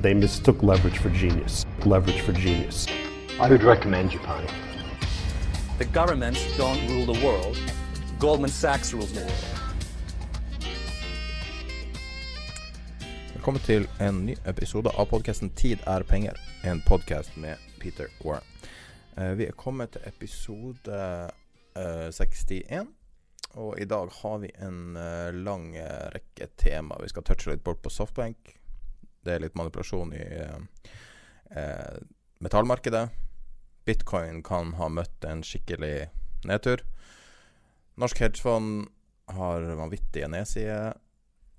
They mistook leverage for genius. Leverage for genius. I would recommend Japan. The governments don't rule the world. Goldman Sachs rules the world. Velkommen til en ny episode av podkasten 'Tid er penger', en podkast med Peter Warren. Eh, vi er kommet til episode eh, 61, og i dag har vi en eh, lang rekke tema. Vi skal touche litt bort på softbank. Det er litt manipulasjon i eh, eh, metallmarkedet. Bitcoin kan ha møtt en skikkelig nedtur. Norsk hedgefond har vanvittige nedsider.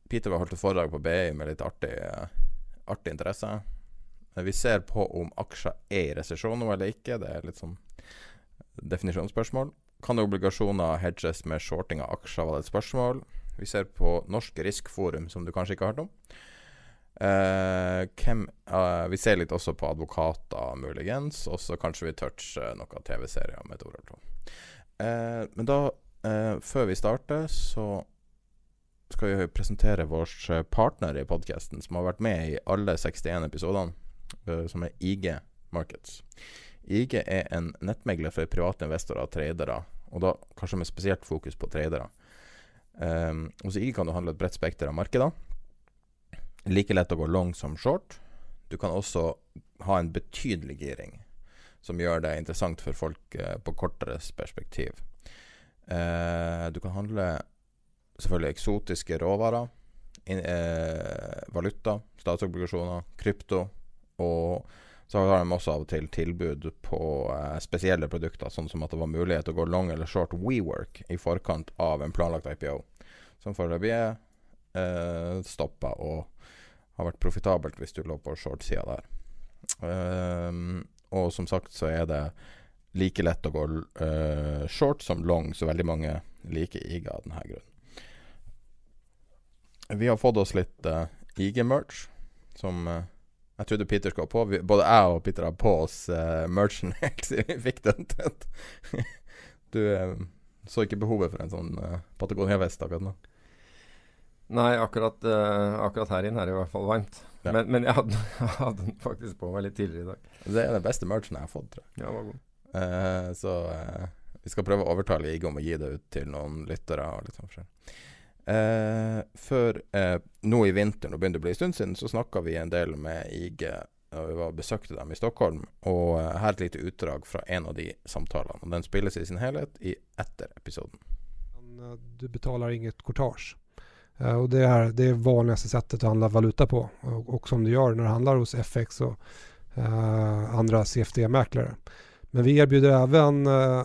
Peter har holdt et foredrag på BI med litt artig, eh, artig interesse. Men Vi ser på om aksjer er i resesjon nå eller ikke. Det er litt sånn definisjonsspørsmål. Kan obligasjoner hedges med shorting av aksjer, var det et spørsmål. Vi ser på Norsk Riskforum, som du kanskje ikke har hørt om. Eh, hvem, uh, vi ser litt også på advokater, muligens. Og så kanskje vi toucher noen TV-serier med et ord eller to. Uh, men da, eh, før vi starter, så skal vi presentere vår partner i podkasten, som har vært med i alle 61 episodene, eh, som er IG Markets. IG er en nettmegler for private investorer og tradere, og da kanskje med spesielt fokus på tradere. Um, hos IG kan du handle et bredt spekter av markeder. Like lett å gå long som short. Du kan også ha en betydelig giring, som gjør det interessant for folk eh, på kortere perspektiv. Eh, du kan handle selvfølgelig eksotiske råvarer, eh, valuta, statsobligasjoner, krypto. Og så har de også av og til tilbud på spesielle produkter, sånn som at det var mulighet til å gå long eller short WeWork i forkant av en planlagt IPO, som foreløpig er eh, stoppa og har vært profitabelt hvis du lå på short-sida der. Um, og som sagt så er det like lett å gå uh, short som long, så veldig mange liker IG av denne grunnen. Vi har fått oss litt uh, IG-merch, som uh, jeg trodde Peter skulle ha på. Vi, både jeg og Peter har på oss uh, merchen helt siden vi fikk den. du eh, så ikke behovet for en sånn uh, Patagonia-vest akkurat nå? Nei, akkurat, uh, akkurat her inne er det i hvert fall varmt. Ja. Men, men jeg, hadde, jeg hadde den faktisk på meg litt tidligere i dag. Det er den beste merchen jeg har fått, tror jeg. Ja, var god. Uh, så uh, vi skal prøve å overtale IG om å gi det ut til noen lyttere. og litt sånn forskjell. Eh, før eh, nå i vinter, nå begynner det å bli en stund siden, så snakka vi en del med IG. Og vi var og besøkte dem i Stockholm. Og eh, her er et lite utdrag fra en av de samtalene. Og Den spilles i sin helhet i etter episoden. Du betaler inget courtage. Eh, Och det, är, det är vanligaste sättet att handla valuta på. Och, och som du gör när du handlar hos FX och eh, andra CFD-mäklare. Men vi erbjuder även eh,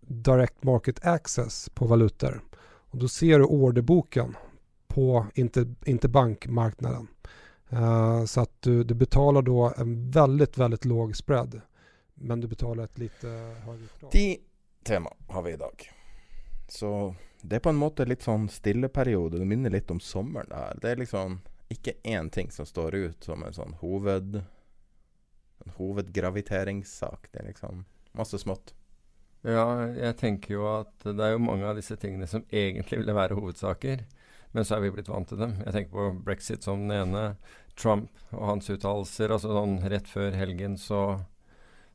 Direct Market Access på valutor. Och då ser du orderboken på inte, inte bankmarknaden. Eh, så att du, du betalar då en väldigt, väldigt låg spread. Men du betalar ett lite högre krav. Ti tema har vi i dag. Så det er på en måte litt sånn stilleperiode. Det minner litt om sommeren. Det her. Det er liksom ikke én ting som står ut som en sånn hoved en hovedgraviteringssak. Det er liksom masse smått. Ja, jeg tenker jo at det er jo mange av disse tingene som egentlig ville være hovedsaker, men så er vi blitt vant til dem. Jeg tenker på brexit som den ene. Trump og hans uttalelser. altså sånn Rett før helgen så,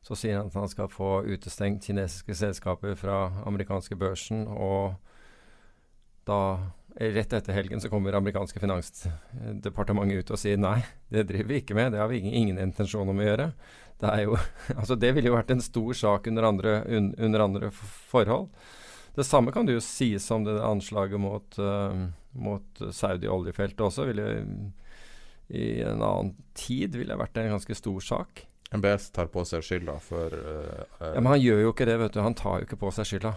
så sier han at han skal få utestengt kinesiske selskaper fra amerikanske børsen. og da Rett etter helgen så kommer amerikanske finansdepartementet ut og sier nei, det driver vi ikke med. Det har vi ingen, ingen intensjon om å gjøre. Det, er jo, altså det ville jo vært en stor sak under andre, un, under andre forhold. Det samme kan du jo sies om det anslaget mot, uh, mot Saudi-oljefeltet også. Ville, I en annen tid ville det vært en ganske stor sak. MBS tar på seg skylda for uh, uh, Ja, Men han gjør jo ikke det, vet du. Han tar jo ikke på seg skylda.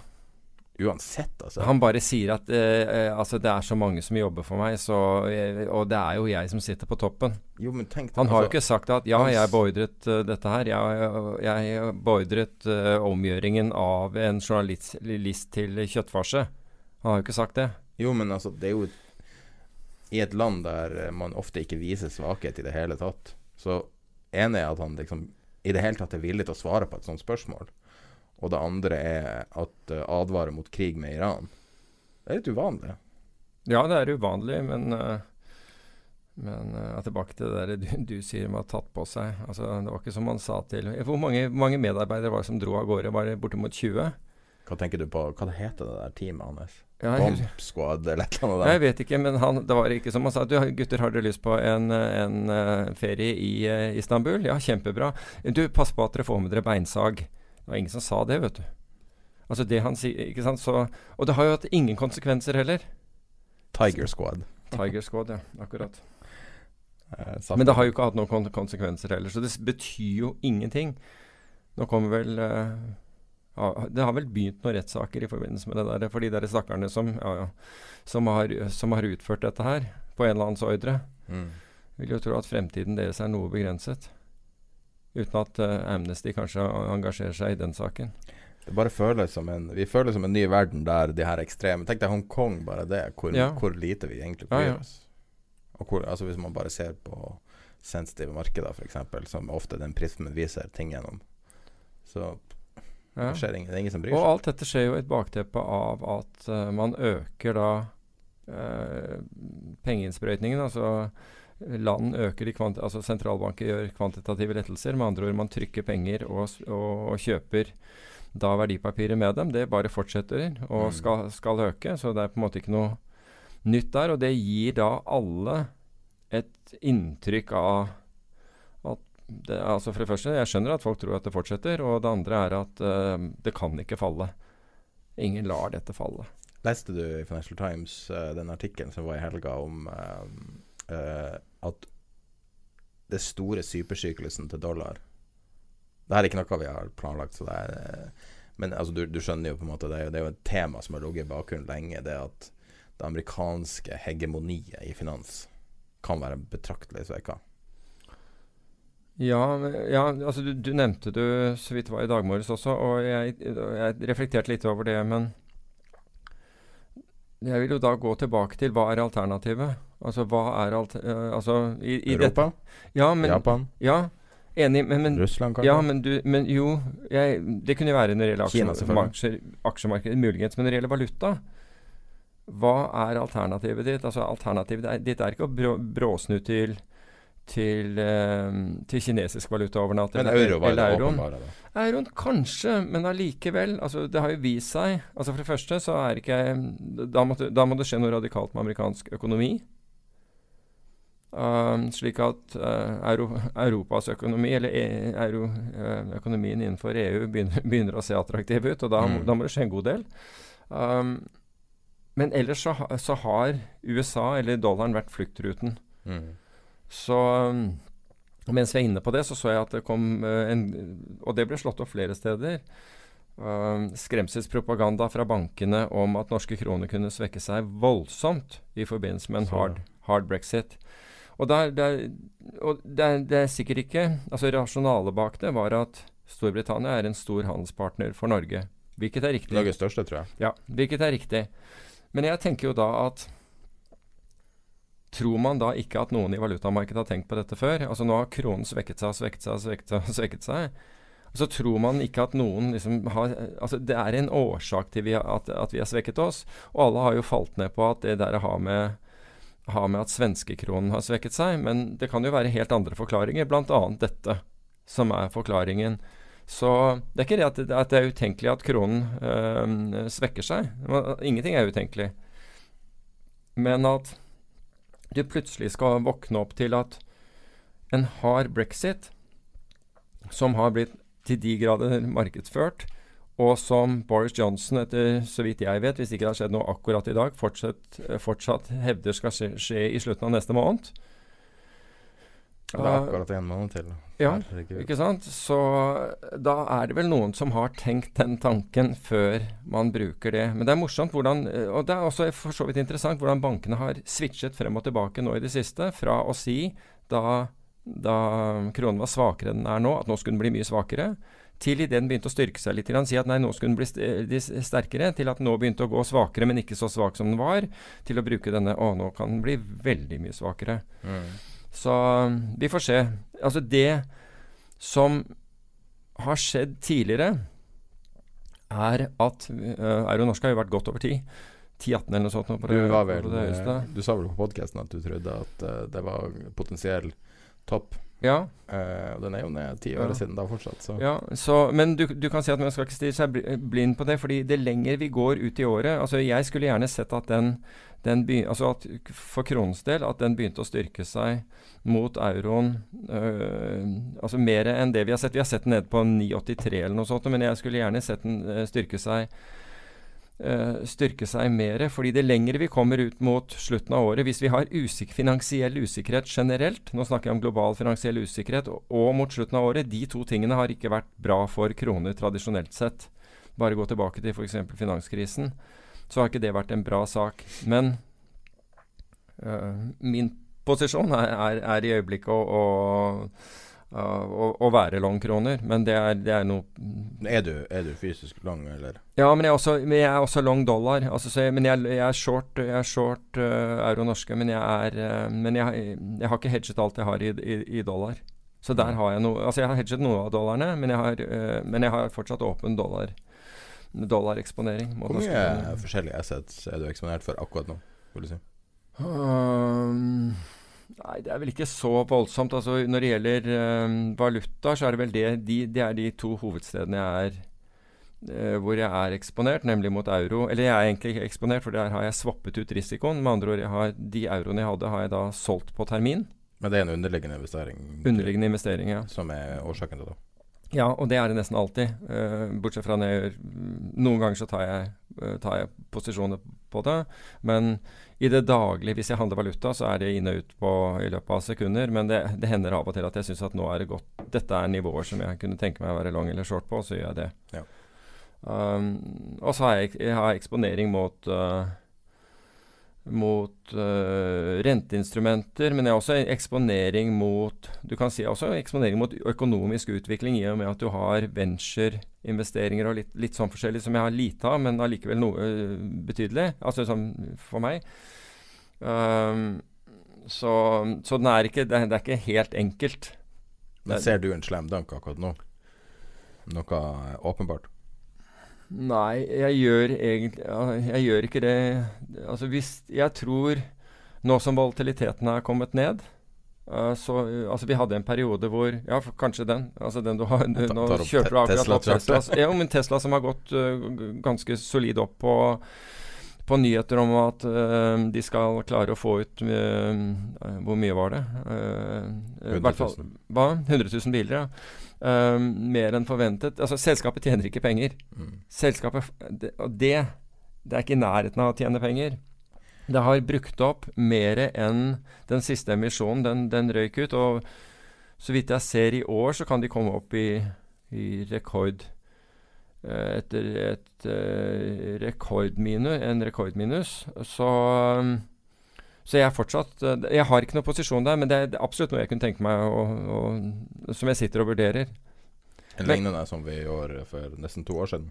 Uansett, altså. Han bare sier at eh, altså det er så mange som jobber for meg, så, eh, og det er jo jeg som sitter på toppen. Jo, men tenk Han har jo altså, ikke sagt at ja, jeg beordret uh, dette her. Jeg, jeg beordret uh, omgjøringen av en journalist til kjøttfarse. Han har jo ikke sagt det. Jo, men altså, det er jo I et land der man ofte ikke viser svakhet i det hele tatt, så ene er at han liksom i det hele tatt er villig til å svare på et sånt spørsmål. Og det andre er at uh, advarer mot krig med Iran. Det er litt uvanlig. Ja, det er uvanlig, men uh, men uh, tilbake til det der du, du sier med å ha tatt på seg. Altså, det var ikke som han sa til Hvor mange, mange medarbeidere var det som dro av gårde? Var det bortimot 20? Hva tenker du på Hva heter det der teamet hans? Ja, Bomb Squad eller et eller annet? Jeg vet ikke, men han, det var ikke som han sa. Du, gutter, har dere lyst på en, en uh, ferie i uh, Istanbul? Ja, kjempebra. Du, pass på at dere får med dere beinsag. Det var ingen som sa det, vet du. Altså det han sier, ikke sant. Så, og det har jo hatt ingen konsekvenser heller. Tiger Squad. Tiger Squad, ja. Akkurat. Eh, Men det har jo ikke hatt noen konsekvenser heller, så det betyr jo ingenting. Nå kommer vel uh, ja, Det har vel begynt noen rettssaker i forbindelse med det der, for de der stakkarene som, ja, ja, som, har, som, har, utført dette her på en eller annens ordre. Mm. Vil jo tro at fremtiden deres er noe begrenset. Uten at uh, Amnesty kanskje engasjerer seg i den saken. Det bare føles som en Vi føler som en ny verden der de her ekstreme Tenk deg Hongkong, bare det. Hvor, ja. hvor lite vi egentlig bryr ja, oss. Og hvor, altså Hvis man bare ser på sensitive markeder, f.eks., som ofte den prismen viser ting gjennom, så ja. det skjer ingen, det er ingen som bryr seg. Og alt dette skjer jo i et bakteppe av at uh, man øker da uh, pengeinnsprøytningen. Altså land øker altså sentralbanker gjør kvantitative lettelser. Med andre ord, man trykker penger og, og, og kjøper da verdipapirer med dem. Det bare fortsetter og mm. skal, skal, øke. Så det er på en måte ikke noe nytt der. Og det gir da alle et inntrykk av at det, altså For det første, jeg skjønner at folk tror at det fortsetter. Og det andre er at uh, det kan ikke falle. Ingen lar dette falle. Leste du i Financial Times uh, den artikkelen som var i helga om uh, uh, at det store supersyklusen til dollar Det er ikke noe vi har planlagt, så det er uh, Men altså, du, du, skjønner jo på en måte det er, det er jo et tema som har ligget i bakgrunnen lenge. Det at det amerikanske hegemoniet i finans kan være betraktelig svekka. Ja, ja, altså du, du, nevnte du så vidt var i dag morges også, og jeg, jeg reflekterte litt over det. Men jeg vil jo da gå tilbake til hva er alternativet? Altså hva er alt... Uh, altså, i, i Europa? Ja, men, Japan? Ja, enig, men, men Russland, kanskje? Ja, men, du, men jo jeg, Det kunne jo være når det gjelder aksjer, aksjemarkedet, muligens. Men når det gjelder valuta, hva er alternativet ditt? Altså Alternativet ditt er ikke å brå, bråsnu til til, eh, til kinesisk valuta over natten. Men euro var det åpenbare, da? Euroen kanskje, men allikevel. Altså, det har jo vist seg altså For det første så er ikke Da må, da må det skje noe radikalt med amerikansk økonomi. Uh, slik at uh, Euro, Europas økonomi, eller e, euro, uh, økonomien innenfor EU, begynner, begynner, å se attraktiv ut. Og da, mm. da, må det skje en god del. Um, men ellers så, så, har USA, eller dollaren, vært fluktruten. Mm. Så um, mens vi er inne på det, så så jeg at det kom uh, en Og det ble slått opp flere steder. Uh, skremselspropaganda fra bankene om at norske kroner kunne svekke seg voldsomt i forbindelse med en hard, hard brexit. Og, der, der, og det, er, det, er, sikkert ikke Altså Rasjonalet bak det var at Storbritannia er en stor handelspartner for Norge. Hvilket er riktig. Norges største, tror jeg. Ja, hvilket er riktig. Men jeg tenker jo da at Tror man da ikke at noen i valutamarkedet har tenkt på dette før? Altså Nå har kronen svekket seg og svekket seg og svekket seg. svekket seg. Og så tror man ikke at noen liksom har Altså Det er en årsak til vi har, at, at, vi har svekket oss. Og alle har jo falt ned på at det der har med, har med at svenskekronen har svekket seg. Men det kan jo være helt andre forklaringer, bl.a. dette som er forklaringen. Så det er ikke det at, det er utenkelig at kronen øh, svekker seg. Ingenting er utenkelig. men at du plutselig skal våkne opp til at en hard brexit, som har blitt til de grader markedsført, og som Boris Johnson, etter så vidt jeg vet, hvis ikke det har skjedd noe akkurat i dag, fortsatt, fortsatt hevder skal skje, skje, i slutten av neste måned. Ja, det er akkurat en måned til. Ja, ikke sant. Så da er det vel noen som har tenkt den tanken før man bruker det. Men det er morsomt hvordan, og det er også for så vidt interessant hvordan bankene har switchet frem og tilbake nå i det siste. Fra å si da, da kronen var svakere enn den er nå, at nå skulle den bli mye svakere til idet den begynte å styrke seg litt. Si at nei, nå skulle den bli sterkere, til at den nå begynte å gå svakere, men ikke så svak som den var. Til å bruke denne Å, nå kan den bli veldig mye svakere. Mm. Så vi får se. Altså, det som har skjedd tidligere, er at uh, Euro Norsk har jo vært godt over tid. 10-18 eller noe sånt. På det, du, var vel, det du sa vel på podkasten at du trodde at uh, det var potensiell topp ja. Uh, den er jo ned ti år ja. siden da fortsatt. Så. Ja, så, men du, du, kan si at man skal ikke stirre seg blind på det. fordi det lenger vi går ut i året altså Jeg skulle gjerne sett at den, den altså at for kronens del at den begynte å styrke seg mot euroen uh, altså mer enn det vi har sett. Vi har sett den ned på 9,83 eller noe sånt, men jeg skulle gjerne sett den øh, styrke seg styrke seg mer. fordi det lengre vi kommer ut mot slutten av året, hvis vi har usik finansiell usikkerhet generelt, nå snakker jeg om global finansiell usikkerhet, og, mot slutten av året, de to tingene har ikke vært bra for kroner tradisjonelt sett. Bare gå tilbake til f.eks. finanskrisen, så har ikke det vært en bra sak. Men uh, min posisjon er, er, er, i øyeblikket å, å å, være long-kroner, men det er, det er noe er du, er du, fysisk long, eller? Ja, men jeg er også, men jeg er også long dollar. Altså, jeg, men jeg, jeg, er short, jeg er short uh, euro norske, men, jeg, er, uh, men jeg, jeg, har ikke hedget alt jeg har i, i, i, dollar. Så der har jeg noe Altså, jeg har hedget noe av dollarene, men jeg har, uh, men har fortsatt åpen dollar dollareksponering. Hvor mye forskjellige assets er du eksponert for akkurat nå, vil du si? Um, Nei, det er vel ikke så voldsomt. Altså, når det gjelder øh, valuta, så er det vel det de, de er de to hovedstedene jeg er øh, hvor jeg er eksponert, nemlig mot euro. Eller jeg er egentlig ikke eksponert, for der har jeg swappet ut risikoen. Med andre ord, har, de euroene jeg hadde, har jeg da solgt på termin. Men det er en underliggende investering? Underliggende investering, ja. Som er årsaken til det? Ja, og det er det nesten alltid. Uh, bortsett fra når jeg gjør Noen ganger så tar jeg, uh, tar jeg posisjoner på det. Men i det daglige, hvis jeg handler valuta, så er det inn og ut på, i løpet av sekunder. Men det, det hender av og til at jeg syns at nå er det godt Dette er nivåer som jeg kunne tenke meg å være long eller short på, så gjør jeg det. Ja. Um, og så har jeg, jeg har eksponering mot uh, mot uh, renteinstrumenter, men det er også eksponering mot du kan si også eksponering mot økonomisk utvikling, i og med at du har ventureinvesteringer og litt, litt sånn forskjellig, som jeg har lite av, men allikevel noe uh, betydelig. Altså sånn for meg. Um, så, så er ikke, det, det, er ikke helt enkelt. Men ser du en slem dunk akkurat nå? Noe åpenbart? Nei, jeg gjør egentlig Jeg gjør ikke det. Altså hvis Jeg tror nå som volatiliteten er kommet ned uh, så Altså vi hadde en periode hvor Ja, kanskje den. Altså den du har du, Nå kjørte du akkurat opp Tesla. Ja, men Tesla som har gått uh, ganske solid opp på på nyheter om at uh, de skal klare å få ut uh, Hvor mye var det? Uh, 100 000. Hva? 100 000 biler, ja. Uh, mer enn forventet. Altså, selskapet tjener ikke penger. Mm. Selskapet det, Og det, det er ikke i nærheten av å tjene penger. Det har brukt opp mer enn den siste emisjonen. Den, den, røyk ut. Og så vidt jeg ser i år, så kan de komme opp i, i rekord Etter et uh, rekordminus, en rekordminus. Så så jeg er fortsatt eh, Jeg har ikke noen posisjon der, men det er absolutt noe jeg kunne tenke meg å, å, som jeg sitter og vurderer. En lignende som vi gjorde for nesten to år siden.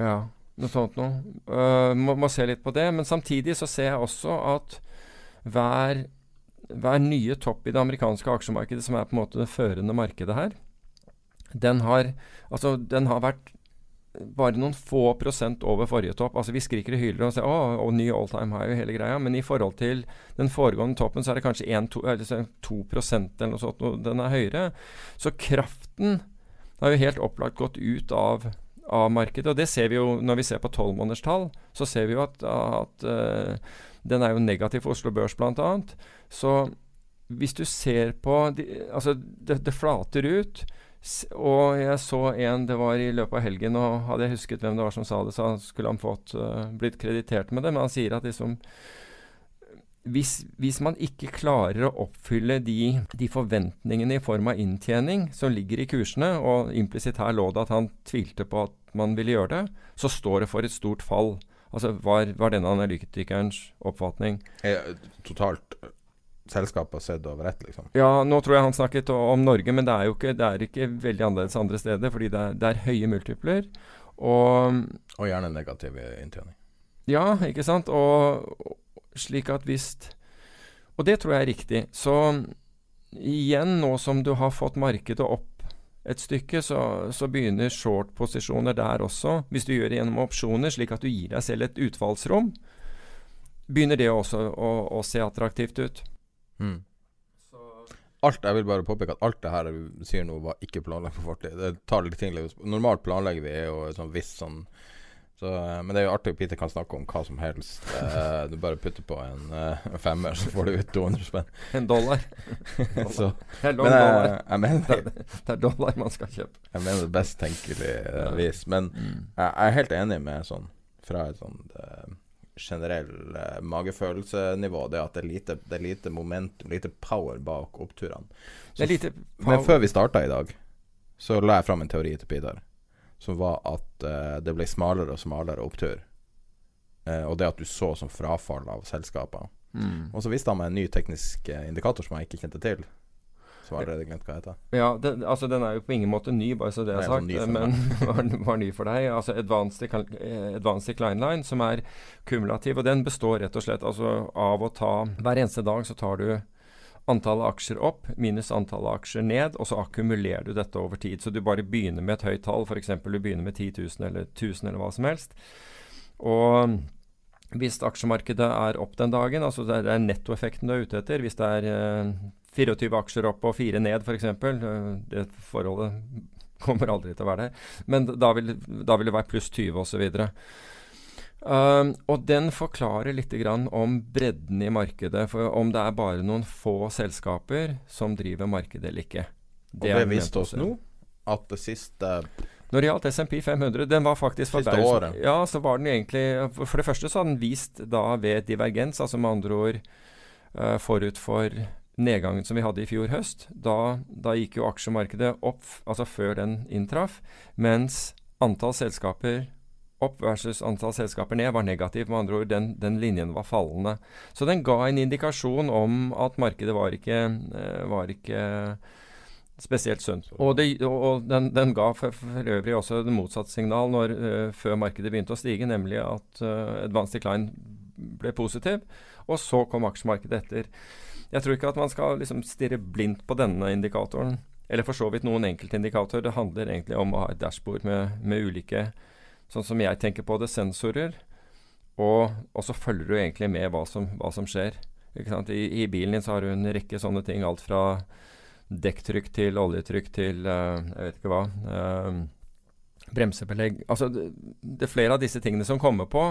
Ja, noe sånt noe. Uh, må, må, se litt på det. Men samtidig så ser jeg også at hver, hver nye topp i det amerikanske aksjemarkedet, som er på en måte det førende markedet her, den har, altså, den har vært bare noen få prosent over forrige topp. Altså Vi skriker og hyler og sier å, og ny all time high og hele greia, men i forhold til den foregående toppen så er det kanskje 1-2 eller noe sånt, og den er høyere. Så kraften har jo helt opplagt gått ut av, av markedet. Og det ser vi jo når vi ser på tolvmånederstall. Så ser vi jo at, at uh, den er jo negativ for Oslo Børs bl.a. Så hvis du ser på de, Altså, det, det, flater ut. Og jeg så en det var i løpet av helgen, og hadde jeg husket hvem det var som sa det, så skulle han fått uh, blitt kreditert med det. Men han sier at liksom hvis, hvis, man ikke klarer å oppfylle de, de, forventningene i form av inntjening som ligger i kursene, og implisitt her lå det at han tvilte på at man ville gjøre det, så står det for et stort fall. Altså, Var, var denne analytikerens oppfatning? Eh, totalt selskapet sett over ett, liksom? Ja, nå tror jeg han snakket om Norge, men det er jo ikke, det er ikke veldig annerledes andre steder. Fordi det er, det er høye multipler. Og, og gjerne negativ inntjening. Ja, ikke sant. Og, slik at hvis Og det tror jeg er riktig. Så igjen, nå som du har fått markedet opp et stykke, så, så begynner short-posisjoner der også. Hvis du gjør det gjennom opsjoner, slik at du gir deg selv et utfallsrom, begynner det også å, å se attraktivt ut. Mm. Alt, jeg vil bare påpeke at alt det her du sier nå, var ikke planlagt på fortid. Det tar litt ting Normalt planlegger vi jo sånn visst sånn så, eh, men det er jo artig at Peter kan snakke om hva som helst. Eh, du bare putter på en uh, femmer, så får du ut 200 spenn. En dollar. så, det er men jeg, jeg mener, det, er dollar man skal kjøpe. Jeg mener det best tenkelig eh, vis. Men mm. jeg, jeg, er helt enig med sånn fra et sånn generell magefølelsenivå, det at det er lite, det er lite momentum, lite power bak oppturene. Men før vi starta i dag, så la jeg fram en teori til Pidar, som var at uh, det ble smalere og smalere opptur. Uh, og det at du så som frafall av selskaper. Mm. Og så viste han meg en ny teknisk indikator som jeg ikke kjente til. Har jeg glemt hva heter. Ja, den, altså Den er jo på ingen måte ny, bare så det er sagt, men var, var, ny for deg. Altså Advanced, advanced Decline Line, som er kumulativ. Og den består rett og slett altså, av å ta Hver eneste dag så tar du antallet aksjer opp minus antallet aksjer ned, og så akkumulerer du dette over tid. Så du bare begynner med et høyt tall, f.eks. du begynner med 10 000 eller 1000 eller hva som helst. Og hvis aksjemarkedet er opp den dagen, altså det er nettoeffekten du er ute etter Hvis det er eh, 24 aksjer opp og 4 ned f.eks., for eh, det forholdet kommer aldri til å være der, men da vil, da vil det være pluss 20 osv. Um, og den forklarer litt om bredden i markedet. For om det er bare noen få selskaper som driver markedet eller ikke. Det og det viste oss nå at det siste Når det gjaldt SMP 500, den var faktisk for Siste året. Ja, så var den egentlig For det første så hadde den vist da ved divergens, altså med andre ord uh, forut for nedgangen som vi hadde i fjor høst. Da, da gikk jo aksjemarkedet opp, altså før den inntraff, mens antall selskaper opp versus antall selskaper ned var negativ. Med andre ord, den, den, linjen var fallende. Så den ga en indikasjon om at markedet var ikke, eh, var ikke spesielt sunt. Og, det, og den, den, ga for, for, øvrig også det motsatte signal når, uh, før markedet begynte å stige, nemlig at uh, advanced decline ble positiv. Og så kom aksjemarkedet etter. Jeg tror ikke at man skal liksom stirre blindt på denne indikatoren. Eller for så vidt noen enkeltindikatorer. Det handler egentlig om å ha et dashbord med, med ulike sånn som jeg tenker på det, sensorer. Og, og så følger du egentlig med hva som, hva som skjer. I, I, bilen din så har du en rekke sånne ting. Alt fra dekktrykk til oljetrykk til uh, jeg vet ikke hva. Uh, bremsebelegg Altså det, det, er flere av disse tingene som kommer på.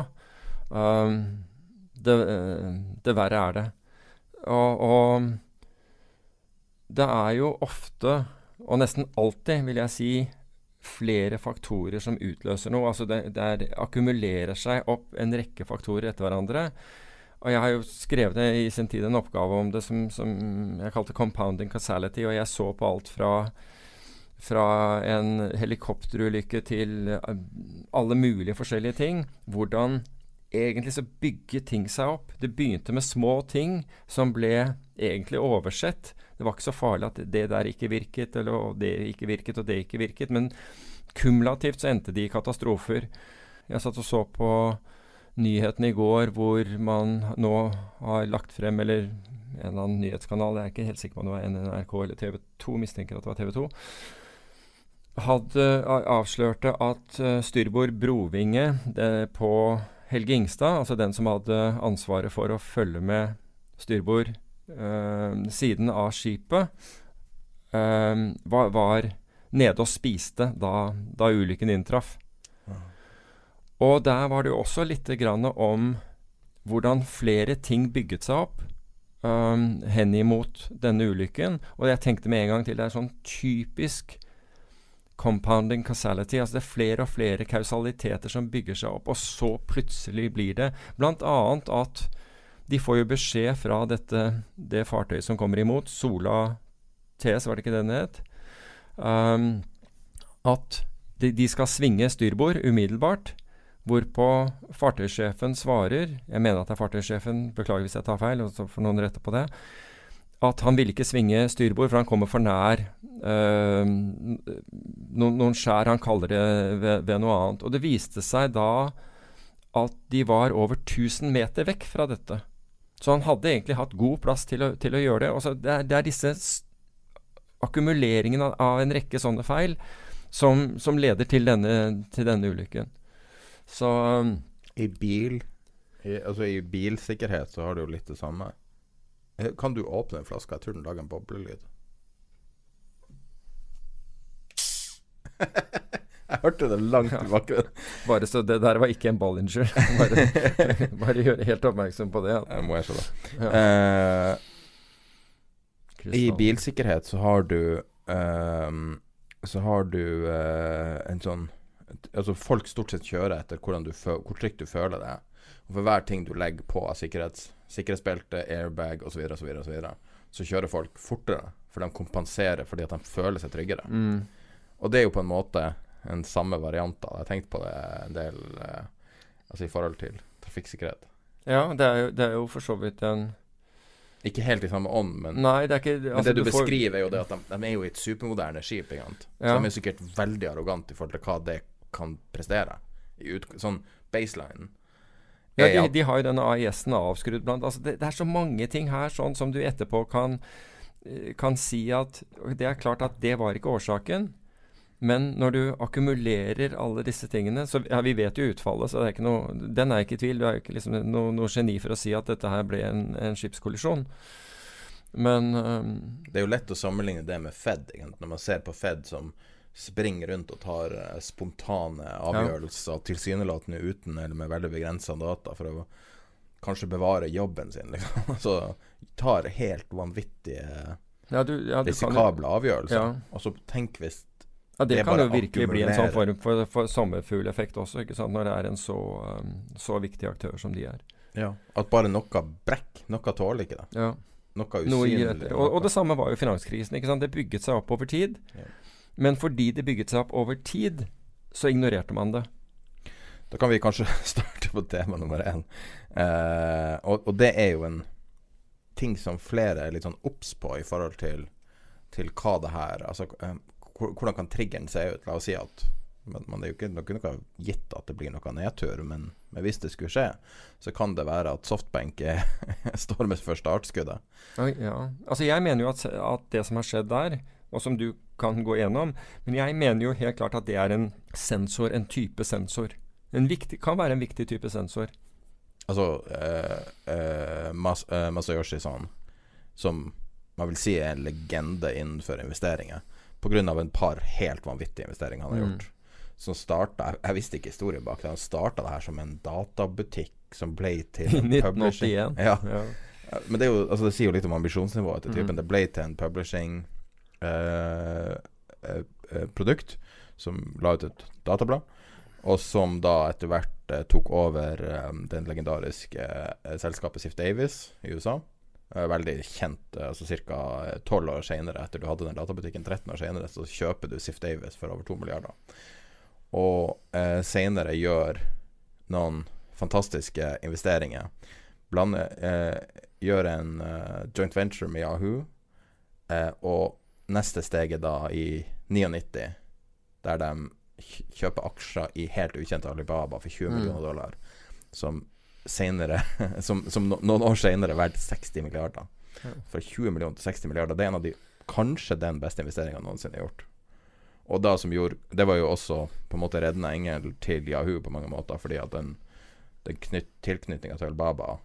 Uh, det, det, verre er det. Og, og det er jo ofte, og nesten alltid, vil jeg si, flere faktorer som utløser noe. Altså det, det akkumulerer seg opp en rekke faktorer etter hverandre. Og jeg har jo skrevet i sin tid en oppgave om det som, som jeg kalte 'compounding causality', og jeg så på alt fra fra en helikopterulykke til eh, alle mulige forskjellige ting. Hvordan egentlig så bygger ting seg opp. Det begynte med små ting som ble egentlig oversett. Det var ikke så farlig at det der ikke virket, eller det ikke virket, og det ikke virket. Men kumulativt så endte de i katastrofer. Jeg satt og så på nyhetene i går hvor man nå har lagt frem, eller en eller annen nyhetskanal, jeg er ikke helt sikker på om det var NRK eller TV 2, mistenker at det var TV 2, hadde avslørte at uh, styrbord brovinge på Helge Ingstad, altså den som hadde ansvaret for å følge med styrbord eh, siden av skipet, eh, var, var, nede og spiste da, da ulykken inntraff. Og der var det jo også litt grann om hvordan flere ting bygget seg opp um, henimot denne ulykken. Og jeg tenkte med en gang til det er sånn typisk compounding causality. Altså det er flere og flere kausaliteter som bygger seg opp, og så plutselig blir det bl.a. at de får jo beskjed fra dette, det fartøyet som kommer imot, Sola TS, var det ikke den het, um, at de, de, skal svinge styrbord umiddelbart. Hvorpå fartøysjefen svarer Jeg mener at det er fartøysjefen, beklager hvis jeg tar feil, og så får noen rette på det at han ville ikke svinge styrbord, for han kommer for nær øh, noen, noen, skjær han kaller det ved, ved, noe annet. Og det viste seg da at de var over 1000 meter vekk fra dette. Så han hadde egentlig hatt god plass til å, til å gjøre det. Det er, det, er, disse akkumuleringene av, en rekke sånne feil som, som leder til denne, til denne, ulykken. Så I bil i, Altså i bilsikkerhet så har du jo litt det samme. Eh, kan du åpne en flaske? Jeg tror den lager en boblelyd. jeg hørte det langt tilbake. bare så Det der var ikke en Bollinger. bare, bare gjøre helt oppmerksom på det. Det må jeg skjønne. Ja. Uh, I bilsikkerhet så har du uh, Så har du uh, en sånn Altså Folk stort sett kjører etter du hvor trygt du føler det. Og for hver ting du legger på av sikkerhets sikkerhetsbelte, airbag osv., så, videre, og så, kjører folk fortere. For de kompenserer fordi at de føler seg tryggere. Mm. Og det er jo på en måte en samme variant. Jeg har tenkt på det en del eh, Altså i forhold til trafikksikkerhet. Ja, det er jo, det er jo for så vidt en ikke helt i samme ånd, men, Nei, det, ikke, altså, men det du, du får... beskriver, er jo det at de, de, er jo i et supermoderne skip. Ja. Så de er sikkert veldig arrogante i forhold til hva det kan prestere. I ut, sånn baseline ja, de, de, har jo denne AIS-en avskrudd blant altså det, det, er så mange ting her sånn som du etterpå kan, eh, kan si at Det er klart at det var ikke årsaken. Men når du akkumulerer alle disse tingene så ja, Vi vet jo utfallet, så er noe, den er ikke i tvil. Du er ikke liksom noe, noe, geni for å si at dette her ble en, en skipskollisjon. Men um, Det er jo lett å sammenligne det med Fed, når man ser på Fed som springer rundt og tar uh, spontane avgjørelser, ja. tilsynelatende uten eller med veldig begrensa data, for å kanskje bevare jobben sin. Liksom. Så tar helt vanvittige, ja, du, ja, risikable avgjørelser. Og så tenk hvis ja, Det, det kan jo virkelig bli en sånn form for, for sommerfugleffekt også, ikke sant? når det er en så, um, så viktig aktør som de er. Ja, At bare noe brekk. Noe tåler ikke det. Ja. Noe usynlig. Og, og, det samme var jo finanskrisen. ikke sant? Det bygget seg opp over tid. Ja. Men fordi det bygget seg opp over tid, så ignorerte man det. Da kan vi kanskje starte på tema nummer én. Eh, og, og, det er jo en ting som flere er litt sånn obs på i forhold til, til hva det her Altså eh, hvordan kan triggeren se ut? La oss si at det er jo ikke, det er ikke noe gitt at det blir noe nedtur, men, men, hvis det skulle skje, så kan det være at softbank står med første startskuddet. Ja. Altså jeg mener jo at, at det som har skjedd der, og som du kan gå gjennom. Men jeg mener jo helt klart at det er en sensor, en type sensor. En viktig, kan være en viktig type sensor. Altså eh, eh, Mas, eh, Masayoshi-san, som man vil si er en legende innenfor investeringer, pga. et par helt vanvittige investeringer han har mm. gjort. Som starta jeg, jeg, visste ikke historien bak det. Han starta det her som en databutikk som ble til en 1981. Ja. ja. Men det, jo, altså det, sier jo litt om ambisjonsnivået til typen. Mm. Det ble til en publishing produkt som la ut et datablad, og som da etter hvert eh, tok over eh, den legendariske eh, selskapet Sif Davis i USA. veldig kjent. altså Ca. tolv år senere, etter du hadde den databutikken, 13 år senere, så kjøper du Sif Davis for over 2 milliarder. Og eh, senere gjør noen fantastiske investeringer. Blande, gjør en joint venture med Yahoo, og neste steget da i 99, der de kjøper aksjer i helt ukjente Alibaba for 20 mm. millioner dollar, som senere Som, som noen år senere er verdt 60 milliarder. Fra 20 millioner til 60 milliarder. Det er en av de kanskje den beste investeringa noensinne gjort. Og da som gjorde Det var jo også på en måte reddende engel til Yahoo på mange måter, fordi at den, den tilknytninga til Alibaba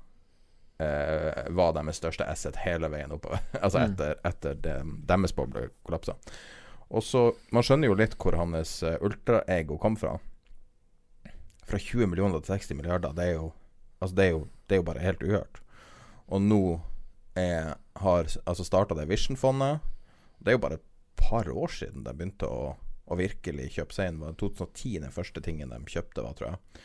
eh, var deres største asset hele veien oppover. altså mm. etter, etter det, deres boble kollapsa. Og så Man skjønner jo litt hvor hans uh, ultraego kom fra. Fra 20 millioner til 60 milliarder, det er jo Altså, det er jo, det er jo bare helt uhørt. Og nå er, har altså starta det Vision-fondet. Det er jo bare et par år siden de begynte å, å virkelig kjøpe seg inn. 2010 den første tingen de kjøpte, var, tror jeg.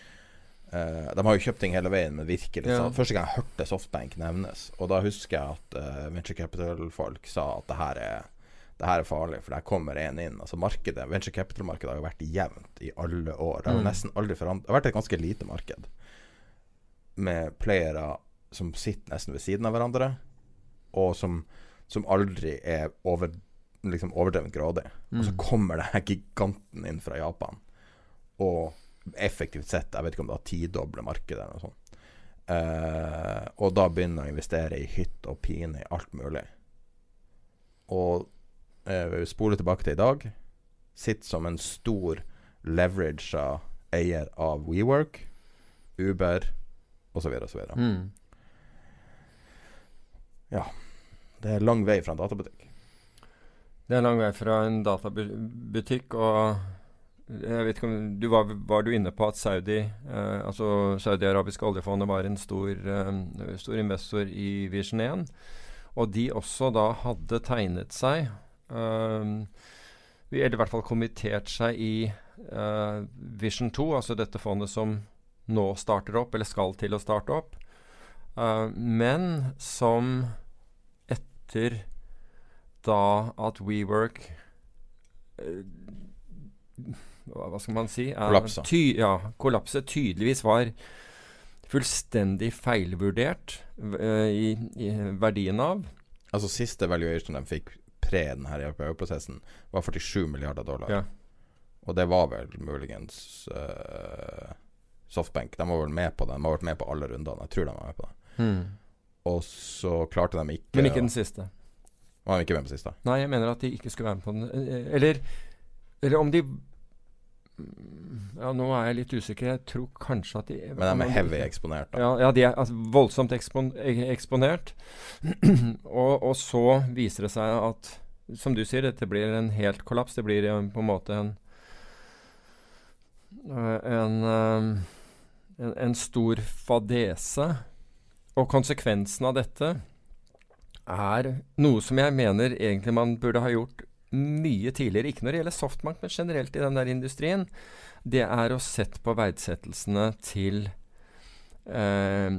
Uh, de har jo kjøpt ting hele veien, men virkelig ja. Første gang jeg hørte Softbank nevnes, og da husker jeg at uh, Venture Capital-folk sa at det her er det her er farlig, for der kommer en inn. Altså markedet, Venture capital-markedet har jo vært jevnt i alle år. Det har jo mm. nesten aldri forandret Det har vært et ganske lite marked med playere som sitter nesten ved siden av hverandre, og som, som aldri er over, liksom overdrevent grådig. Mm. Og så mm. kommer det her giganten inn fra Japan og effektivt sett, jeg vet ikke om det har tidoble markedet eller noe sånt. Uh, og da begynner å investere i hytt og pine i alt mulig. Og uh, spole tilbake til i dag, sitter som en stor leverage eier av WeWork, Uber osv. osv. Mm. Ja. Det er lang vei fra en databutikk. Det er lang vei fra en databutikk, og jeg vet ikke om du var, var du inne på at Saudi, eh, altså Saudi-arabiske oljefondet var en stor, eh, stor, investor i Vision 1. Og de også da hadde tegnet seg, eh, eller i hvert fall kommittert seg i eh, Vision 2, altså dette fondet som nå starter opp, eller skal til å starte opp. Uh, men som etter da at WeWork uh, hva skal man si? Kollapsa. Ty, ja, kollapset tydeligvis var fullstendig feilvurdert uh, i, i, verdien av. Altså Siste valuation de fikk pre denne IPO-prosessen, var 47 milliarder dollar. Ja. Og det var vel muligens uh, Softbank. De var vel med på det. De har vært med på alle rundene. Jeg tror de var med på det. Mm. Og så klarte de ikke Men ikke den siste? Var de ikke med på siste? Nei, jeg mener at de ikke skulle være med på den. Eller, eller om de ja, nå er jeg litt usikker. Jeg tror kanskje at de Men de er heavy eksponert, da? Ja, ja de er altså, voldsomt ekspon eksponert. og, og, så viser det seg at, som du sier, dette blir en helt kollaps. Det blir på en måte en en, en, en stor fadese. Og konsekvensen av dette er noe som jeg mener egentlig man burde ha gjort mye tidligere. Ikke når det gjelder Softbank, men generelt i den der industrien. Det er å sette på verdsettelsene til Uh,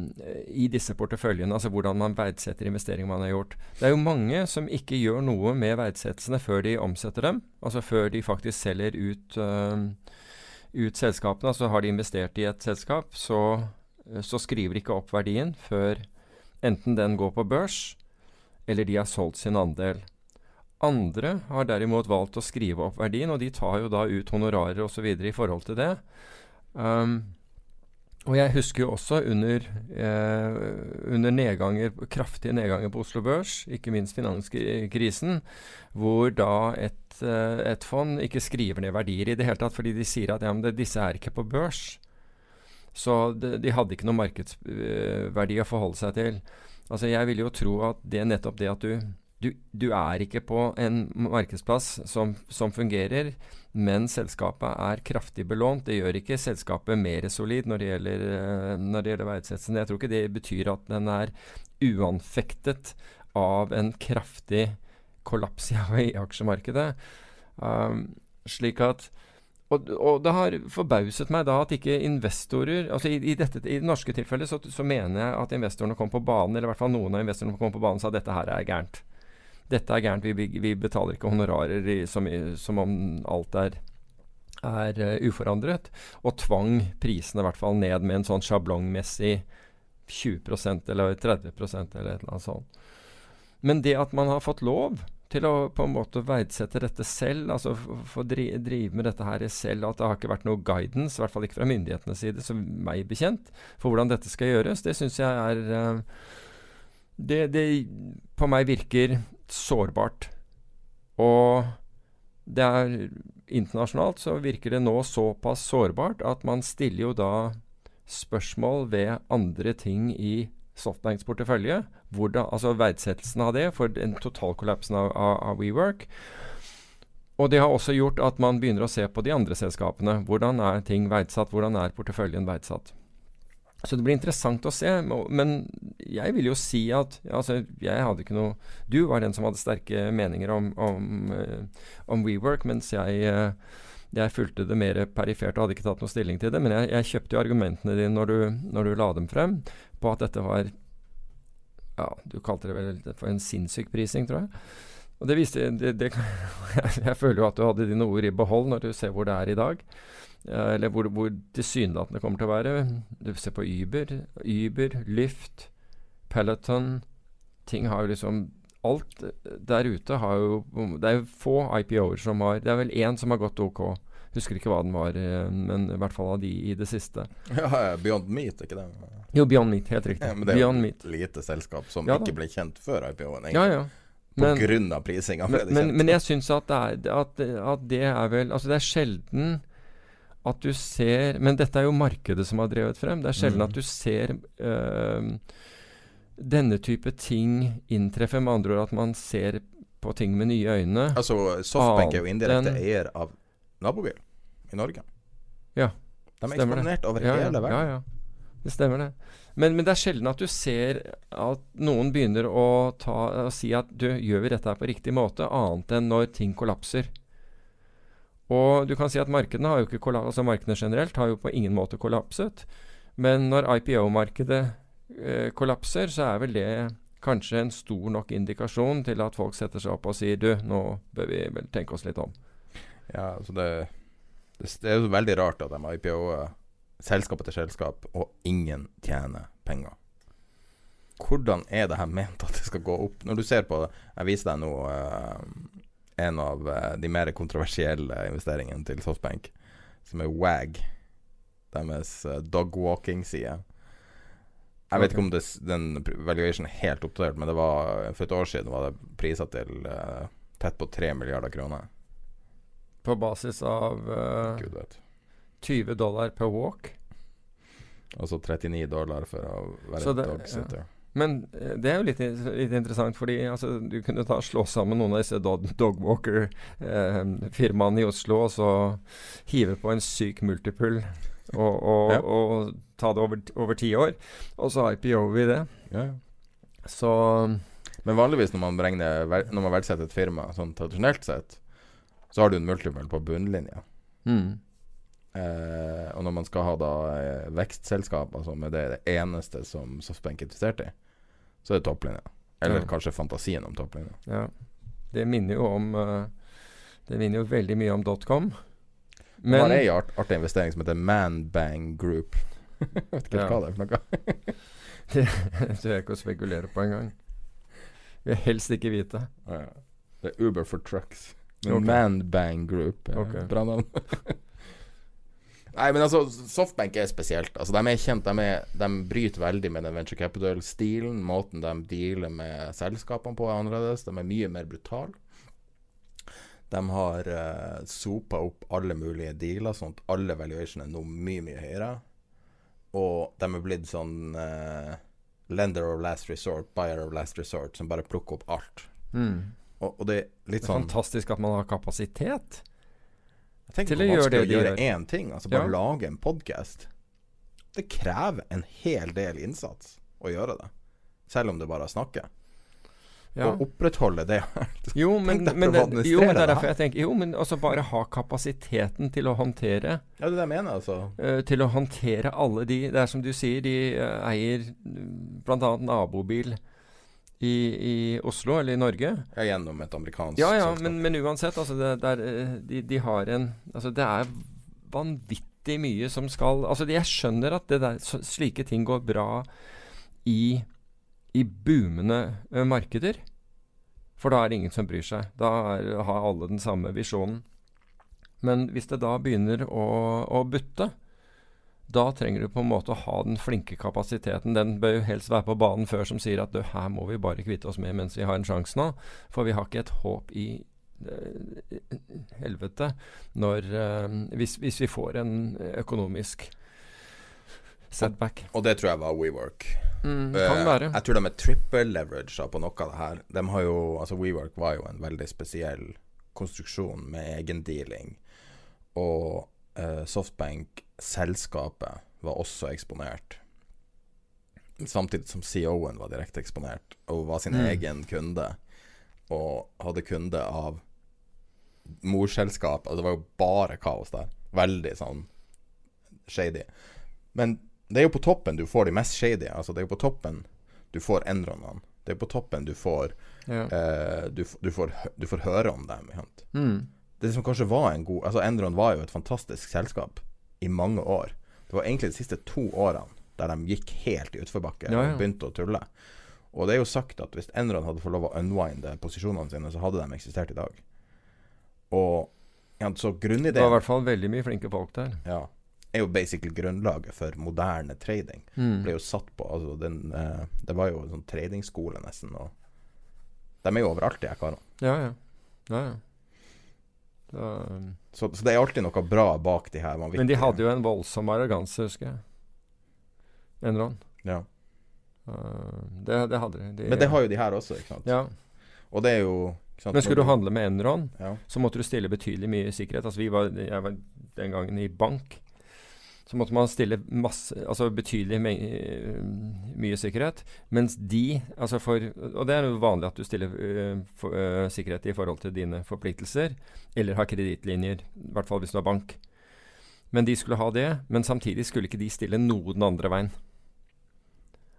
i disse porteføljene, altså hvordan man verdsetter investeringer man har gjort. Det er jo mange som ikke gjør noe med verdsettelsene før de omsetter dem, altså før de faktisk selger ut, uh, ut selskapene. Altså har de investert i et selskap, så så skriver de ikke opp verdien før enten den går på børs, eller de har solgt sin andel. Andre har derimot valgt å skrive opp verdien, og de tar jo da ut honorarer osv. i forhold til det. Um, og jeg husker jo også under, eh, under nedganger, kraftige nedganger på Oslo Børs, ikke minst finanskrisen, hvor da et, eh, et, fond ikke skriver ned verdier i det hele tatt, fordi de sier at ja, det, disse er ikke på børs. Så de, de hadde ikke noe markedsverdi å forholde seg til. Altså Jeg vil jo tro at det er nettopp det at du, du, du er ikke på en markedsplass som, som, fungerer, men selskapet er kraftig belånt. Det gjør ikke selskapet mer solid når det gjelder, eh, når det gjelder verdsettelsen. Jeg tror ikke det betyr at den er uanfektet av en kraftig kollaps i aksjemarkedet. Um, slik at og, og, det har forbauset meg da at ikke investorer altså I, i, dette, i det norske tilfellet så, så, mener jeg at investorene kom på banen, eller i hvert fall noen av investorene kom på banen og sa at dette her er gærent. Dette er gærent. Vi, vi betaler ikke honorarer i, som, som, om alt er, er uh, uforandret. Og tvang prisene i hvert fall ned med en sånn sjablongmessig 20% eller 30 eller et eller annet sånt. Men det at man har fått lov til å på en måte verdsette dette selv, altså få drive, drive med dette her selv. At det har ikke vært noe guidance, i hvert fall ikke fra myndighetenes side, som meg bekjent, for hvordan dette skal gjøres. Det syns jeg er uh, det, det på meg virker sårbart. Og det er internasjonalt så virker det nå såpass sårbart at man stiller jo da spørsmål ved andre ting i Softbanks portefølje. Hvordan, altså verdsettelsen av det for den totalkollapsen av, av, av WeWork. Og det har også gjort at man begynner å se på de andre selskapene. Hvordan er ting verdsatt? Hvordan er porteføljen verdsatt? Så det blir interessant å se. Men jeg vil jo si at altså, jeg hadde ikke noe Du var den som hadde sterke meninger om, om, uh, om WeWork, mens jeg, uh, jeg fulgte det mer perifert og hadde ikke tatt noe stilling til det. Men jeg, jeg kjøpte jo argumentene dine når du, når du la dem frem, på at dette var Ja, du kalte det vel for en sinnssyk prising, tror jeg. Og det viste det, det, Jeg føler jo at du hadde dine ord i behold når du ser hvor det er i dag. Eller hvor, hvor tilsynelatende kommer til å være. Du ser på Uber, Uber, Lyft, Peloton Ting har jo liksom Alt der ute har jo Det er jo få IPO-er som har Det er vel én som har gått OK. Husker ikke hva den var, eh, men i hvert fall av de i det siste. Ja, Beyond Meat, ikke det? Jo, Beyond Meat, helt riktig. Ja, men det er Beyond jo Meat. et lite selskap som Ja ikke ble kjent før IPO-en, Ja, ja. På grunn av prisinga Men, det men, men jeg syns at, at, at det er vel Altså, det er sjelden at du ser Men dette er jo markedet som har drevet frem. Det er sjelden mm. at du ser øh, denne type ting inntreffe. Med andre ord at man ser på ting med nye øyne. Altså, Softbank er jo indirekte eier av Nabobil i Norge. Ja, De er eksponert over ja, hele verden. Ja, ja. Det stemmer, det. Men, men det er sjelden at du ser at noen begynner å, ta, å si at du, gjør vi dette på riktig måte, annet enn når ting kollapser. Og du kan si at markedene har jo ikke altså markedene generelt har jo på ingen måte kollapset. Men når IPO-markedet eh, kollapser, så er vel det kanskje en stor nok indikasjon til at folk setter seg opp og sier du, nå bør vi vel tenke oss litt om. Ja, altså det, det, det er jo veldig rart at de IPO-er selskap etter selskap, og ingen tjener penger. Hvordan er det her ment at det skal gå opp? Når du ser på det Jeg viser deg nå eh, en av eh, de mer kontroversielle investeringene til Softbank, som er WAG. Deres uh, dog-walking-side. Jeg vet ikke om det, den valuation er helt oppdatert, men det var, for et år siden var det priser til uh, tett på 3 milliarder kroner. På basis av uh, Gud vet. 20 dollar per walk. Altså 39 dollar for å være Så det- dogsitter. Men eh, det er jo litt, litt interessant, fordi altså, du kunne ta slå sammen noen av disse dog Dogwalker-firmaene i Oslo, og så hive på en syk multiple og, og, Ja. og ta det over, over ti år. Og så IPO vi det. Ja, ja. Så Men vanligvis når man, beregner, når man verdsetter et firma, sånn tradisjonelt sett, så har du en multiple på bunnlinja. mm, Eh, og når man skal ha da eh, vekstselskaper som er det, det eneste som Softbank er interessert i, så er det topplinja. Eller Ja. kanskje fantasien om topplinja. ja. Det minner jo om eh, Det minner jo veldig mye om dotcom. Men har ei art, artig investering som heter Manbang Group. Vet ikke Ja. hva det er for noe. det tør jeg ikke å spekulere på engang. Vil helst ikke vite. Ja. Det er Uber for trucks. Men Ok. Manbang Group er Ok. bra navn. Nei, men altså, Softbank er spesielt. Altså, de er kjent, de, er, de bryter veldig med den venture capital-stilen. Måten de dealer med selskapene på er annerledes. De er mye mer brutale. De har uh, sopa opp alle mulige dealer, sånn at alle valuation er nå mye, mye høyere. Og de er blitt sånn uh, lender of last resort, buyer of last resort, som bare plukker opp alt. Mm. Og, og det er litt Det er sånn fantastisk at man har kapasitet. Jeg tenker på vanskelig det å gjøre én ting, altså bare Ja. lage en podkast. Det krever en hel del innsats å gjøre det, selv om det bare er snakke. Ja. Å opprettholde det Jo, men, men, det, jo, men det er derfor jeg tenker Jo, men altså bare ha kapasiteten til å håndtere Ja, det er det jeg mener, altså. Uh, Til å håndtere alle de Det er som du sier, de uh, eier bl.a. nabobil i, i Oslo, eller i Norge. Ja, gjennom et amerikansk Ja, ja, men, men uansett, altså det, det er, eh, de, de har en Altså det er vanvittig mye som skal Altså jeg skjønner at det der, så, slike ting går bra i, i boomende eh, markeder. For da er det ingen som bryr seg. Da er, har alle den samme visjonen. Men hvis det da begynner å, å butte, da trenger du på en måte å ha den flinke kapasiteten. Den bør jo helst være på banen før som sier at du, her må vi bare kvitte oss med mens vi har en sjanse nå. For vi har ikke et håp i eh, helvete når eh, hvis, hvis vi får en økonomisk setback. Og det tror jeg var WeWork. Mm, kan være. Jeg tror de er triple leveraged på noe av det her. De har jo, altså WeWork var jo en veldig spesiell konstruksjon med egendealing. Og uh, Softbank, selskapet, var også eksponert. samtidig som CEO-en var direkte eksponert, og var sin Mm. egen kunde, og hadde kunde av morselskap. Altså, det var jo bare kaos der. Veldig sånn shady. Men det er jo på toppen du får de mest shady. Altså, det er jo på toppen du får Enronene. Det er på toppen du får Ja. eh, du, du, får, du får høre om dem. Mm. Det som kanskje var en god Altså Enron var jo et fantastisk selskap i mange år. Det var egentlig de siste to årene der de gikk helt i utforbakke Ja, ja. og begynte å tulle. Og det er jo sagt at hvis Enron hadde fått lov å unwinde posisjonene sine, så hadde de eksistert i dag. Og ja, så Det var i hvert fall veldig mye flinke folk der. ja, er jo basically grunnlaget for moderne trading. Mm. Ble jo satt på altså den, eh, Det var jo en sånn tradingskole, nesten. Og de er jo overalt, de her karene. Ja, ja. ja, ja. Så, um, Så, så det er alltid noe bra bak de her vanvittige men de hadde jo en voldsom arroganse, husker jeg. Enron. ja. Uh, det, det hadde de. de. Men det har jo de her også, ikke sant. ja. Og det er jo Men skulle du handle med Enron, Ja. så måtte du stille betydelig mye sikkerhet. Altså vi var, jeg var den gangen i bank. Så måtte man stille masse, altså betydelig me- mye sikkerhet. Mens de altså for, Og det er jo vanlig at du stiller uh, for, uh, sikkerhet i forhold til dine forpliktelser. Eller har kredittlinjer. I hvert fall hvis du har bank. Men de skulle ha det. Men samtidig skulle ikke de stille noe den andre veien.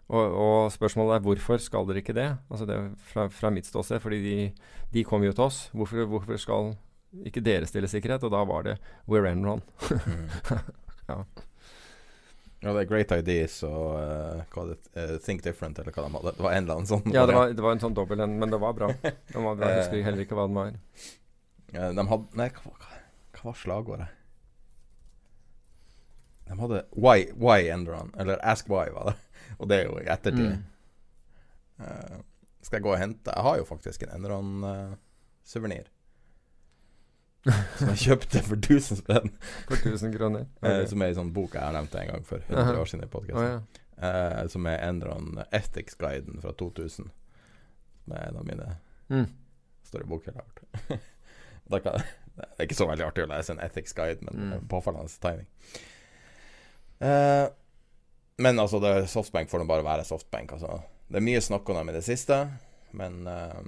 Og, og spørsmålet er hvorfor skal dere ikke det? Altså det er fra, fra mitt ståsted, fordi de, de kom jo til oss. Hvorfor, hvorfor skal ikke dere stille sikkerhet? Og da var det We're Enron. ja. Ja, det er Great Ideas og uh, hva det, uh, Think Different, eller hva de hadde. Det var en eller annen sånn ja, det var, det var en sånn dobbel en, men det var bra. Den var bra. Jeg husker heller ikke hva den var. Ja, De hadde Nei, hva, hva, hva var slagordet? De hadde Why, why Enron? Eller Ask Why, var det. Og det er jo i ettertid. Mm. Uh, skal jeg gå og hente Jeg har jo faktisk en Enron-suvenir. som jeg kjøpte for 1000 spenn. For 1000 kroner. Eh, som er ei sånn bok jeg har nevnt en gang for 100 Aha. år siden i podkasten. Oh, ja. eh, som er Enron Ethics-guiden fra 2000. Som er en av mine Mm. i. Da kan- det er ikke så veldig artig å lese en ethics guide, men Mm. eh, påfallende timing. Eh, men altså, det, softbank får nå bare være softbank. Altså. Det er mye snakk om dem i det siste, men eh,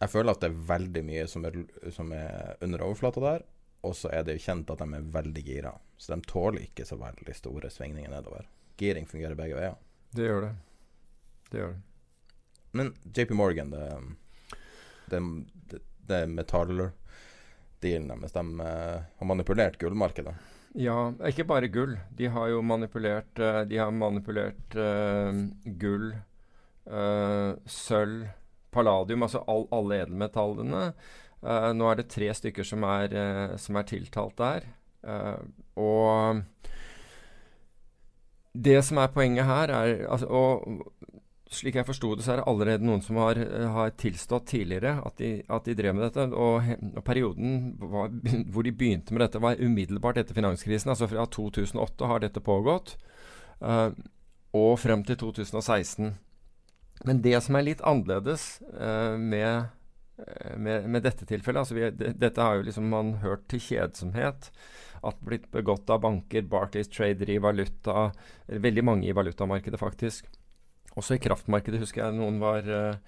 jeg føler at det er veldig mye som er, som er under overflata der. Og så er det jo kjent at de er veldig gira, så de tåler ikke så veldig store svingninger nedover. Giring fungerer begge veier. Det gjør det. Det gjør det. Men JP Morgan, det, det, det, det metalldealen deres, de eh, har manipulert gullmarkedet. Ja, ikke bare gull. De har jo manipulert De har manipulert uh, gull, uh, sølv, palladium, altså all, alle edelmetallene. Uh, nå er det tre stykker som er, uh, som er tiltalt der. Uh, og det som er poenget her, er altså, Og slik jeg forsto det, så er det allerede noen som har, har tilstått tidligere at de, at de drev med dette. Og, og perioden var, hvor de begynte med dette, var umiddelbart etter finanskrisen. Altså fra 2008 har dette pågått, og frem til 2016. Men det som er litt annerledes uh, med, eh, med, med dette tilfellet altså vi, det, Dette har jo liksom man hørt til kjedsomhet. At blitt begått av banker, Barclays trader i valuta, veldig mange i valutamarkedet faktisk. Også i kraftmarkedet husker jeg noen var uh,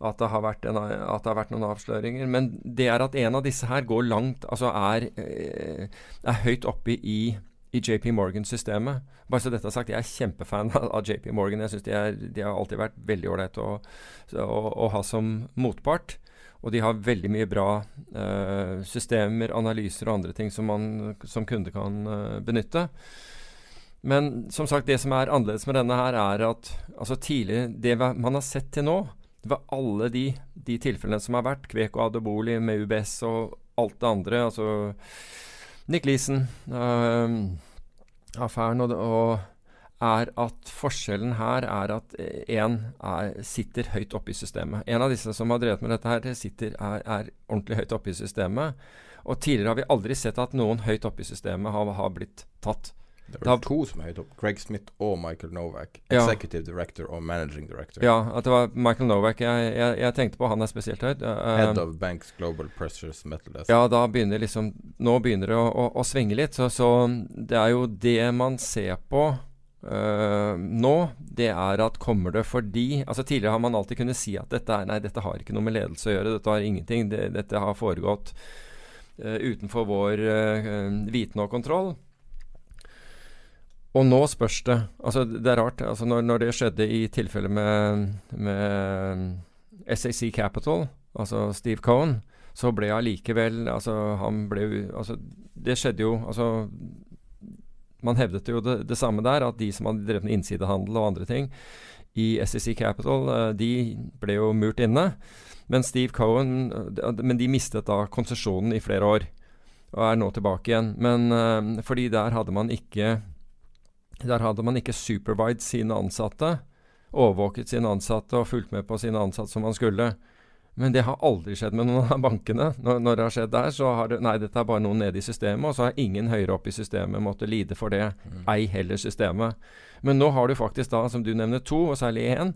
at, det en, at det har vært noen avsløringer. Men det er at en av disse her går langt, altså er, uh, er høyt oppe i, i JP Morgan-systemet. Bare så dette er sagt, jeg er kjempefan av, JP Morgan. Jeg synes de, er- de har alltid vært veldig ålreite å, å, å ha som motpart. Og de har veldig mye bra uh, systemer, analyser og andre ting som man som kunde kan uh, benytte. Men som sagt, det som er annerledes med denne her, er at altså tidlig, Det man har sett til nå, det var alle de, de tilfellene som har vært, Kveko Adeboli med UBS og alt det andre, altså Nick Leeson, øhm, affæren og, og er at forskjellen her er at én sitter høyt oppe i systemet. En av disse som har drevet med dette her, sitter, er, er ordentlig høyt oppe i systemet. Og tidligere har vi aldri sett at noen høyt oppe i systemet har, har blitt tatt. Det er var to som er høyt opp. Craig Smith og Michael Novak. Ja. Executive Director og Managing Director. Ja, at det var Michael Novak jeg, jeg, jeg tenkte på. Han er spesielt høyt. Uh, Head of Banks Global Pressures Metal Desk. Ja, da begynner liksom Nå begynner det å, å, å svinge litt. Så, så det er jo det man ser på uh, nå, det er at kommer det fordi altså Tidligere har man alltid kunnet si at dette, er, nei, dette har ikke noe med ledelse å gjøre. Dette har ingenting. Det, dette har foregått uh, utenfor vår viten og kontroll. Og nå spørs det. Altså, det er rart. Altså, når, når det skjedde i tilfellet med, med SAC Capital, altså Steve Cohen, så ble allikevel altså, han ble, altså, Det skjedde jo altså, Man hevdet jo det, det, samme der, at de som hadde drevet med innsidehandel og andre ting i SEC Capital, uh, de ble jo murt inne. Men Steve Cohen uh, Men de mistet da konsesjonen i flere år, og er nå tilbake igjen. Men uh, fordi der hadde man ikke der hadde man ikke supervised sine ansatte, overvåket sine ansatte og fulgt med på sine ansatte som man skulle. Men det har aldri skjedd med noen av bankene. Når, når, det har skjedd der, så har det Nei, dette er bare noen nede i systemet, og så har ingen høyere opp i systemet måttet lide for det. Mm. Ei heller systemet. Men nå har du faktisk da, som du nevner, to, og særlig én,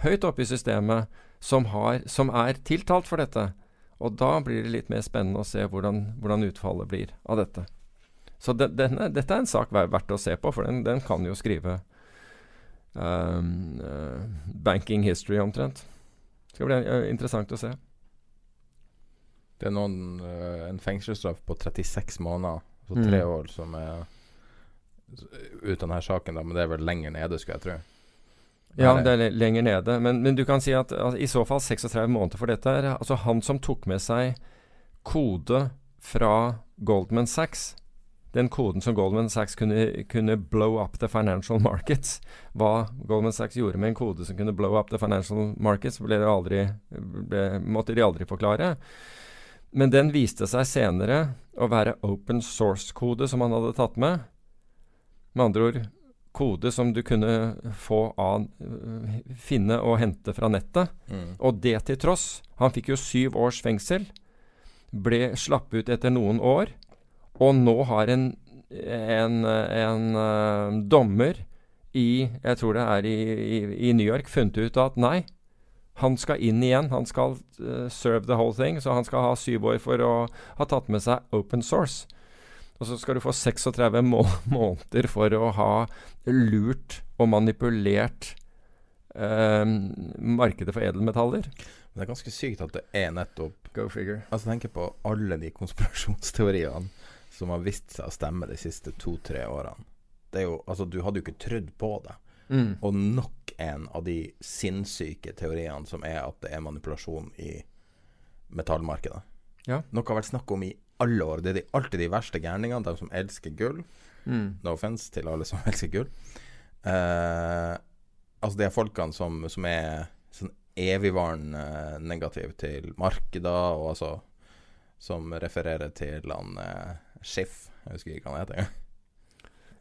høyt oppe i systemet som, har, som, er tiltalt for dette. Og da blir det litt mer spennende å se hvordan, hvordan utfallet blir av dette. Så de, denne, dette er en sak verdt å se på, for den, den kan jo skrive um, uh, banking history omtrent Det skal bli uh, interessant å se. Det er noen, uh, en fengselsstraff på 36 måneder, så tre mm. år, som er ut av denne saken, da, men det er vel lenger nede, skulle jeg tro. Ja, det er lenger nede. Men, men, du kan si at altså, i så fall 36 måneder for dette er altså han som tok med seg kode fra Goldman Sachs den koden som Goldman Sachs kunne, kunne, blow up the financial markets. Hva Goldman Sachs gjorde med en kode som kunne blow up the financial markets, ble aldri, ble, måtte de aldri forklare. Men den viste seg senere å være open source-kode som han hadde tatt med. Med andre ord kode som du kunne få av finne og hente fra nettet. Mm. Og det til tross. Han fikk jo syv års fengsel. Ble slapp ut etter noen år. Og nå har en, en, en uh, dommer i Jeg tror det er i, i, i, New York funnet ut at nei, han skal inn igjen. Han skal uh, serve the whole thing. Så han skal ha syv år for å ha tatt med seg open source. Og så skal du få 36 må måneder for å ha lurt og manipulert uh, markedet for edelmetaller. Det er ganske sykt at det er nettopp Go figure. Altså Tenk på alle de konspirasjonsteoriene som har vist seg å stemme de siste to-tre årene. Det er jo, altså Du hadde jo ikke trodd på det. Mm. Og nok en av de sinnssyke teoriene som er at det er manipulasjon i metallmarkedet. Ja. Noe har vært snakk om i alle år. Det er de, alltid de verste gærningene, de som elsker gull. Mm. No offense til alle som elsker gull. Eh, altså de folkene som, som er sånn evigvarende negativ til markeder, og altså som refererer til han eh, Schiff. Jeg husker ikke hva han heter.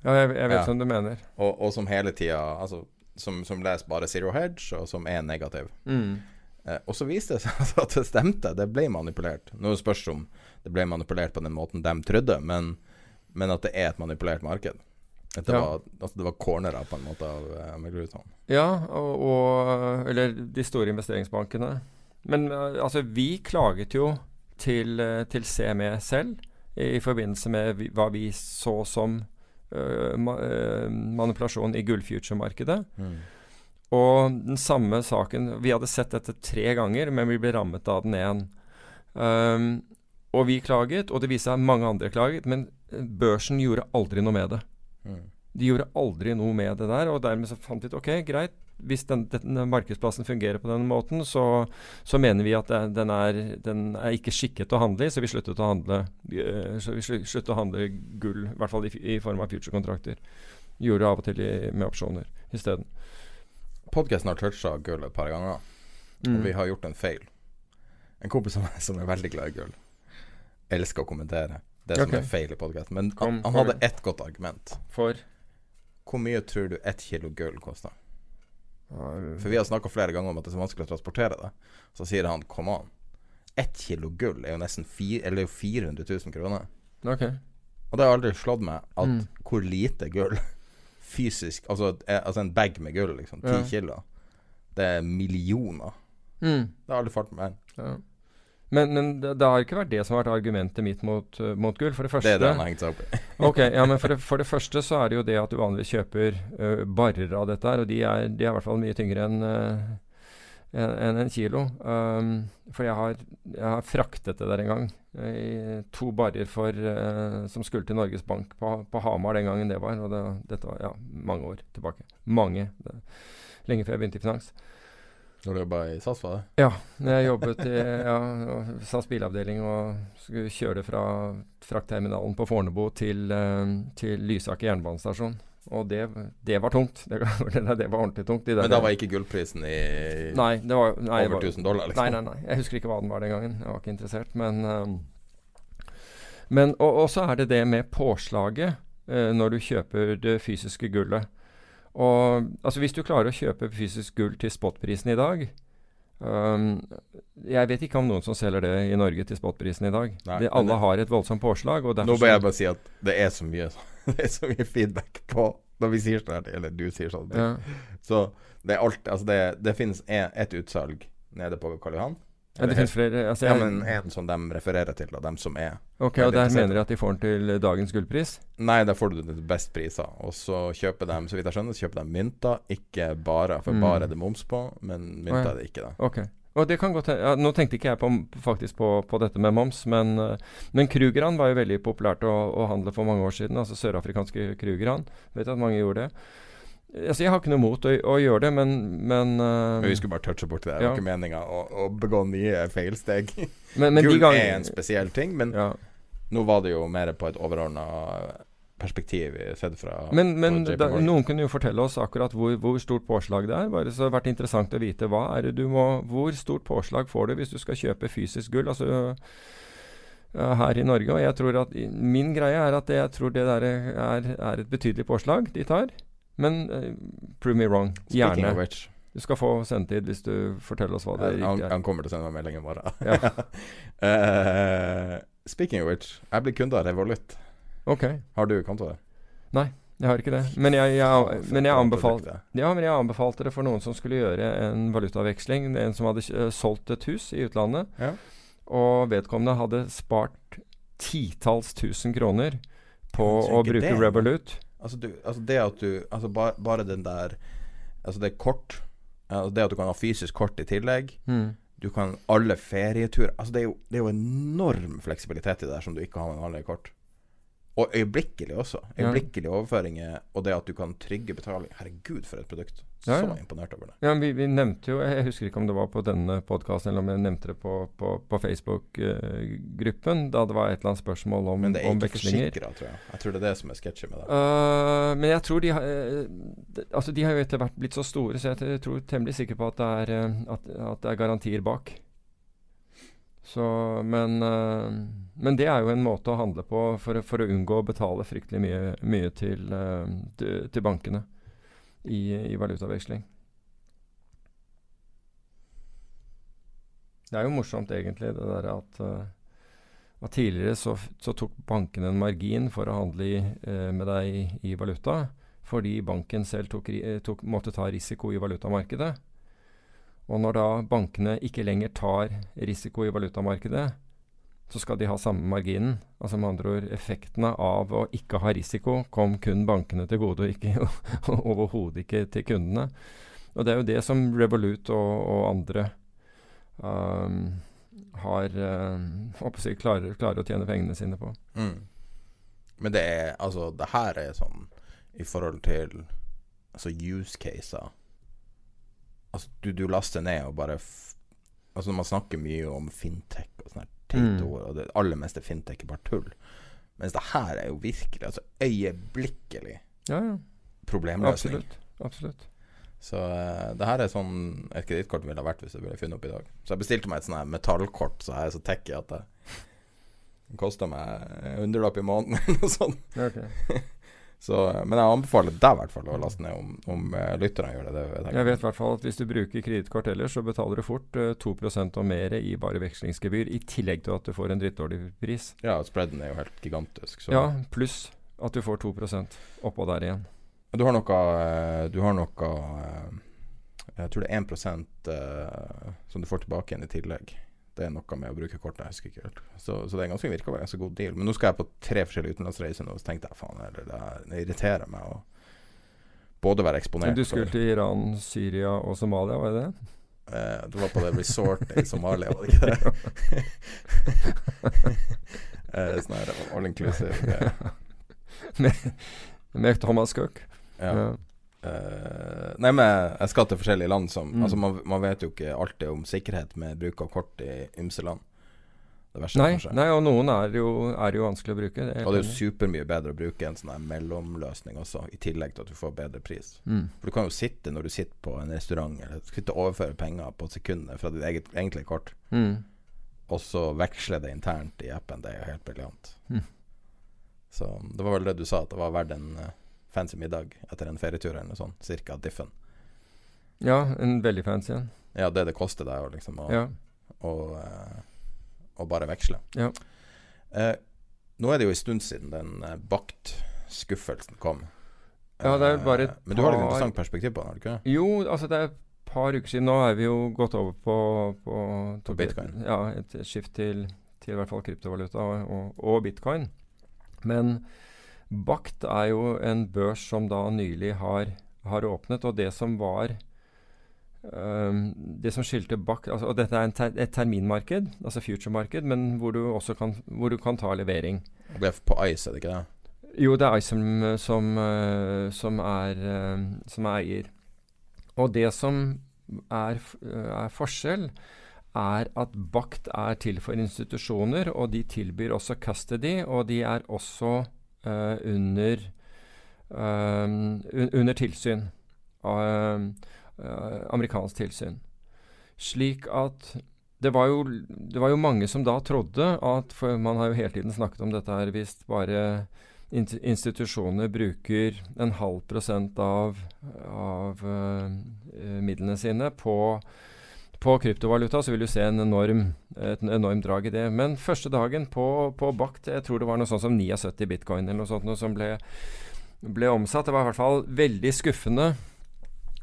ja, jeg, jeg vet ja. som du mener. Og, og som hele tida altså, som, som, leser bare Zero Hedge, og som er negativ. Mm. Eh, og så viste det seg altså at det stemte. Det ble manipulert. Nå spørs det om det ble manipulert på den måten de trodde, men, men at det er et manipulert marked. At det, ja. var, altså det var cornera på en måte av uh, meglerhusene. Ja, og, og, Eller de store investeringsbankene. Men uh, altså, vi klaget jo til, uh, til CME selv i forbindelse med hva vi så som uh, ma uh, manipulasjon i gullfuture-markedet. Mm. Og den samme saken Vi hadde sett dette tre ganger, men vi ble rammet av den én. Um, og vi klaget, og det viste seg mange andre klaget, men børsen gjorde aldri noe med det. Mm. De gjorde aldri noe med det der, og dermed så fant vi ut ok, greit, hvis den, den, markedsplassen fungerer på den måten, så, så mener vi at det, den, er, den, er, ikke skikket til å handle i, så vi sluttet å handle, så vi sluttet å handle gull, i hvert fall i, i form av future-kontrakter. Gjorde av og til i, med opsjoner isteden. Podkasten har toucha gull et par ganger, mm. og vi har gjort en feil. En kompis av meg som er veldig glad i gull, elsker å kommentere det som okay. er feil i podkasten. Men han, han hadde ett godt argument. For? Hvor mye tror du ett kilo gull koster? For vi har snakka flere ganger om at det er så vanskelig å transportere det. Så sier han come on. Ett kilo gull er jo nesten fire, eller 400 000 kroner. Okay. Og det har aldri slått meg at mm. hvor lite gull fysisk Altså, altså en bag med gull, liksom. Ti ja. kilo. Det er millioner. Mm. Det har aldri falt meg inn. Ja. Men, men det, det, har ikke vært det som har vært argumentet mitt mot, uh, mot gull. For det første Det er det han har hengt seg opp i. ok, ja, men for det, for det, første så er det jo det at du vanligvis kjøper uh, barrer av dette her, og de er, de er, i hvert fall mye tyngre enn uh, en, en kilo. Um, for jeg har, jeg har, fraktet det der en gang. I to barrer for, som skulle til Norges Bank på, på, Hamar den gangen det var. Og det, dette var ja, mange år tilbake. Mange. Det, lenge før jeg begynte i finans. Når du jobba i SAS, var det? Ja, jeg jobbet i ja, SAS bilavdeling og skulle kjøre fra fraktterminalen på Fornebu til, uh, til Lysaker jernbanestasjon. Og det, det, var tungt. Det, det, var ordentlig tungt. Men da var ikke gullprisen i nei, det var, nei, over 1000 dollar? liksom? Nei, nei, nei. Jeg husker ikke hva den var den gangen. Jeg var ikke interessert. Men, um, men og, så er det det med påslaget uh, når du kjøper det fysiske gullet. Og altså Hvis du klarer å kjøpe fysisk gull til spotprisen i dag um, Jeg vet ikke om noen som selger det i Norge til spotprisen i dag. Nei, det, alle det, har et voldsomt påslag. nå bør jeg bare si at det er så mye, det er så mye feedback på når vi sier sånn, eller du sier sånn. Ja. Så det er alt Altså, det, det finnes et utsalg nede på Karl Johan. Ja, det finnes flere altså, Ja, men en som de refererer til, da, dem som er Ok, Og der mener de at de får den til dagens gullpris? Nei, der får du den til best priser. Og så kjøper de, så vidt jeg skjønner, så kjøper de mynter. Ikke bare, for mm. bare er det moms på, men mynter oh, ja. er det ikke. da Okay. og det kan godt ja, Nå tenkte ikke jeg på, faktisk på, på dette med moms, men, men Krugeran var jo veldig populært å, å, handle for mange år siden. Altså sørafrikanske Krugeran. Vet at mange gjorde det. Altså, jeg har ikke noe mot å, å gjøre det, men Men, uh, Vi skulle bare touche borti det. Det ja. var ikke meninga å, å, begå nye feilsteg. Men, men Gull er en spesiell ting, men ja. nå var det jo mer på et overordna perspektiv sett fra Men, men da, noen kunne jo fortelle oss akkurat hvor, hvor, stort påslag det er. Bare så det vært interessant å vite hva er det du må Hvor stort påslag får du hvis du skal kjøpe fysisk gull? Altså her i Norge. Og jeg tror at min greie er at jeg tror det der er, er et betydelig påslag de tar. Men uh, prove me wrong. Gjerne. Du skal få sendetid hvis du forteller oss hva det er. Han, han kommer til å sende meg melding i morgen. Ja. uh, speaking of which, jeg blir kunde av Revolut. Ok Har du konto der? Nei, jeg har ikke det. Men jeg, jeg, men jeg, anbefal, ja, men jeg anbefalte det for noen som skulle gjøre en valutaveksling. En som hadde uh, solgt et hus i utlandet. Ja. Og vedkommende hadde spart titalls tusen kroner på å bruke det. Revolut. Altså, du, altså det at du Altså bare, bare, den der Altså det er kort. Altså det at du kan ha fysisk kort i tillegg. Mm. Du kan alle ferieturer Altså det er, jo, det er jo enorm fleksibilitet i det der som du ikke har med vanlige kort. Og øyeblikkelig også. Øyeblikkelige overføringer og det at du kan trygge betaling. Herregud, for et produkt. Så ja, ja. imponert over det. Ja, vi, vi, nevnte jo Jeg husker ikke om det var på denne podkasten eller om jeg nevnte det på, på, på Facebook-gruppen, da det var et eller annet spørsmål om Men det er ikke forsikra, tror jeg. Jeg tror det er det som er sketsjy med det. Uh, men jeg tror de har uh, Altså, de har jo etter hvert blitt så store, så jeg tror temmelig sikker på at det er, eh, at, at det er garantier bak. Så, men, uh, men, det er jo en måte å handle på for, for å unngå å betale fryktelig mye, mye til, uh, til, bankene i, i, valutaveksling. Det er jo morsomt egentlig det derre at, uh, at tidligere så, så, tok bankene en margin for å handle i, med deg i, i, valuta, fordi banken selv tok, tok, måtte ta risiko i valutamarkedet. Og når da bankene ikke lenger tar risiko i valutamarkedet, så skal de ha samme marginen. Altså med andre ord, effektene av å ikke ha risiko kom kun bankene til gode, og ikke overhodet ikke til kundene. Og det er jo det som Revolut og, og andre um, har uh, si, klarer, klarer, å tjene pengene sine på. Mm. Men det er altså Det her er sånn i forhold til altså use caser Altså, du, du, laster ned og bare Altså, når man snakker mye om fintech og sånne teite mm. ord, og det aller meste fintech er bare tull. Mens det her er jo virkelig altså øyeblikkelig ja, ja. problemløsning. Absolutt. Absolutt. Så uh, det her er sånn et kredittkort ville vært hvis jeg ville funnet opp i dag. Så jeg bestilte meg et sånt metallkort, så jeg er så tacky at det, kosta meg en hundrelapp i måneden eller noe sånt. Okay. Så, men jeg anbefaler deg i hvert fall å laste ned om, om uh, lytterne gjør det. det jeg. jeg vet i hvert fall at hvis du bruker kredittkort ellers, så betaler du fort uh, eh, 2 og mer i bare vekslingsgebyr, i tillegg til at du får en drittdårlig pris. Ja, spreaden er jo helt gigantisk. Så. Ja, pluss at du får 2% oppå der igjen. Du har noe, eh, du har noe Jeg tror det er 1 uh, som du får tilbake igjen i tillegg Det er noe med å bruke kortet, jeg husker ikke helt. Så, så det er ganske, virker å være en ganske god deal. Men nå skal jeg på tre forskjellige utenlandsreiser nå, så tenkte jeg faen det, det irriterer meg å både være eksponert Du skulle til Iran, Syria og Somalia, var det det? Eh, du var på det resortet i Somalia, var det ikke det? eh, sånn her all inclusive. med, med Thomas Cook. Ja. ja. Uh, nei, men jeg skal til forskjellige land som mm. Altså, man, man, vet jo ikke alltid om sikkerhet med bruk av kort i ymse land. Det verste, nei, kanskje. nei, og noen er jo, er jo vanskelig å bruke. Det og det er jo supermye bedre å bruke en sånn her mellomløsning også, i tillegg til at du får bedre pris. Mm. For du kan jo sitte når du sitter på en restaurant, eller sitte og overføre penger på sekundet fra ditt eget egentlige kort, mm. og så veksle det internt i appen. Det er jo helt briljant. Mm. Så det var vel det du sa, at det var verdt en uh, fancy middag etter en ferietur eller noe sånt. Cirka diffen. Ja, en veldig fancy en. Ja, det det koster deg liksom å, ja. og, og bare veksle. Ja. Eh, nå er det jo en stund siden den uh, bakt-skuffelsen kom. Ja, det er bare et par Men du har et interessant perspektiv på den, har du ikke? Jo, altså det er et par uker siden. Nå er vi jo gått over på, på, på bitcoin. Ja, et skift til, til i hvert fall kryptovaluta og, og bitcoin. Men Bakt er jo en børs som da nylig har, har åpnet, og det som var um, Det som skilte Bakt altså, Og dette er ter, et terminmarked, altså future-marked, men hvor du også kan, hvor du kan ta levering. Det er på Ice, er det ikke det? Jo, det er Ice som, som, uh, som, er, uh, som er eier. Og det som er, er forskjell, er at Bakt er til for institusjoner, og de tilbyr også custody, og de er også under, uh, under tilsyn. Uh, amerikansk tilsyn. Slik at det var, jo, det var, jo, mange som da trodde at For man har jo hele tiden snakket om dette her hvis bare institusjoner bruker en halv prosent av, av uh, midlene sine på på kryptovaluta så vil du se en enorm, et enormt drag i det. Men første dagen på, på Bakt, jeg tror det var noe sånt som 79 bitcoin eller noe sånt noe som ble, ble omsatt. Det var i hvert fall veldig skuffende.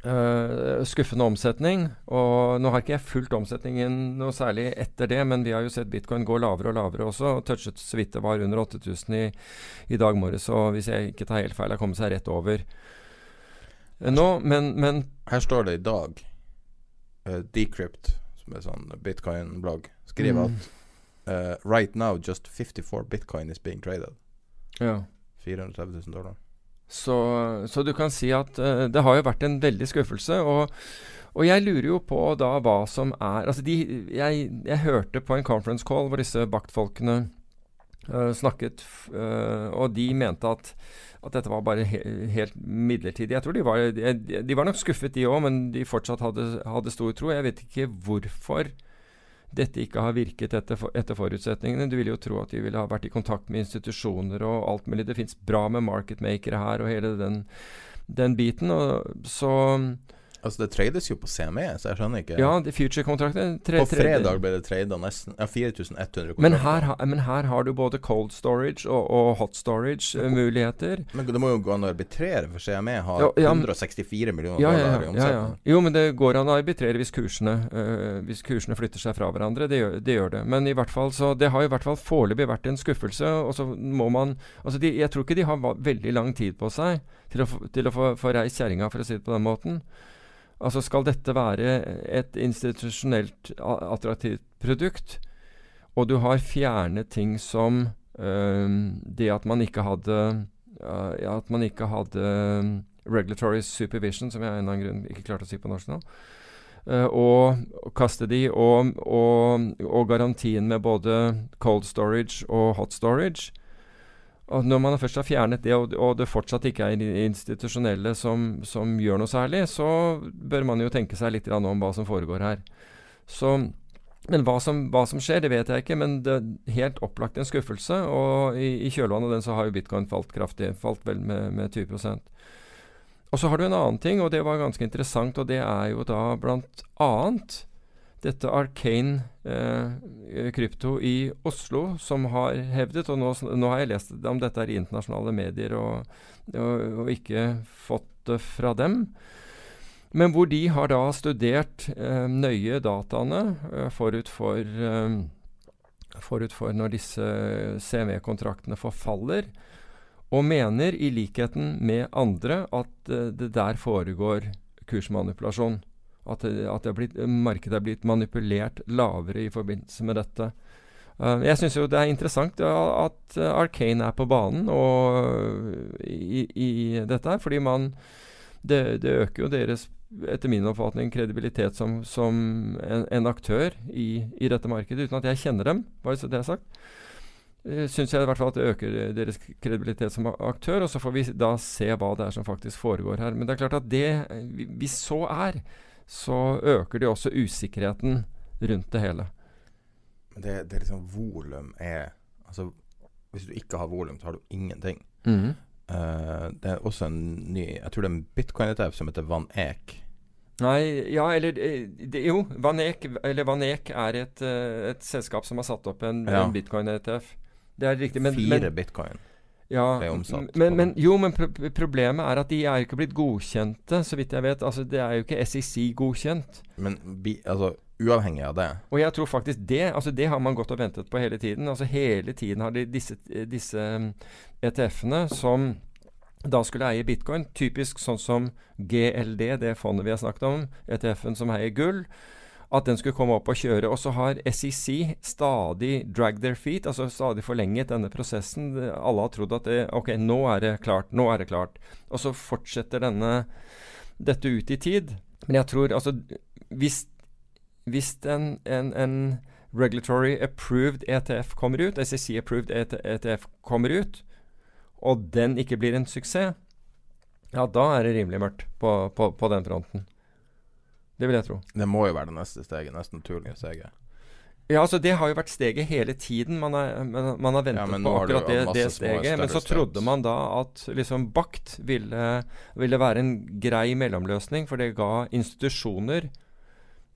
Uh, skuffende omsetning. Og nå har ikke jeg fulgt omsetningen noe særlig etter det, men vi har jo sett bitcoin gå lavere og lavere også. og Touchet så vidt det var under 8000 i, i dag morges. Så hvis jeg ikke tar helt feil, har kommet seg rett over nå. Men, men Her står det i dag uh, Decrypt, som er sånn bitcoin-blogg, skriver mm. at uh, right now just 54 bitcoin is being traded. Ja. 430 000 dollar. Så, så, du kan si at uh, det har jo vært en veldig skuffelse. Og, og, jeg lurer jo på da hva som er Altså de, jeg, jeg, hørte på en conference call hvor disse baktfolkene uh, snakket, uh, og de mente at at dette var bare he helt midlertidig. Jeg tror De var, de, de var nok skuffet, de òg, men de fortsatt hadde, hadde, stor tro. Jeg vet ikke hvorfor dette ikke har virket etter, etter, forutsetningene. Du ville jo tro at de ville ha vært i kontakt med institusjoner og alt mulig. Det fins bra med marketmakere her og hele den, den biten. Og så Altså Det trades jo på CME, så jeg skjønner ikke Ja, future-kontrakter På fredag ble det trada nesten ja, 4100 kontrakter. Men her, men her, har du både cold storage og, og hot storage-muligheter. Uh, men det må jo gå an å arbitrere, for CME har ja, ja, 164 millioner ja, dollar i omsetning. Jo, men det går an å arbitrere hvis kursene, uh, hvis kursene flytter seg fra hverandre. Det gjør, det gjør, det Men i hvert fall så det har i hvert fall foreløpig vært en skuffelse. Og så må man Altså, de, jeg tror ikke de har veldig lang tid på seg til å, til å få, få reist kjerringa, for å si det på den måten. Altså Skal dette være et institusjonelt attraktivt produkt, og du har fjernet ting som øh, det at man ikke hadde uh, At man ikke hadde regulatory supervision, som jeg av en eller annen grunn ikke klarte å si på norsk nå, uh, og custody og, og, og garantien med både cold storage og hot storage, og når man først har fjernet det, og, og det fortsatt ikke er institusjonelle som, som, gjør noe særlig, så bør man jo tenke seg litt om hva som foregår her. Så, men hva som, hva som, skjer, det vet jeg ikke, men det er helt opplagt en skuffelse. Og i, i kjølvannet av den så har jo bitcoin falt kraftig, falt vel med, med 20% Og så har du en annen ting, og det var ganske interessant, og det er jo da blant annet dette Arcane eh, krypto i Oslo, som har hevdet Og nå, nå, har jeg lest om dette i internasjonale medier og, og, og, ikke fått det fra dem. Men hvor de har da studert eh, nøye dataene eh, forut for eh, forut for når disse CME-kontraktene forfaller, og mener i likheten med andre at eh, det der foregår kursmanipulasjon. At, at er blitt, markedet er blitt manipulert lavere i forbindelse med dette. Uh, jeg syns jo det er interessant at uh, Arcane er på banen i, i, dette her, fordi man det, det, øker jo deres, etter min oppfatning, kredibilitet som, som en, en, aktør i, i, dette markedet, uten at jeg kjenner dem, bare så det er sagt. Uh, syns jeg i hvert fall at det øker deres kredibilitet som aktør, og så får vi da se hva det er som faktisk foregår her. Men det er klart at det, hvis så er, så øker det også usikkerheten rundt det hele. Det, det er liksom Volum er Altså, hvis du ikke har volum, så har du ingenting. Mm. Uh, det er også en ny Jeg tror det er en bitcoin-ETF som heter Van Eek. Nei, ja, eller eh, det, Jo, Van Eek, eller Van Eek er et, eh, et, selskap som har satt opp en, ja. en bitcoin-ETF. Det er riktig. Men, Fire men, bitcoin ja. Men, men, jo, men pro problemet er at de er jo ikke blitt godkjente, så vidt jeg vet. Altså, Det er jo ikke SEC godkjent. Men bi, altså, uavhengig av det. Og jeg tror faktisk det altså det har man gått og ventet på hele tiden. Altså Hele tiden har de disse, disse um, ETF-ene som da skulle eie bitcoin, typisk sånn som GLD, det fondet vi har snakket om, ETF-en som eier gull, at den skulle komme opp og kjøre. Og så har SEC stadig dragged their feet, altså stadig forlenget denne prosessen. Alle har trodd at det, ok, nå er det klart, nå er det klart. Og så fortsetter denne, dette ut i tid. Men jeg tror altså hvis hvis en, en, en, regulatory approved ETF kommer ut, SEC approved ETF kommer ut, og den ikke blir en suksess, ja, da er det rimelig mørkt på, på, på den fronten. Det vil jeg tro. Det må jo være det neste steget. Neste naturlige steget. Ja, altså Det har jo vært steget hele tiden. Man, er, man, man har ventet ja, på akkurat det, det steget. Men så trodde man da at liksom Bakt ville, ville være en grei mellomløsning, for det ga institusjoner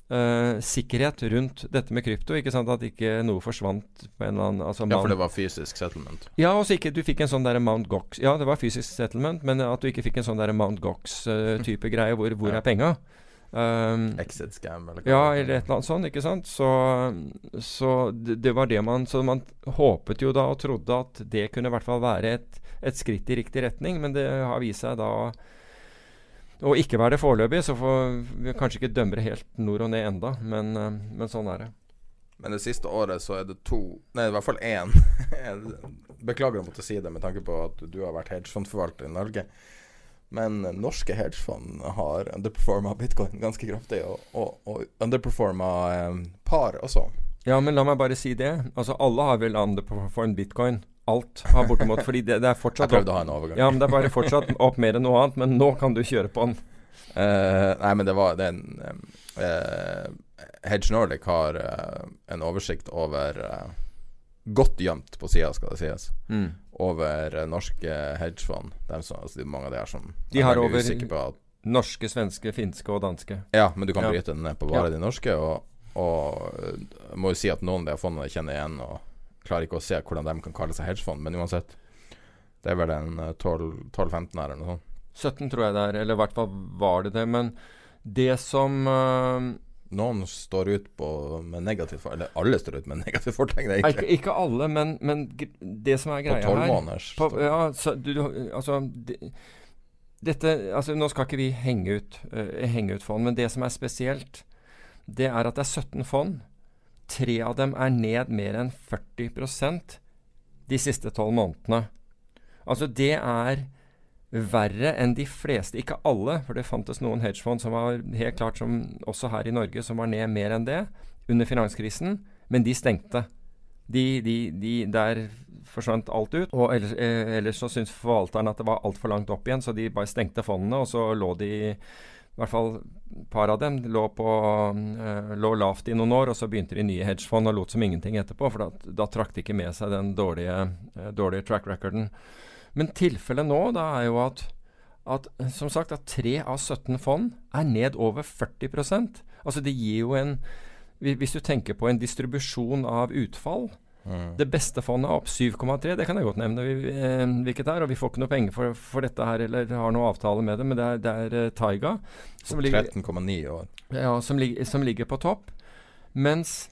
Uh, sikkerhet rundt dette med krypto. Ikke sant At ikke noe forsvant på en eller annen altså Ja, for det var fysisk settlement? Ja, og så ikke du fikk en sånn der Mount Gox Ja, det var fysisk settlement, men at du ikke fikk en sånn der Mount Gox-type uh, greie hvor, hvor ja. er penga? Um, Exit scam, eller hva? Ja, eller et eller annet sånt. Ikke sant? Så, så det, det, var det man Så man håpet jo da og trodde at det kunne i hvert fall være et, et skritt i riktig retning, men det har vist seg da å ikke være det foreløpig, så får vi kanskje ikke dømme det helt nord og ned enda, men, men, sånn er det. Men det siste året så er det to Nei, i hvert fall én. Beklager å måtte si det med tanke på at du har vært hedgefondforvalter i Norge. Men norske hedgefond har underperforma bitcoin ganske kraftig, og, og, og underperforma eh, par også. Ja, men la meg bare si det. Altså, alle har vel underperformed bitcoin alt har bortimot. Fordi det, det er fortsatt Jeg prøvde å ha en overgang. Ja, men det er bare fortsatt opp mer enn noe annet. Men nå kan du kjøre på den. Uh, nei, men det var den uh, Hedge Nordic har uh, en oversikt over Godt gjemt på sida, skal det sies. Mm. Over norske hedgefond. Altså, mange av de her som De har over norske, svenske, finske og danske. Ja, men du kan ja. bryte den ned på bare ja. de norske. Og, og må jo si at noen av de fondene kjenner igjen. Og klarer ikke å se hvordan de kan kalle seg hedgefond, men uansett. Det er vel en 12-15 eh, her eller noe sånt. 17 tror jeg det er, eller i hvert fall var det det. Men det som uh, Noen står ut på med negativt fortegn. Eller alle står ut med negativt fortegn, egentlig. Ikke, ikke alle, men, men, det som er greia her På 12 måneders. På, ja, altså de, dette, altså Nå skal ikke vi henge ut, uh, henge ut fond, men det som er spesielt, det er at det er 17 fond Tre av dem er ned mer enn 40% de siste tolv månedene. Altså, det er verre enn de fleste, ikke alle, for det fantes noen hedgefond som var helt klart, som også her i Norge, som var ned mer enn det under finanskrisen, men de stengte. De, de, de der forsvant alt ut. Og ellers, eh, ellers så syntes forvalteren at det var altfor langt opp igjen, så de bare stengte fondene, og så lå de i hvert fall par av dem lå, på, uh, lå, lavt i noen år, og så begynte de nye hedgefond og lot som ingenting etterpå. For da, da trakk de ikke med seg den dårlige, uh, dårlige track recorden. Men tilfellet nå da er jo at, at som sagt at 3 av 17 fond er ned over 40% Altså det gir jo en Hvis du tenker på en distribusjon av utfall, Mm. Det beste fondet er opp 7,3. Det kan jeg godt nevne vi, eh, hvilket er. Og vi får ikke noe penger for, for dette her, eller har noe avtale med det, men det er, det er eh, Taiga som ligger, 13,9 år. ja, som, som ligger på topp. Mens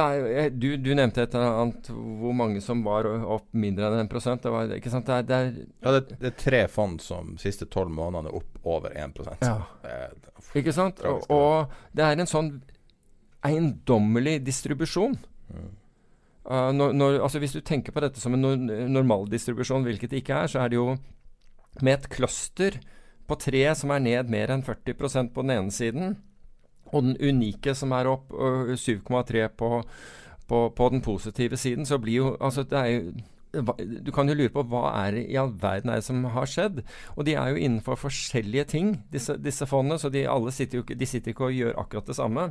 er, du, du nevnte et eller annet hvor mange som var opp mindre enn 1% Det var? Det er, det er Ja, det, det er tre fond som de siste tolv månedene er opp over 1 Ja. Er- Ikke sant? Og, og det er en sånn eiendommelig distribusjon. Mm. Uh, når, når, altså hvis du tenker på dette som en no normaldistribusjon, hvilket det ikke er, så er det jo med et cluster på tre som er ned mer enn 40% på den ene siden, og den unike som er opp øh, 7,3 på, på, på den positive siden, så blir jo Altså, det er jo du kan jo lure på hva er det i all verden er det som har skjedd. Og de er jo innenfor forskjellige ting, disse, disse fondene. Så de, alle sitter jo de sitter ikke og gjør akkurat det samme.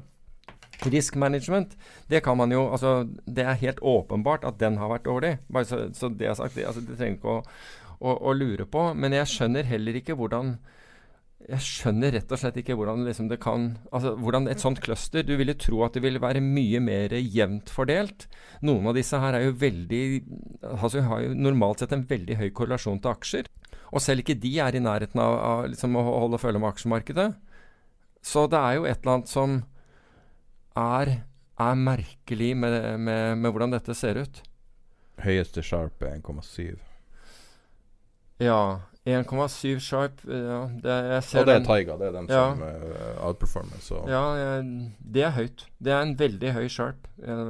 Risk management, det kan man jo altså, Det er helt åpenbart at den har vært dårlig. Bare så, så det er sagt. Det, altså, det trenger ikke å, å, å lure på. Men jeg skjønner heller ikke hvordan jeg skjønner rett og slett ikke hvordan liksom det kan Altså hvordan et sånt cluster Du ville tro at det ville være mye mer jevnt fordelt. Noen av disse her er jo veldig Altså har jo normalt sett en veldig høy korrelasjon til aksjer. Og selv ikke de er i nærheten av, av liksom å holde følge med aksjemarkedet. Så det er jo et eller annet som er, er merkelig med, med, med hvordan dette ser ut. Høyeste sharp er 1,7. Ja. 1,7 sharp. Ja, det, jeg ser Og det er. Taiga. Det er den Ja. som uh, outperformer. Så Ja, det er høyt. Det er en veldig høy sharp. Eh,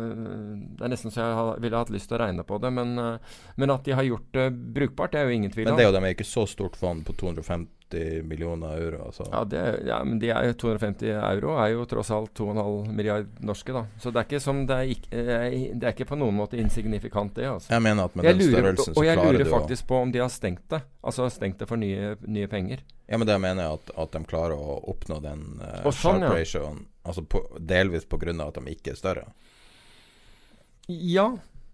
det er nesten så jeg ville hatt lyst til å regne på det. Men, eh, men at de har gjort det brukbart, det er jo ingen tvil Men det er jo de er ikke så stort fond på 250 millioner euro. Altså. Ja, det, ja, men de er jo 250 euro er jo tross alt 2,5 milliard norske, da. Så det er ikke som det er ikke, eh, det er ikke på noen måte insignifikant, det. altså. Jeg mener at med Jeg den lurer, størrelsen så og jeg lurer faktisk på om de har stengt det. Altså stengt det for nye, nye penger. Ja, men det mener jeg at, at de klarer å oppnå den uh, Og sånn, sharp ja. ratioen. Altså på, delvis pga. at de ikke er større. Ja,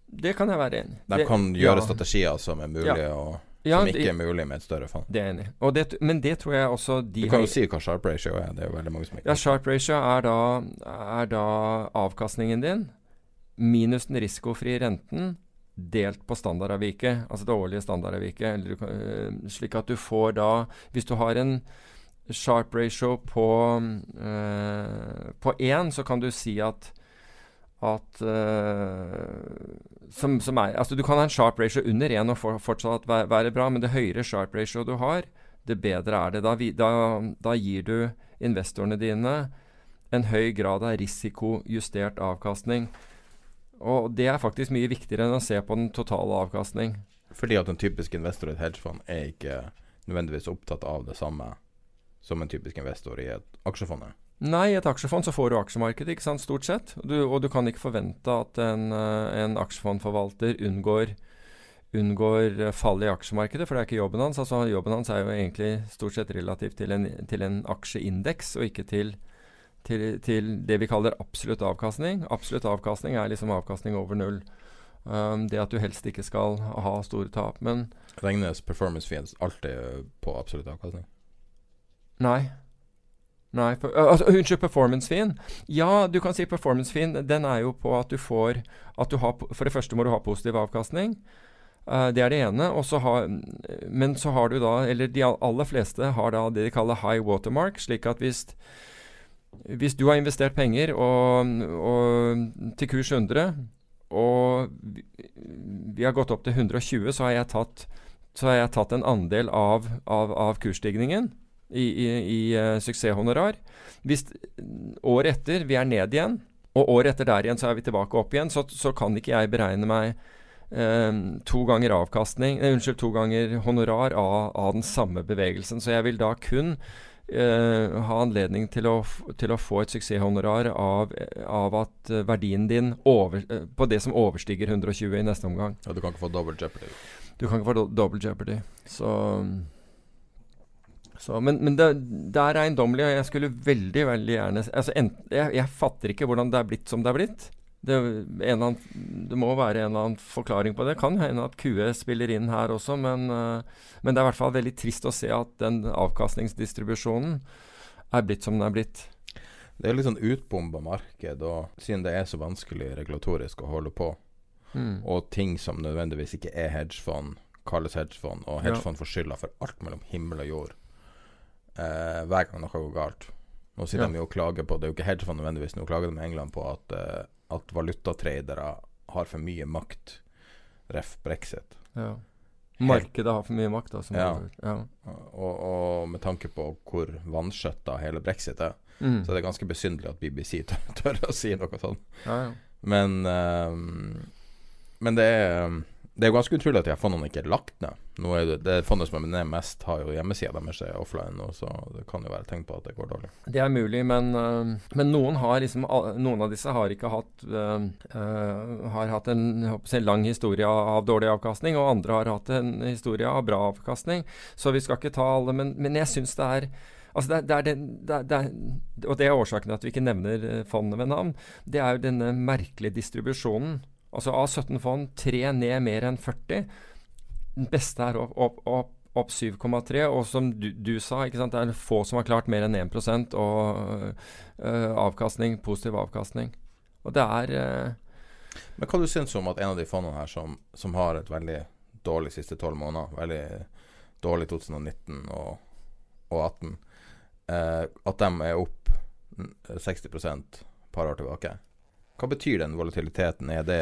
det kan jeg være enig i. De Det- kan gjøre ja. strategier som er mulige, Ja. Ja, som ikke er mulig med et større fond. Det er enig. Det- Men det tror jeg også de Du kan jo si hva sharp ratio er. Det er jo veldig mange som ikke Ja, sharp ratio er da, er da avkastningen din minus den risikofrie renten delt på standardavviket, altså det årlige standardavviket. Øh, slik at du får da Hvis du har en sharp ratio på øh, på 1, så kan du si at at uh, som, som er, altså Du kan ha en sharp ratio under én og for, fortsatt være, være bra, men det høyere sharp ratio du har, det bedre er det. Da, vi, da, da gir du investorene dine en høy grad av risikojustert avkastning. Og det er faktisk mye viktigere enn å se på den totale avkastning. Fordi at en typisk investor i et hedgefond er ikke nødvendigvis opptatt av det samme som en typisk investor i et aksjefond er. Nei, i et aksjefond så får du aksjemarkedet, ikke sant, stort sett. Du, og du kan ikke forvente at en, eh, en aksjefondforvalter unngår, unngår eh, fall i aksjemarkedet, for det er ikke jobben hans. Altså Jobben hans er jo egentlig stort sett relativt til en, til en aksjeindeks, og ikke til, til, til det vi kaller absolutt avkastning. Absolutt avkastning er liksom avkastning over null. Um, det at du helst ikke skal ha store tap. Men Regnes performance fees alltid på absolutt avkastning? Nei. Nei, altså, Unnskyld, performance-feen. Ja, du kan si performance-feen. Den er jo på at du får at du har, For det første må du ha positiv avkastning. Uh, det er det ene. Så ha, men så har du da Eller de aller fleste har da det de kaller high watermark. Slik at hvis hvis du har investert penger og, og, til kurs 100, og vi, har gått opp til 120, så har jeg tatt, har jeg tatt en andel av, av, av kursstigningen i, i, i eh, suksesshonorar. Hvis året etter vi er ned igjen, og året etter der igjen så er vi tilbake opp igjen, så, så kan ikke jeg beregne meg eh, to ganger avkastning, eh, unnskyld, to ganger honorar av, av den samme bevegelsen. Så jeg vil da kun eh, ha anledning til å, til å få et suksesshonorar av, av at eh, verdien din over, eh, på det som overstiger 120 i neste omgang. Ja, du kan ikke få double jeopardy. Du kan ikke få do double jeopardy. Så, så Men, men det, det er eiendommelig, og jeg skulle veldig, veldig gjerne altså en, jeg, jeg fatter ikke hvordan det er blitt som det er blitt. Det, en annen, det må være en eller annen forklaring på det. Kan hende at QE spiller inn her også, men, eh, men det er i hvert fall veldig trist å se at den avkastningsdistribusjonen er blitt som den er blitt. Det er litt sånn utbomba marked, og siden det er så vanskelig regulatorisk å holde på, Mm. og ting som nødvendigvis ikke er hedgefond, kalles hedgefond, og Ja. hedgefond får skylda for alt mellom himmel og jord eh, hver gang noe går galt. Nå sitter Ja. de jo og klager på Det er jo ikke helt sånn nødvendigvis, nå klager de med England på at, eh, at valutatradere har for mye makt, ref. brexit. Ja. Markedet har for mye makt, da. Ja. ja. Og, og med tanke på hvor vanskjøtta hele brexit er, Mm. så er det ganske besynderlig at BBC tør, tør å si noe sånt. ja, ja. Men eh, Men det er Det er ganske utrolig at de her fondene ikke er lagt ned. Nå er det, det fondet som er ned mest, har jo hjemmesida deres er offline nå, så det kan jo være tegn på at det går dårlig. Det er mulig, men, øh, men noen, liksom, noen av disse har ikke hatt øh, Har hatt en jeg lang historie av, dårlig avkastning, og andre har hatt en historie av bra avkastning. Så vi skal ikke ta alle, men, men jeg syns det er Altså det, det, er det, det er, og det er årsaken til at vi ikke nevner fondet ved navn. Det er jo denne merkelige distribusjonen. Altså av 17 fond, tre ned mer enn 40. Den beste er opp, opp, opp, opp 7,3. Og som du, du sa, det er få som har klart mer enn 1% og øh, avkastning, positiv avkastning. Og det er øh, Men hva du syns om at en av de fondene her som, som har et veldig dårlig siste tolv måneder, veldig dårlig 2019 og, og 18, øh, at de er opp mm, 60 et par år tilbake? Hva betyr den volatiliteten? Er det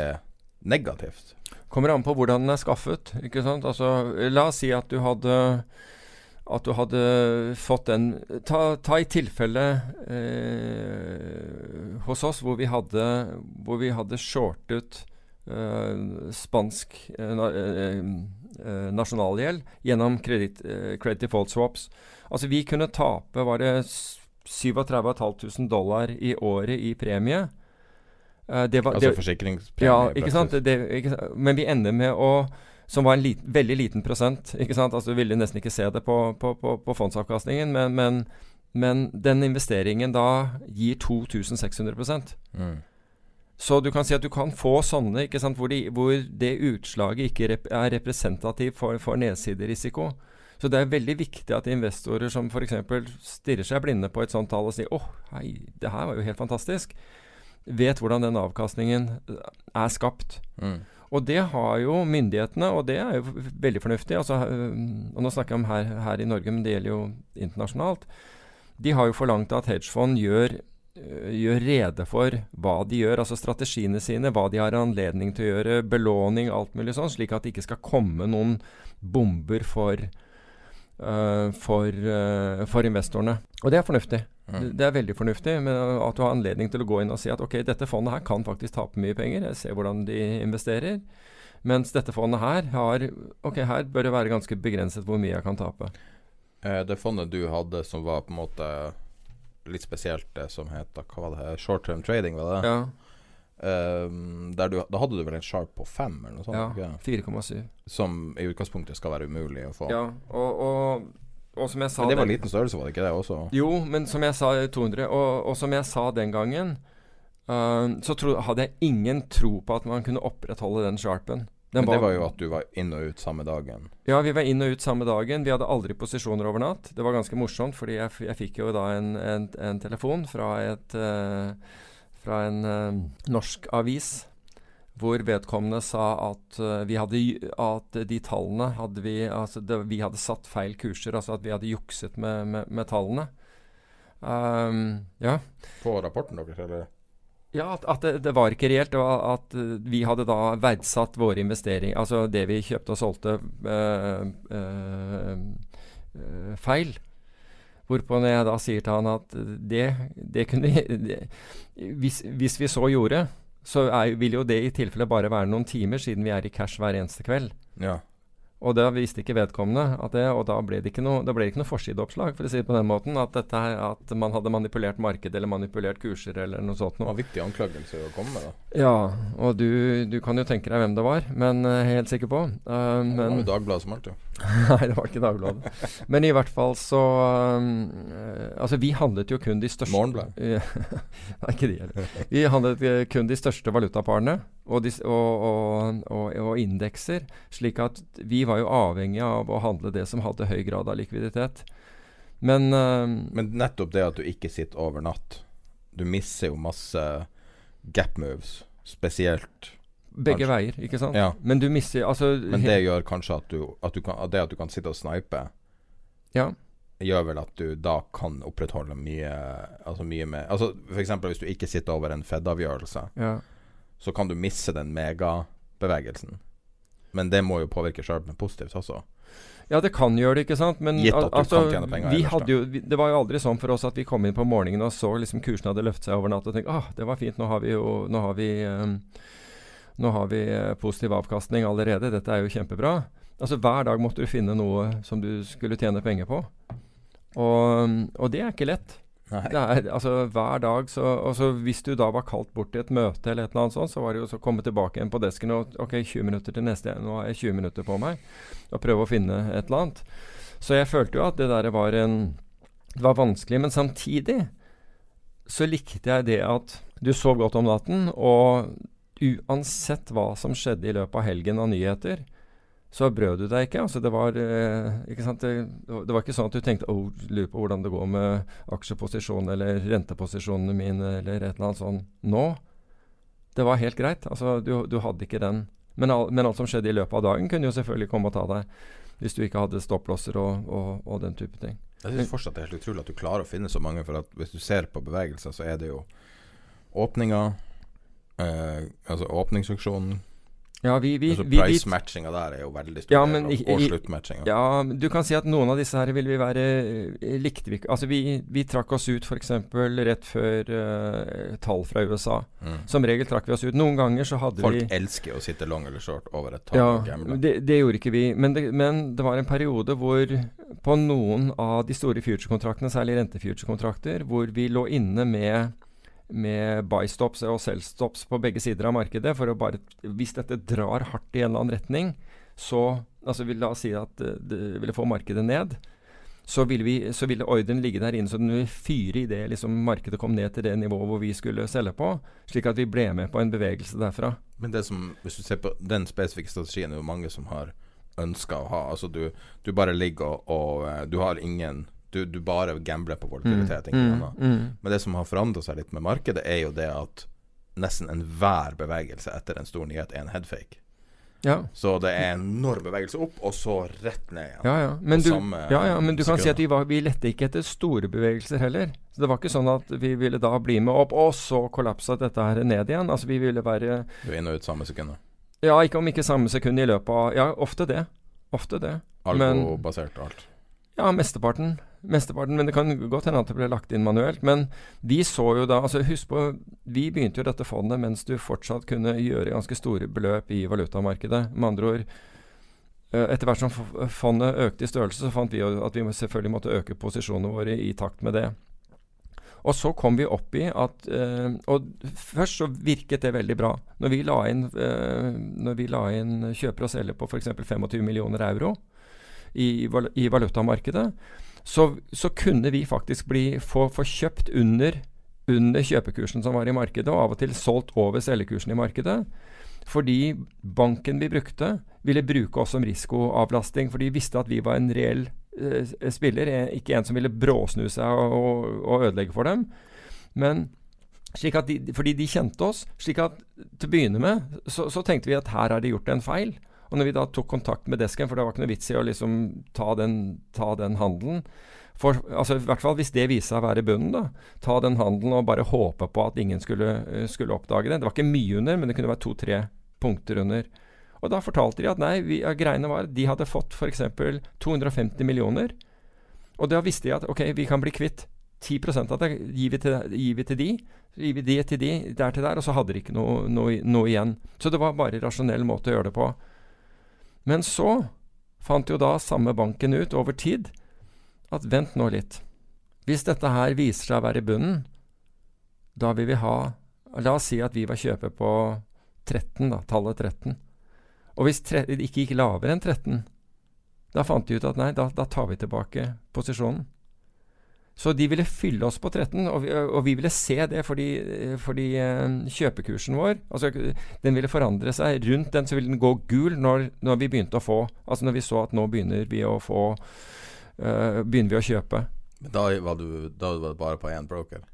negativt? Kommer an på hvordan den er skaffet. ikke sant? Altså, la oss si at du hadde at du hadde fått den Ta, ta i tilfelle eh, hos oss hvor vi hadde, hvor vi hadde shortet eh, spansk eh, eh, eh, nasjonalgjeld gjennom credit, eh, credit default swaps. Altså vi kunne tape var det 37 500 dollar i året i premie. Eh, det var, Altså forsikringspremie? ja, ikke sant? Det, ikke. Men vi ender med å Som var en lit, veldig liten prosent. ikke sant? Altså Du ville nesten ikke se det på, på, på, på fondsavkastningen, men, men, men den investeringen da gir 2600 Mm. Så du kan si at du kan få sånne ikke sant? Hvor, de, hvor det utslaget ikke rep er representativt for, for nedsiderisiko. Så det er veldig viktig at investorer som f.eks. stirrer seg blinde på et sånt tall og sier åh, hei, det her var jo helt fantastisk, vet hvordan den avkastningen eh, er skapt. Mm. Og det har jo myndighetene, og det er jo veldig fornuftig. Altså, øh, og nå snakker jeg om her, her i Norge, men det gjelder jo internasjonalt. De har jo forlangt at hedgefond gjør, øh, gjør rede for hva de gjør, altså strategiene sine, hva de har anledning til å gjøre, belåning, alt mulig sånn, slik at det ikke skal komme noen bomber for, uh, for, uh, for investorene. Og det er fornuftig. Mm. Det, er veldig fornuftig men at du har anledning til å gå inn og si at ok, dette fondet her kan faktisk tape mye penger. Jeg ser hvordan de investerer. Mens dette fondet her har Ok, her bør det være ganske begrenset hvor mye jeg kan tape. Eh, det fondet du hadde som var på en måte litt spesielt, det som heter Hva var det? Short term trading, var det? Ja. Um, der du, da hadde du vel en sharp på fem, eller noe sånt? ja 4,7. Som i utgangspunktet skal være umulig å få. Ja, og, og, og som jeg sa Men det var den- liten størrelse, var det ikke det også? Jo, men som jeg sa 200, og, og som jeg sa den gangen, uh, så tro, hadde jeg ingen tro på at man kunne opprettholde den sharpen. Den Men det var jo at du var inn og ut samme dagen. Ja, vi var inn og ut samme dagen. Vi hadde aldri posisjoner over natt. Det var ganske morsomt, fordi jeg, jeg fikk jo da en, en, en telefon fra, et, uh, fra en uh, norsk avis hvor vedkommende sa at, eh, vi hadde, at de tallene hadde vi Altså det, vi hadde satt feil kurser, altså at vi hadde jukset med, med, med tallene. Um, ja. På rapporten deres, eller? Ja, at, at det, det var ikke reelt. Det var at eh, vi hadde da verdsatt våre investeringer, altså det vi kjøpte og solgte, eh, eh, eh, feil. Hvorpå jeg da sier til han at det, det kunne vi hvis, hvis vi så gjorde, så er, vil jo det i tilfelle bare være noen timer, siden vi er i cash hver eneste kveld. Ja. Og det visste ikke vedkommende at det, og da ble det ikke noe, det ikke noe forsideoppslag, for å si det på den måten. At, dette, at man hadde manipulert markedet eller manipulert kurser eller noe sånt. Noe. viktig anklagelse å komme med, da. Ja, og du, du kan jo tenke deg hvem det var, men uh, helt sikker på. Uh, Det var jo Dagbladet som alt, jo. nei, det var ikke Dagbladet. men i hvert fall så um, eh, Altså, vi handlet jo kun de største Morgenbladet. nei, ikke de heller. Vi handlet eh, kun de største valutaparene og, de, og, og, og indekser, slik at vi var jo avhengig av å handle det som hadde høy grad av likviditet. Men uh, Men nettopp det at du ikke sitter over natt Du misser jo masse gap moves, spesielt Begge Kanskje. veier, ikke sant? Ja. Men du mister altså Men det gjør kanskje at du, at du kan, at det at du kan sitte og snipe, Ja. gjør vel at du da kan opprettholde mye Altså mye mer Altså f.eks. hvis du ikke sitter over en Fed-avgjørelse, ja. så kan du misse den megabevegelsen. Men det må jo påvirke sharpen positivt også. Ja, det kan gjøre det, ikke sant. Men Gitt at du altså, kan tjene penger vi ellers, jo, vi, det var jo aldri sånn for oss at vi kom inn på morgenen og så liksom kursen hadde løftet seg over natt og tenkte ah, det var fint, nå har vi jo Nå har vi, ehm, nå har vi eh, positiv avkastning allerede, dette er jo kjempebra. Altså Hver dag måtte du finne noe som du skulle tjene penger på. Og, og det er ikke lett. Er, altså Hver dag så altså, Hvis du da var kalt bort til et møte, eller et eller annet sånt, så var det jo å komme tilbake igjen på desken og OK, 20 minutter til neste. Nå har jeg 20 minutter på meg. Og prøve å finne et eller annet. Så jeg følte jo at det der var en Det var vanskelig. Men samtidig så likte jeg det at du sov godt om natten, og uansett hva som skjedde i løpet av helgen av nyheter, så brød du deg ikke. Altså det var eh, ikke sant? Det, det var ikke sånn at du tenkte oh, lurer på hvordan det går med aksjeposisjonen eller renteposisjonene mine eller et eller annet sånn nå. Det var helt greit. Altså du, du hadde ikke den. Men, all, men alt som skjedde i løpet av dagen, kunne jo selvfølgelig komme og ta deg. Hvis du ikke hadde stopplosser og, og, og den type ting. Jeg syns fortsatt det er helt utrolig at du klarer å finne så mange, for hvis du ser på bevegelser, så er det jo åpninger eh, Altså åpningsauksjonen Ja, vi, vi, altså Price-matchinga der er jo veldig stor. Ja, men i- og sluttmatchinga. Ja, du kan si at noen av disse her vil vi være eh, Likte vi ikke Altså, vi, vi trakk oss ut f.eks. rett før uh, tall fra USA. Mm. Som regel trakk vi oss ut. Noen ganger så hadde Folk vi elsker å sitte long eller short over et tall Ja, det, det gjorde ikke vi. Men det, men det var en periode hvor på noen av de store future-kontraktene, særlig rentefuture-kontrakter, hvor vi lå inne med med buy-stops og sell-stops på begge sider av markedet. for å bare, Hvis dette drar hardt i en eller annen retning, så altså vil, La si at det, ville få markedet ned. Så ville, vi, så ville ordren ligge der inne, så den ville fyre i det liksom, markedet kom ned til det nivået hvor vi skulle selge på. Slik at vi ble med på en bevegelse derfra. Men som, hvis du ser på den spesifikke strategien, er det jo mange som har ønska å ha. Altså du, du bare ligger og, og eh, du har ingen du, du bare gambler på volatilitet, Mm, mm. Men det som har forandra seg litt med markedet, er jo det at nesten enhver bevegelse etter en stor nyhet er en headfake. Ja. Så det er en enorm bevegelse opp, og så rett ned igjen. Ja, ja. Men, du, ja, ja, men du kan si at vi, var, vi lette ikke etter store bevegelser heller. Så Det var ikke sånn at vi ville da bli med opp, og så kollapsa dette her ned igjen. Altså Vi ville være Du er inn og ut samme sekundet? Ja, ikke om ikke samme sekund i løpet av Ja, ofte det. Ofte det. Og alt. Ja, mesteparten. Mesteparten, Men det kan godt hende at det ble lagt inn manuelt. Men vi så jo da altså Husk på, vi begynte jo dette fondet mens du fortsatt kunne gjøre ganske store beløp i valutamarkedet. Med andre ord eh, Etter hvert som fondet økte i størrelse, så fant vi jo at vi selvfølgelig måtte øke posisjonene våre i takt med det. Og så kom vi opp i at eh, Og først så virket det veldig bra. Når vi la inn, når vi la inn kjøper og selger på f.eks. 25 millioner euro i valutamarkedet, så, så kunne vi faktisk bli, få, få kjøpt under, under kjøpekursen som var i markedet, og av og til solgt over selgekursen i markedet. Fordi banken vi brukte, ville bruke oss som risikoavlasting. For de visste at vi var en reell eh, spiller, ikke en som ville bråsnu seg og, og, og ødelegge for dem. Men de, fordi de kjente oss. slik at til å begynne med så, så tenkte vi at her har de gjort en feil. Og når vi da tok kontakt med desken, for det var ikke noe vits i å liksom ta den, ta den handelen for, altså, I hvert fall hvis det viser seg å være bunnen. da, Ta den handelen og bare håpe på at ingen skulle, eh, skulle oppdage det. Det var ikke mye under, men det kunne være to-tre punkter under. Og da fortalte de at nei, vi, greiene var de hadde fått f.eks. 250 millioner. Og da visste de at ok, vi kan bli kvitt 10 av det. Gir vi til, gir vi til de, gir vi det til de, der til der, og så hadde de ikke noe, noe, noe igjen. Så det var bare rasjonell måte å gjøre det på. Men så fant jo da samme banken ut over tid at vent nå litt. Hvis dette her viser seg å være bunnen, da vil vi ha La oss si at vi var kjøper på 13, da, tallet 13. Og hvis det ikke gikk lavere enn 13, da fant de ut at nei, da, da tar vi tilbake posisjonen. Så de ville fylle oss på 13, og vi, og vi ville se det fordi, fordi eh, kjøpekursen vår altså Den ville forandre seg. Rundt den så ville den gå gul når, når vi begynte å få Altså når vi så at nå begynner vi å få uh, Begynner vi å kjøpe. Men da var, du, da var du bare på én broker.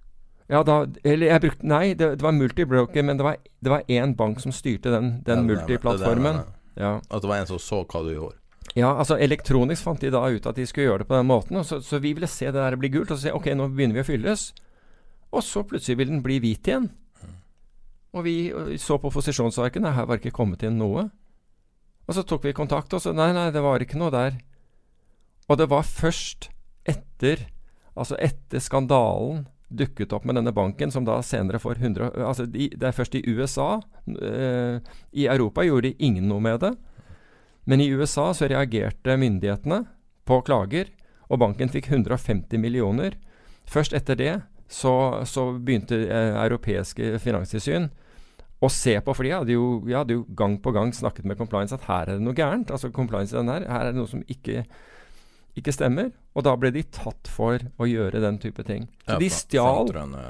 Ja, da Eller jeg brukte Nei, det, det var multibroker, men det var, det var én bank som styrte den, den multiplattformen. Ja. At det var en som så hva du gjorde. Ja, altså Elektronisk fant de da ut at de skulle gjøre det på den måten. Og så, så vi ville se det der bli gult, og så si ok, nå begynner vi å fylles. Og så plutselig vil den bli hvit igjen. Og vi øh, så på posisjonsarkene, her var det ikke kommet inn noe. Og så tok vi kontakt, og så nei, nei, det var ikke noe der. Og det var først etter, altså etter skandalen dukket opp med denne banken, som da senere får 100 Altså de, det er først i USA. eh, I Europa gjorde de ingen noe med det. Men i USA så reagerte myndighetene på klager, og banken fikk 150 millioner. Først etter det så, så begynte eh, europeiske finanstilsyn å se på, for de hadde, jo, de hadde jo gang på gang snakket med compliance at her er det noe gærent. Altså compliance den her, her er det noe som ikke, ikke stemmer. Og da ble de tatt for å gjøre den type ting. Så Ja, de stjal Frontrunne,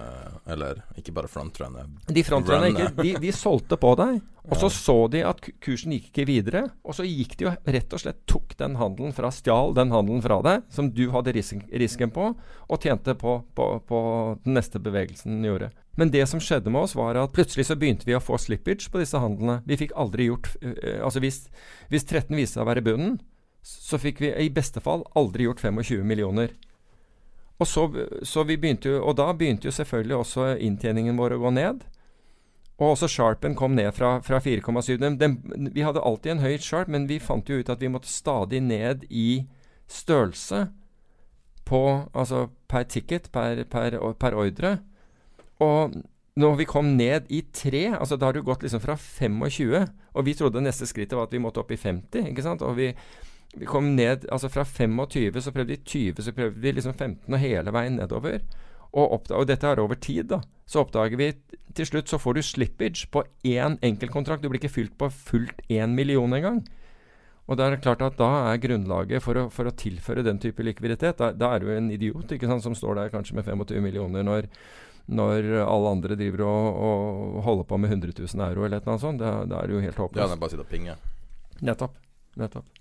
eller ikke bare frontrunne. de frontrunner ikke. De, de solgte på deg. Og så Ja. så de at kursen gikk ikke videre. Og så gikk de jo rett og slett tok den handelen fra Stjal den handelen fra deg, som du hadde risken, på, og tjente på, på, på den neste bevegelsen den gjorde. Men det som skjedde med oss, var at plutselig så begynte vi å få slippage på disse handlene. Vi fikk aldri gjort øh, Altså hvis, hvis 13 viste seg å være bunnen, så fikk vi i beste fall aldri gjort 25 millioner. Og, så, så jo, og da begynte jo selvfølgelig også inntjeningen vår å gå ned. Og også sharpen kom ned fra, fra 4,7. Den- den- Vi hadde alltid en høy sharp, men vi fant jo ut at vi måtte stadig ned i størrelse på Altså per ticket, per, per, per ordre. Og når vi kom ned i 3, altså da har du gått liksom fra 25, og vi trodde neste skrittet var at vi måtte opp i 50, ikke sant? Og vi, vi kom ned altså fra 25, så prøvde vi 20, så prøvde vi liksom 15, og hele veien nedover. Og, oppda- og dette er over tid, da. Så oppdager vi til slutt så får du slippage på én enkeltkontrakt. Du blir ikke fylt på fullt én million engang. Og det er klart at da er grunnlaget for å, for å tilføre den type likviditet Da, da er du en idiot ikke sant, som står der kanskje med 25 millioner når, når alle andre driver og, og holder på med 100 000 euro eller noe sånt. Da, da er det jo helt Ja, det er bare sitter og pinge. Nettopp. Nettopp.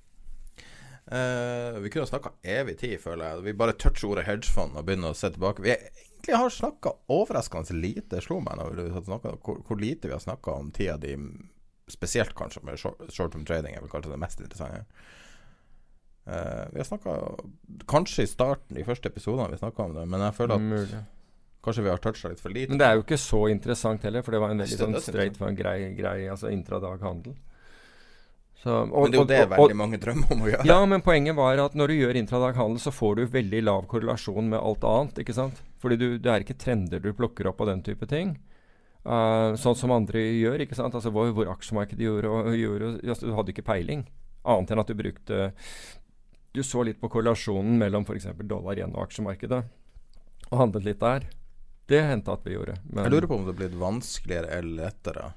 Eh, vi kunne snakka evig tid, føler jeg. Vi bare toucher ordet hedgefond og begynner å se tilbake. Vi egentlig har snakka overraskende lite, slo meg snakket, hvor, hvor lite vi har snakka om tida di, spesielt kanskje med short, short term trading, er vel kanskje det mest interessante. Uh, vi har snakka kanskje i starten, de første episodene vi snakka om det, men jeg føler at Mulig. kanskje vi har toucha litt for lite. Men det er jo ikke så interessant heller, for det var en veldig sånn straight grei, grei altså intradag-handel. Så, og, men det er jo det og- veldig mange drømmer om å gjøre. Ja, men poenget var at når du gjør intradag-handel, så får du veldig lav korrelasjon med alt annet. ikke sant? Fordi du, det er ikke trender du plukker opp og den type ting. Uh, sånn som andre gjør, ikke sant. Altså hvor, hvor aksjemarkedet gjorde, og, gjorde Du hadde ikke peiling. Annet enn at du brukte Du så litt på korrelasjonen mellom f.eks. dollar igjen og aksjemarkedet, og handlet litt der. Det hendte at vi gjorde. Men, Jeg lurer på om det er blitt vanskeligere eller lettere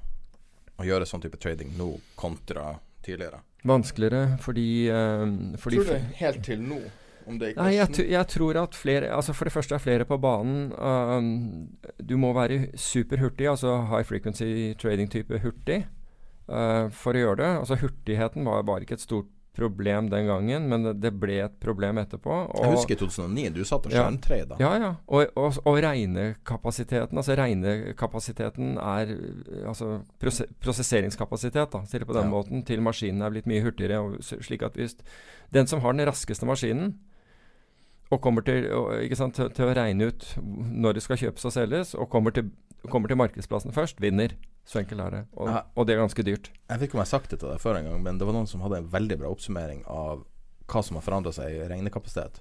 å gjøre sånn type trading nå kontra tidligere. Vanskeligere fordi, eh, fordi Tror du det helt til nå? Om det ikke Nei, jeg, jeg tror at flere Altså For det første er flere på banen. Um, du må være superhurtig, altså high frequency trading-type hurtig, uh, for å gjøre det. Altså Hurtigheten var bare ikke et stort problem den gangen, men det, ble et problem etterpå. Og, Jeg husker i 2009, du satt og skjønte tre da. Ja, ja. Og, og, og regnekapasiteten Altså regnekapasiteten er Altså prose prosesseringskapasitet, da, sier det på den Ja. måten, til maskinen er blitt mye hurtigere. Og, slik at hvis den som har den raskeste maskinen, og kommer til, ikke sant, til, til å regne ut når det skal kjøpes og selges, og kommer til, kommer til markedsplassen først, vinner. Så enkelt er det. Og, og det er ganske dyrt. Jeg vet ikke om jeg har sagt det til deg før en gang, men det var noen som hadde en veldig bra oppsummering av hva som har forandra seg i regnekapasitet.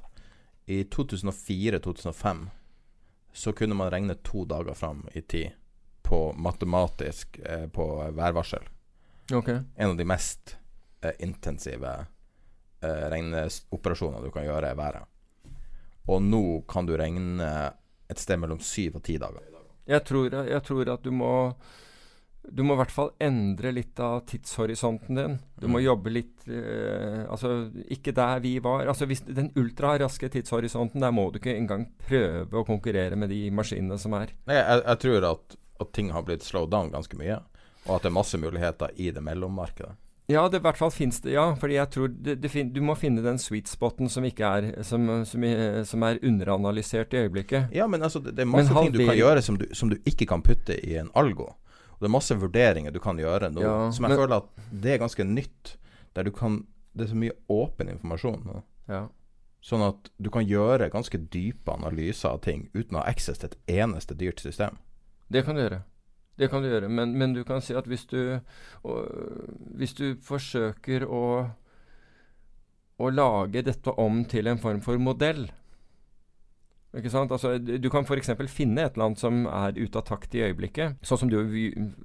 I 2004-2005 så kunne man regne to dager fram i tid på matematisk eh, på værvarsel. Okay. En av de mest eh, intensive eh, regneoperasjonene du kan gjøre, er været. Og nå kan du regne et sted mellom syv og ti dager. Jeg tror, jeg tror at du må Du må i hvert fall endre litt av tidshorisonten din. Du må Mm. jobbe litt eh, Altså, ikke der vi var. Altså, hvis Den ultraraske tidshorisonten, der må du ikke engang prøve å konkurrere med de maskinene som er. Nei, jeg, jeg tror at, at ting har blitt slowed down ganske mye, og at det er masse muligheter i det mellommarkedet. Ja, det i hvert fall finnes det, ja. Fordi jeg tror det, det fin, du må finne den sweet spoten som ikke er Som, som, som er underanalysert i øyeblikket. Ja, men altså, det, det er masse ting du kan gjøre som du, som du, ikke kan putte i en algo. Og det er masse vurderinger du kan gjøre nå, ja, som jeg men, føler at det er ganske nytt. Der du kan Det er så mye åpen informasjon nå. Ja. Sånn at du kan gjøre ganske dype analyser av ting uten å ha access til et eneste dyrt system. Det kan du gjøre. Det kan du gjøre, men, men du kan si at hvis du, og, hvis du forsøker å, å lage dette om til en form for modell ikke sant? Altså, du kan f.eks. finne et eller annet som er ute av takt i øyeblikket. Sånn som du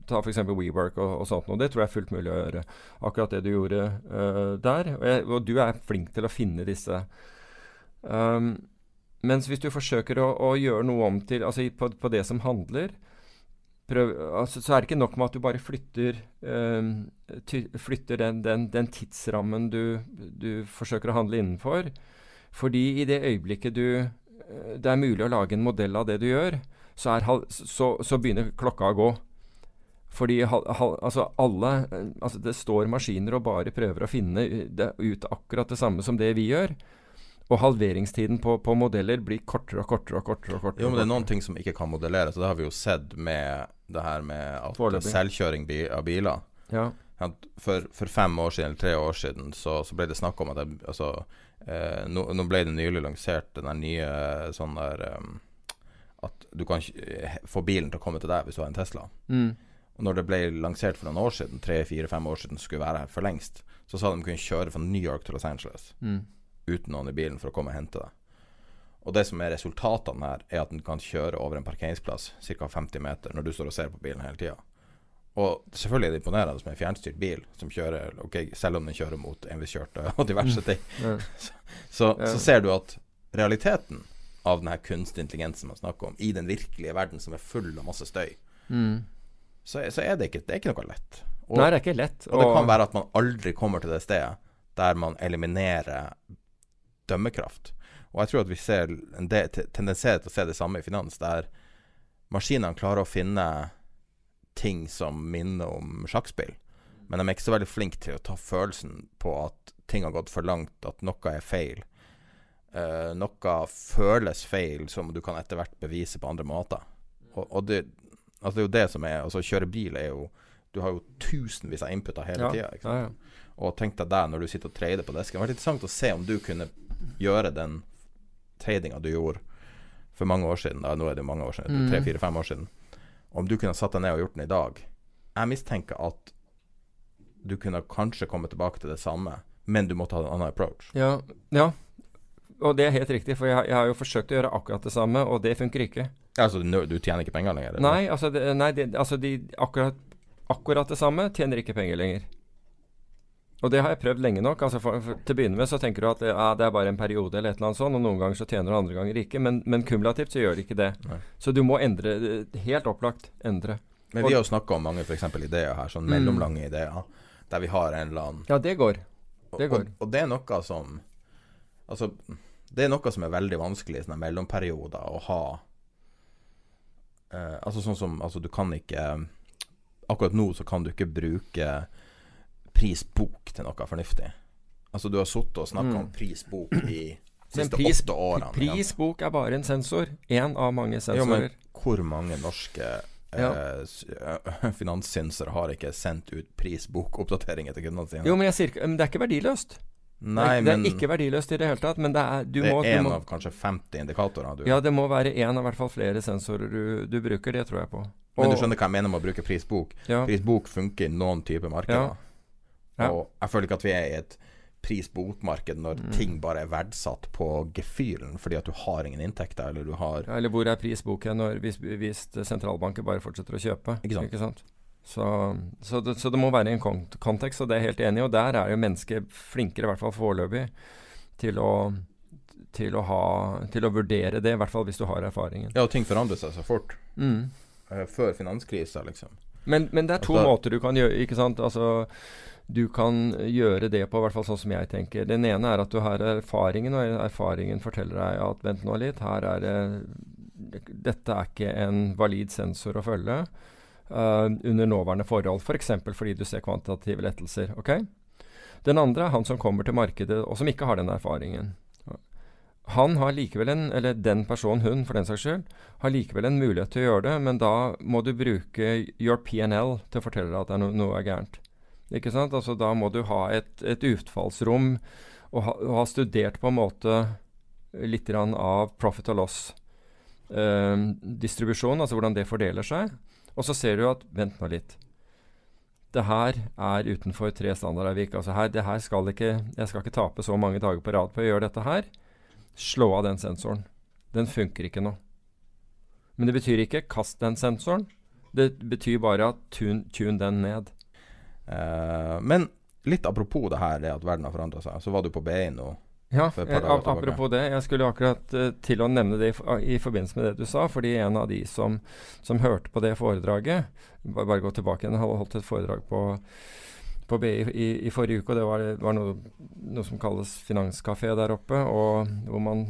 tar f.eks. WeWork og, og sånt noe. Det tror jeg er fullt mulig å gjøre. Akkurat det du gjorde uh, der. Og, jeg, og, du er flink til å finne disse. Um, mens hvis du forsøker å, å, gjøre noe om til Altså på, på det som handler, prøv, altså, så er det ikke nok med at du bare flytter, øh, ty, flytter den, den, den, tidsrammen du, du, forsøker å handle innenfor. Fordi i det øyeblikket du, øh, det er mulig å lage en modell av det du gjør, så, er, så, så begynner klokka å gå. Fordi altså alle altså Det står maskiner og bare prøver å finne ut akkurat det samme som det vi gjør. Og halveringstiden på, på, modeller blir kortere og kortere og kortere. og kortere. Jo, men det er noen ting som ikke kan modelleres. Og det har vi jo sett med det her med at Forløpig. selvkjøring av biler. Ja. For, for, fem år siden eller tre år siden så, så ble det snakk om at jeg, altså, eh, nå, nå, ble det nylig lansert den der nye sånn der um, At du kan få bilen til å komme til deg hvis du har en Tesla. Mm. Og når det ble lansert for noen år siden, tre-fire-fem år siden, skulle være her for lengst, så sa de kunne kjøre fra New York til Los Angeles. Mm uten noen i bilen for å komme og hente deg. Og det som er resultatene her, er at den kan kjøre over en parkeringsplass ca. 50 meter når du står og ser på bilen hele tida. Og selvfølgelig er det imponerende med en fjernstyrt bil som kjører okay, selv om den kjører mot enviskjørte og diverse ting. Mm. Så, så, så, ser du at realiteten av denne kunstig intelligensen man snakker om, i den virkelige verden som er full av masse støy, mm. så, så, er det ikke, det er ikke noe lett. Og, Nei, det er ikke lett. Og, og det kan være at man aldri kommer til det stedet der man eliminerer dømmekraft. Og jeg tror at vi ser en del, tendenserer til å se det samme i finans, der maskinene klarer å finne ting som minner om sjakkspill. Men de er ikke så veldig flinke til å ta følelsen på at ting har gått for langt, at noe er feil. Uh, noe føles feil som du kan etter hvert bevise på andre måter. Og, og det, altså det, er jo det som er Altså, kjøre bil er jo Du har jo tusenvis av inputer hele ja, tida. Ja, ja. Og tenk deg der når du sitter og trader på desken. Det var interessant å se om du kunne gjøre den tradinga du gjorde for mange år siden, da, nå er det mange år siden, mm. tre-fire-fem år siden, om du kunne satt deg ned og gjort den i dag Jeg mistenker at du kunne kanskje komme tilbake til det samme, men du måtte ha en annen approach. Ja, ja. og det er helt riktig, for jeg, jeg, har jo forsøkt å gjøre akkurat det samme, og det funker ikke. Altså du tjener ikke penger lenger? Eller? Nei, altså, det, nei det, altså de, akkurat, akkurat det samme tjener ikke penger lenger. Og det har jeg prøvd lenge nok. Altså for, for, til å begynne med så tenker du at ja, det er bare en periode eller et eller annet sånt, og noen ganger så tjener du, andre ganger ikke. Men, men kumulativt så gjør det ikke det. Nei. Så du må endre. Helt opplagt endre. Men vi har jo snakka om mange f.eks. ideer her, sånn mellomlange mm. ideer, der vi har en eller annen Ja, det går. Det går. Og, og, og, det er noe som Altså, det er noe som er veldig vanskelig i sånne mellomperioder å ha. Eh, altså sånn som Altså, du kan ikke Akkurat nå så kan du ikke bruke prisbok til noe fornuftig. Altså, du har sittet og snakka mm. om prisbok i siste pris, åtte årene. Prisbok er bare en sensor. Én av mange sensorer. Jo, men hvor mange norske ja. eh, finanssynsere har ikke sendt ut prisbokoppdateringer til kundene sine? Jo, men, sier, men det er ikke verdiløst. Nei, det, er, det er ikke verdiløst i det hele tatt, men det er Det er én av kanskje 50 indikatorer du Ja, det må være én av hvert fall flere sensorer du, du, bruker. Det tror jeg på. Og, men du skjønner hva jeg mener med å bruke prisbok? Ja. Prisbok funker i noen typer markeder. Ja. Ja. Og jeg føler ikke at vi er i et pris-bot-marked når mm. ting bare er verdsatt på gefühlen fordi at du har ingen inntekter, eller du har ja, Eller hvor er prisboken når, hvis, hvis sentralbanker bare fortsetter å kjøpe? Ikke sant? Ikke sant? Så, så, det, så, det, må være i en kont kontekst, og det er jeg helt enig i. Og der er jo mennesket flinkere, i hvert fall foreløpig, til å til å, ha, til å vurdere det, i hvert fall hvis du har erfaringen. Ja, og ting forandrer seg så fort. Mm. Uh, før finanskrisa, liksom. Men, men, det er to altså, måter du kan gjøre ikke sant? Altså, du kan gjøre det på, i hvert fall sånn som jeg tenker. Den ene er at du har erfaringen, og erfaringen forteller deg at vent nå litt, her er det Dette er ikke en valid sensor å følge. uh, under nåværende forhold. F.eks. For fordi du ser kvantitative lettelser. ok? Den andre er han som kommer til markedet og som ikke har den erfaringen. Han har likevel en, eller den personen, hun for den saks skyld, har likevel en mulighet til å gjøre det, men da må du bruke your PNL til å fortelle deg at er no, noe er gærent. Ikke sant? Altså Da må du ha et, et utfallsrom og ha, ha, studert på en måte litt av profit og loss-distribusjon, eh, altså hvordan det fordeler seg. Og så ser du at Vent nå litt. Det her er utenfor tre standardavvik. Altså her, det her skal ikke, jeg skal ikke tape så mange dager på rad på å gjøre dette her. Slå av den sensoren. Den funker ikke nå. Men det betyr ikke kast den sensoren. Det betyr bare at tune, tune den ned. Uh, men litt apropos det her, det at verden har forandra seg. Så var du på BI nå. Ja, jeg, apropos det. Jeg skulle akkurat uh, til å nevne det i, i, forbindelse med det du sa. Fordi en av de som, som hørte på det foredraget Bare, bare gå tilbake igjen. Jeg holdt et foredrag på, på BI i, i, forrige uke. og Det var, var noe, noe, som kalles finanskafé der oppe. og hvor man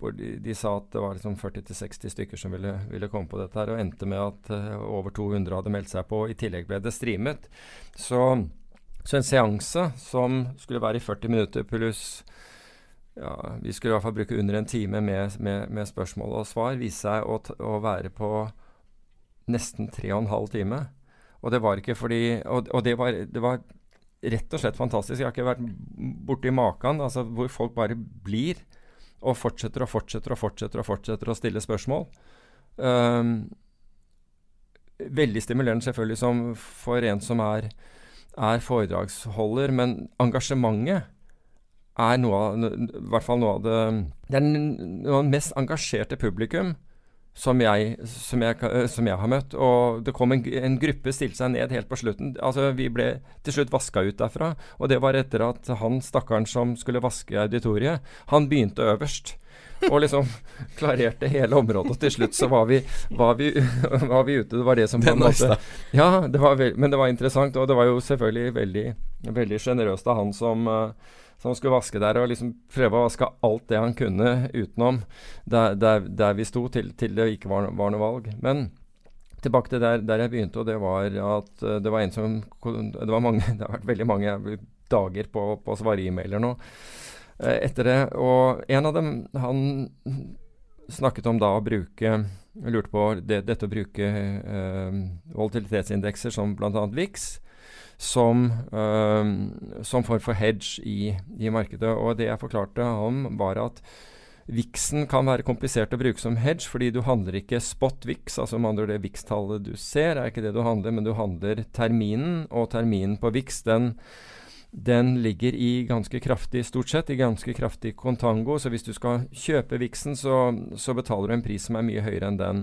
hvor de, de, sa at det var liksom 40-60 stykker som ville, ville, komme på dette, her, og endte med at uh, over 200 hadde meldt seg på. Og I tillegg ble det streamet. Så så en seanse som skulle være i 40 minutter pluss ja, Vi skulle i hvert fall bruke under en time med, med, med spørsmål og svar. Viste seg å, å, være på nesten tre og en halv time. Og det var ikke fordi Og, og det, var, det, var, rett og slett fantastisk. Jeg har ikke vært borti maken altså hvor folk bare blir og fortsetter og fortsetter og fortsetter og fortsetter å stille spørsmål. Um, veldig stimulerende selvfølgelig som for en som er er foredragsholder, men engasjementet er noe av, i hvert fall noe av det Det er noe av det mest engasjerte publikum som jeg, som, jeg, som jeg, har møtt. Og det kom en, en, gruppe stilte seg ned helt på slutten. Altså, Vi ble til slutt vaska ut derfra. Og det var etter at han stakkaren som skulle vaske auditoriet, han begynte øverst og liksom klarerte hele området. Og til slutt så var vi, var vi, var vi ute. Det var det som på en måte Ja, det var men det var interessant. Og det var jo selvfølgelig veldig veldig sjenerøst av han som, uh, som skulle vaske der, og liksom prøve å vaske alt det han kunne utenom der, der, der vi sto, til, til, det ikke var, var noe valg. Men tilbake til der, der, jeg begynte, og det var at uh, det var en som Det var mange, det har vært veldig mange dager på, på å svare e-mailer nå. Eh, etter det. Og en av dem, han snakket om da å bruke Lurte på det, dette å bruke eh, volatilitetsindekser som bl.a. VIX som, uh, som form for hedge i, i, markedet. Og det jeg forklarte om, var at VIX-en kan være komplisert å bruke som hedge, fordi du handler ikke spot VIX, altså med andre det VIX-tallet du ser, er ikke det du handler, men du handler terminen, og terminen på VIX den den ligger i ganske kraftig, stort sett, i ganske kraftig kontango. Så hvis du skal kjøpe viksen, så, så betaler du en pris som er mye høyere enn den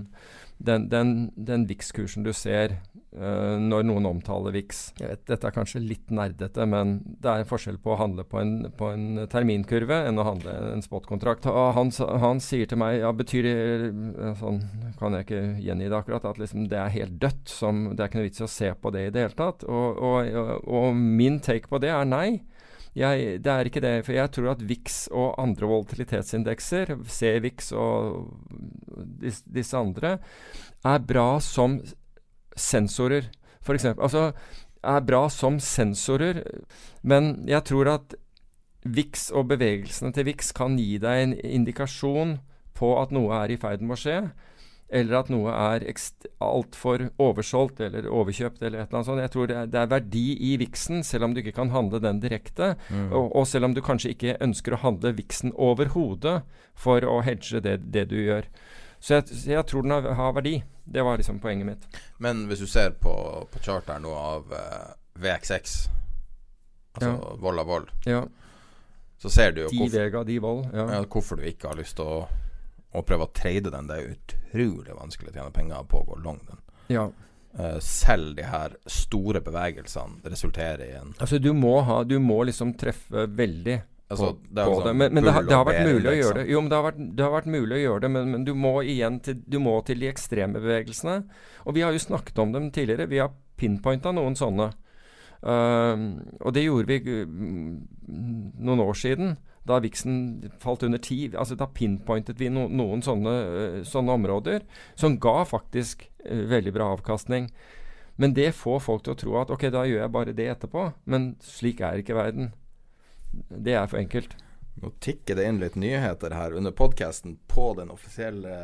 den, den, den VIX-kursen du ser uh, når noen omtaler VIX. Vet, dette er kanskje litt nerdete, men det er en forskjell på å handle på en, på en terminkurve enn å handle en spotkontrakt. Og han, han, sier til meg ja, betyr det eh, sånn kan jeg ikke gjengi det akkurat, at liksom det er helt dødt. Som, det er ikke noe vits i å se på det i det hele tatt. Og, og, og min take på det er nei. Jeg, det er ikke det. For jeg tror at VIX og andre volatilitetsindekser, CVIX og disse, disse andre, er bra som sensorer, f.eks. Altså er bra som sensorer, men jeg tror at VIX og bevegelsene til VIX kan gi deg en indikasjon på at noe er i ferd med å skje eller at noe er altfor oversolgt eller overkjøpt eller et eller annet sånt. Jeg tror det er, det er verdi i viksen, selv om du ikke kan handle den direkte. Mm. Og, og, selv om du kanskje ikke ønsker å handle viksen overhodet for å hedge det, det du gjør. Så jeg, jeg, tror den har, har, verdi. Det var liksom poenget mitt. Men hvis du ser på, på charteren nå av uh, eh, VXX, altså ja. vold av vold, ja. så ser du jo hvorfor, Vega, vold, ja. hvorfor du ikke har lyst til å å prøve å trade den. Det er utrolig vanskelig å tjene penger på å gå long den. Ja. Uh, selv de her store bevegelsene resulterer i en Altså du må, ha, du må liksom treffe veldig altså, på, det, på sånn det. Men, men det, har, det, har vært mulig å gjøre det. Jo, men det har vært, det har vært mulig å gjøre det, men, men, du må igjen til, du må til de ekstreme bevegelsene. Og vi har jo snakket om dem tidligere. Vi har pinpointa noen sånne. Uh, og det gjorde vi mm, noen år siden. Da viksen falt under ti. Altså, da pinpointet vi no, noen sånne, uh, sånne, områder som ga faktisk uh, veldig bra avkastning. Men det får folk til å tro at ok, da gjør jeg bare det etterpå. Men slik er ikke verden. Det er for enkelt. Nå tikker det inn litt nyheter her under podkasten på den offisielle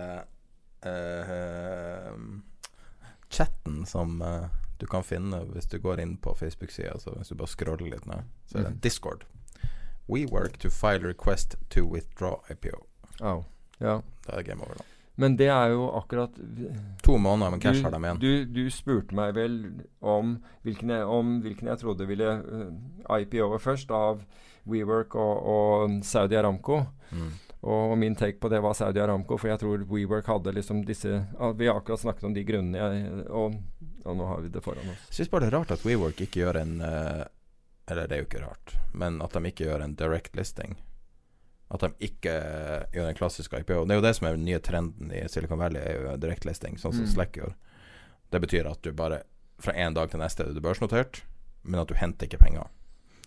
uh, chatten som uh, du kan finne hvis du går inn på Facebook-sida. Så hvis du bare scroller litt ned, så er det en mhm. Discord. We work to file request to withdraw IPO. Oh, ja. Da er game over, da. Men det er jo akkurat To måneder men cash du, har de igjen. Du, du, spurte meg vel om hvilken jeg, om hvilken jeg trodde ville uh, IPO-et først, av WeWork og, og Saudi Aramco. Mm. Og min take på det var Saudi Aramco, for jeg tror WeWork hadde liksom disse Vi har akkurat snakket om de grunnene, jeg, og, og, nå har vi det foran oss. Jeg syns bare det er rart at WeWork ikke gjør en uh, Eller det er jo ikke rart, men at de ikke gjør en direct listing. At de ikke gjør en klassisk IPO. Det er jo det som er den nye trenden i Silicon Valley, er jo direct listing, sånn som mm. Slack gjør. Det betyr at du bare fra en dag til neste er du børsnotert, men at du henter ikke penger.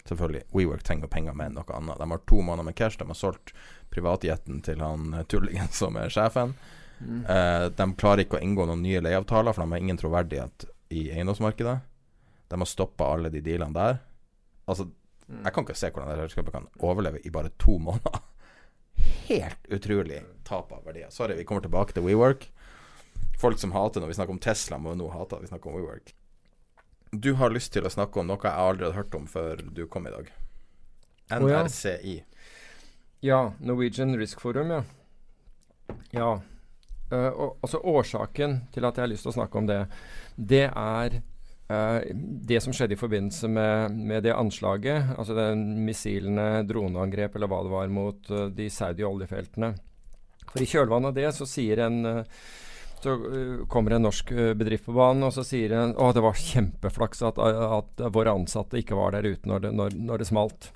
Selvfølgelig, WeWork trenger penger med noe annet. De har to måneder med cash. De har solgt privatjeten til han eh, tullingen som er sjefen. Mm. Uh, de klarer ikke å inngå noen nye leieavtaler, for de har ingen troverdighet i eiendomsmarkedet. De har stoppa alle de dealene der. Altså, mm. jeg kan ikke se hvordan det selskapet kan overleve i bare to måneder. Helt utrolig tap av verdier. Sorry, vi kommer tilbake til WeWork. Folk som hater når vi snakker om Tesla, må nå hate at vi snakker om WeWork. Du har lyst til å snakke om noe jeg aldri hadde hørt om før du kom i dag. NRCI. ja. Norwegian Risk Forum, ja. Ja. Uh, og, altså Årsaken til at jeg har lyst til å snakke om det, det er uh, det som skjedde i forbindelse med, med det anslaget. Altså den missilene, droneangrep eller hva det var, mot uh, de saudi oljefeltene. For i kjølvannet av det så sier en så uh, kommer en norsk bedrift på banen og så sier en, å det var kjempeflaks at, at, våre ansatte ikke var der ute når det, når, når det, smalt.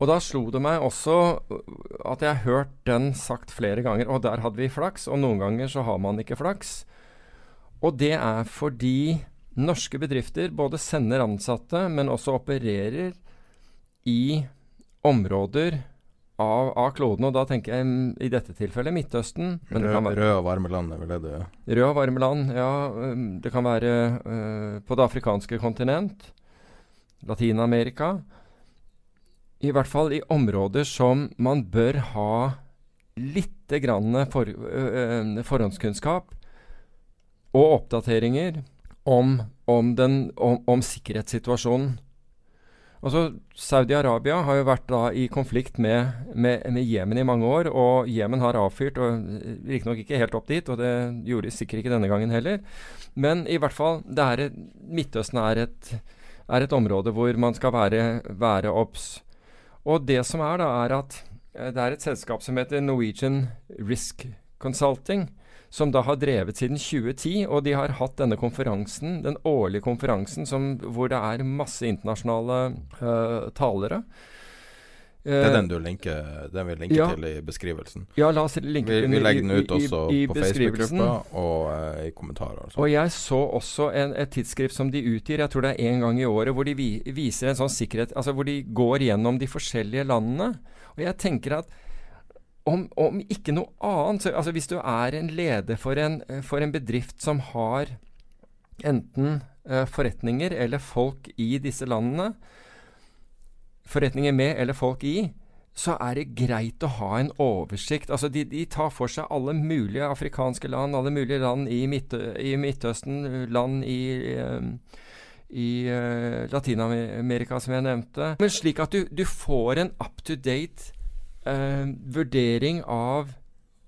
Og da slo det meg også at jeg har hørt den sagt flere ganger. Og der hadde vi flaks, og noen ganger så har man ikke flaks. Og det er fordi norske bedrifter både sender ansatte, men også opererer i områder av, av kloden. Og da tenker jeg mm, i dette tilfellet Midtøsten. Rød, rød, og varme land er vel det det Rød og varme land, ja. Mm, det kan være uh, på det afrikanske kontinent. Latin-Amerika. I hvert fall i områder som man bør ha lite grann for, uh, forhåndskunnskap og oppdateringer om, om, den, om, om sikkerhetssituasjonen. Altså, Saudi-Arabia har jo vært da i konflikt med, med, med Jemen i mange år, og Jemen har avfyrt, og riktignok ikke helt opp dit, og det gjorde de sikkert ikke denne gangen heller. Men i hvert fall, er et, Midtøsten er et, er et, område hvor man skal være obs. Og det som er, da, er at eh, det er et selskap som heter Norwegian Risk Consulting, som da har drevet siden 2010. Og de har hatt denne konferansen, den årlige konferansen som, hvor det er masse internasjonale uh, talere. Det er den du linker, den vi linker ja, til i beskrivelsen. Ja, la oss linke vi, vi legger den ut også i, i, på Facebook-gruppa og uh, i kommentarer. Og, og jeg så også en, et tidsskrift som de utgir, jeg tror det er én gang i året, hvor de vi, viser en sånn sikkerhet Altså hvor de går gjennom de forskjellige landene. Og jeg tenker at om, om, ikke noe annet så, altså Hvis du er en leder for en, for en bedrift som har enten uh, forretninger eller folk i disse landene, forretninger med eller folk i, så er det greit å ha en oversikt. Altså de, de, tar for seg alle mulige afrikanske land, alle mulige land i, Midt, i Midtøsten, land i um, i uh, Latin-Amerika, som jeg nevnte. Men slik at du, du får en up to date eh, vurdering av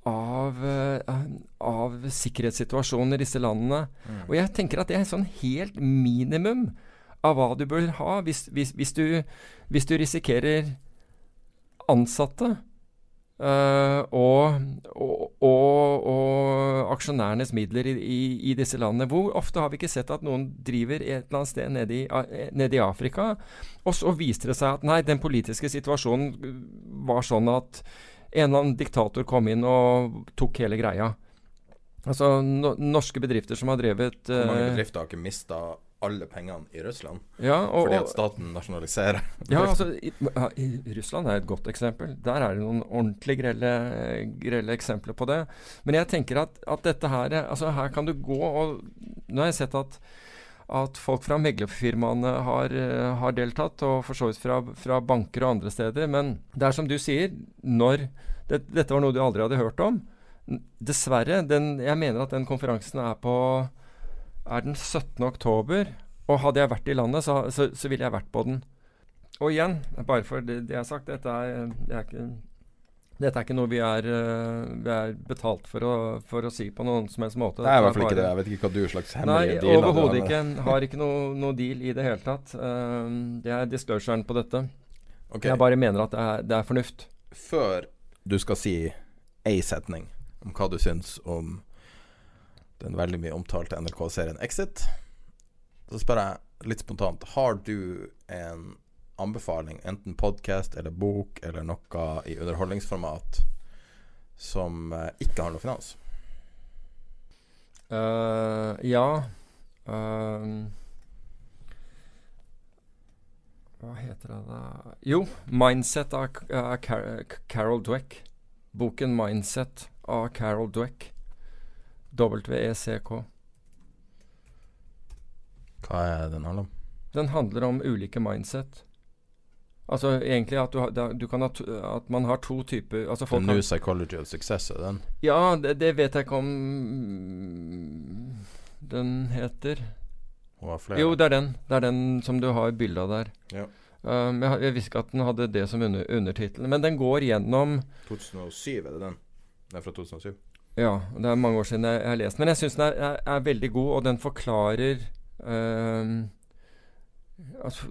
av, uh, av, sikkerhetssituasjonen i disse landene. Mm. Og jeg tenker at det er sånn helt minimum av hva du bør ha hvis, hvis, hvis, du, hvis du, risikerer ansatte uh, og, og, og, og, aksjonærenes midler i, i, i, disse landene. Hvor ofte har vi ikke sett at noen driver et eller annet sted nede i, nede i Afrika, og så viste det seg at nei, den politiske situasjonen var sånn at en eller annen diktator kom inn og tok hele greia. Altså no, norske bedrifter som har drevet Hvor mange eh, bedrifter har ikke mista alle pengene i Russland. Ja, og, fordi at staten nasjonaliserer. Ja, altså, i, i Russland er et godt eksempel. Der er det noen ordentlig grelle, grelle eksempler på det. Men jeg tenker at, at dette her altså Her kan du gå og Nå har jeg sett at, at folk fra meglerfirmaene har, har deltatt, og for så vidt fra, fra banker og andre steder. Men det er som du sier, når det, Dette var noe du aldri hadde hørt om. Dessverre. Den, jeg mener at den konferansen er på er den 17. oktober. Og hadde jeg vært i landet, så, så, så ville jeg vært på den. Og igjen, bare for det, det jeg har sagt, dette er, det er ikke dette er ikke noe vi er, eh, vi er betalt for å, for å si på noen som helst måte. Det er i hvert fall ikke det. Jeg vet ikke hva du slags Nei, hemmelige Nei, overhodet ikke. Har ikke noe, noe deal i det hele tatt. Eh, det er disclosuren på dette. Okay. Jeg bare mener at det er, det er fornuft. Før du skal si ei setning om hva du syns om den veldig mye omtalte NRK-serien Exit, så spør jeg litt spontant Har du en anbefaling, enten podkast eller bok eller noe i underholdningsformat som eh, ikke handler om finans? Uh, ja Uh, Hva heter det da Jo, 'Mindset' av, Car Carol Dweck. Boken 'Mindset' av Carol Dweck. W-E-C-K. Hva er den handler om? Den handler om ulike mindset. Altså egentlig at, du, du kan ha to, at man har to typer altså folk New Psychology of Success, er den? Ja, det, det vet jeg ikke om den heter. Jo, det er den. Det er den som du har bilde av der. Ja. Um, jeg, jeg visste ikke at den hadde det som under, undertittel. Men den går gjennom 2007 er det den? Den er fra 2007. Ja, det er mange år siden jeg, har lest den. Men jeg syns den er, er, er veldig god, og den forklarer ehm, altså,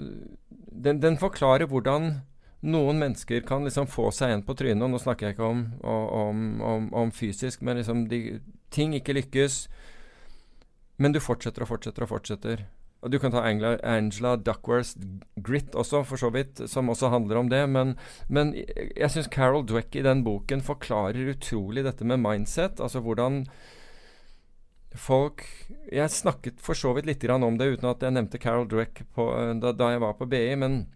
den, den forklarer hvordan noen mennesker kan liksom få seg en på trynet. Og nå snakker jeg ikke om, om, om, om fysisk, men liksom de, ting ikke lykkes. Men du fortsetter og fortsetter og fortsetter. Og Du kan ta Angela, Angela Duckworths Grit også, for så vidt, som også handler om det. Men, men jeg- syns Carol Dweck i den boken forklarer utrolig dette med mindset. Altså hvordan folk Jeg snakket for så vidt litt om det uten at jeg nevnte Carol Dweck på, eh, da, da jeg var på BI, men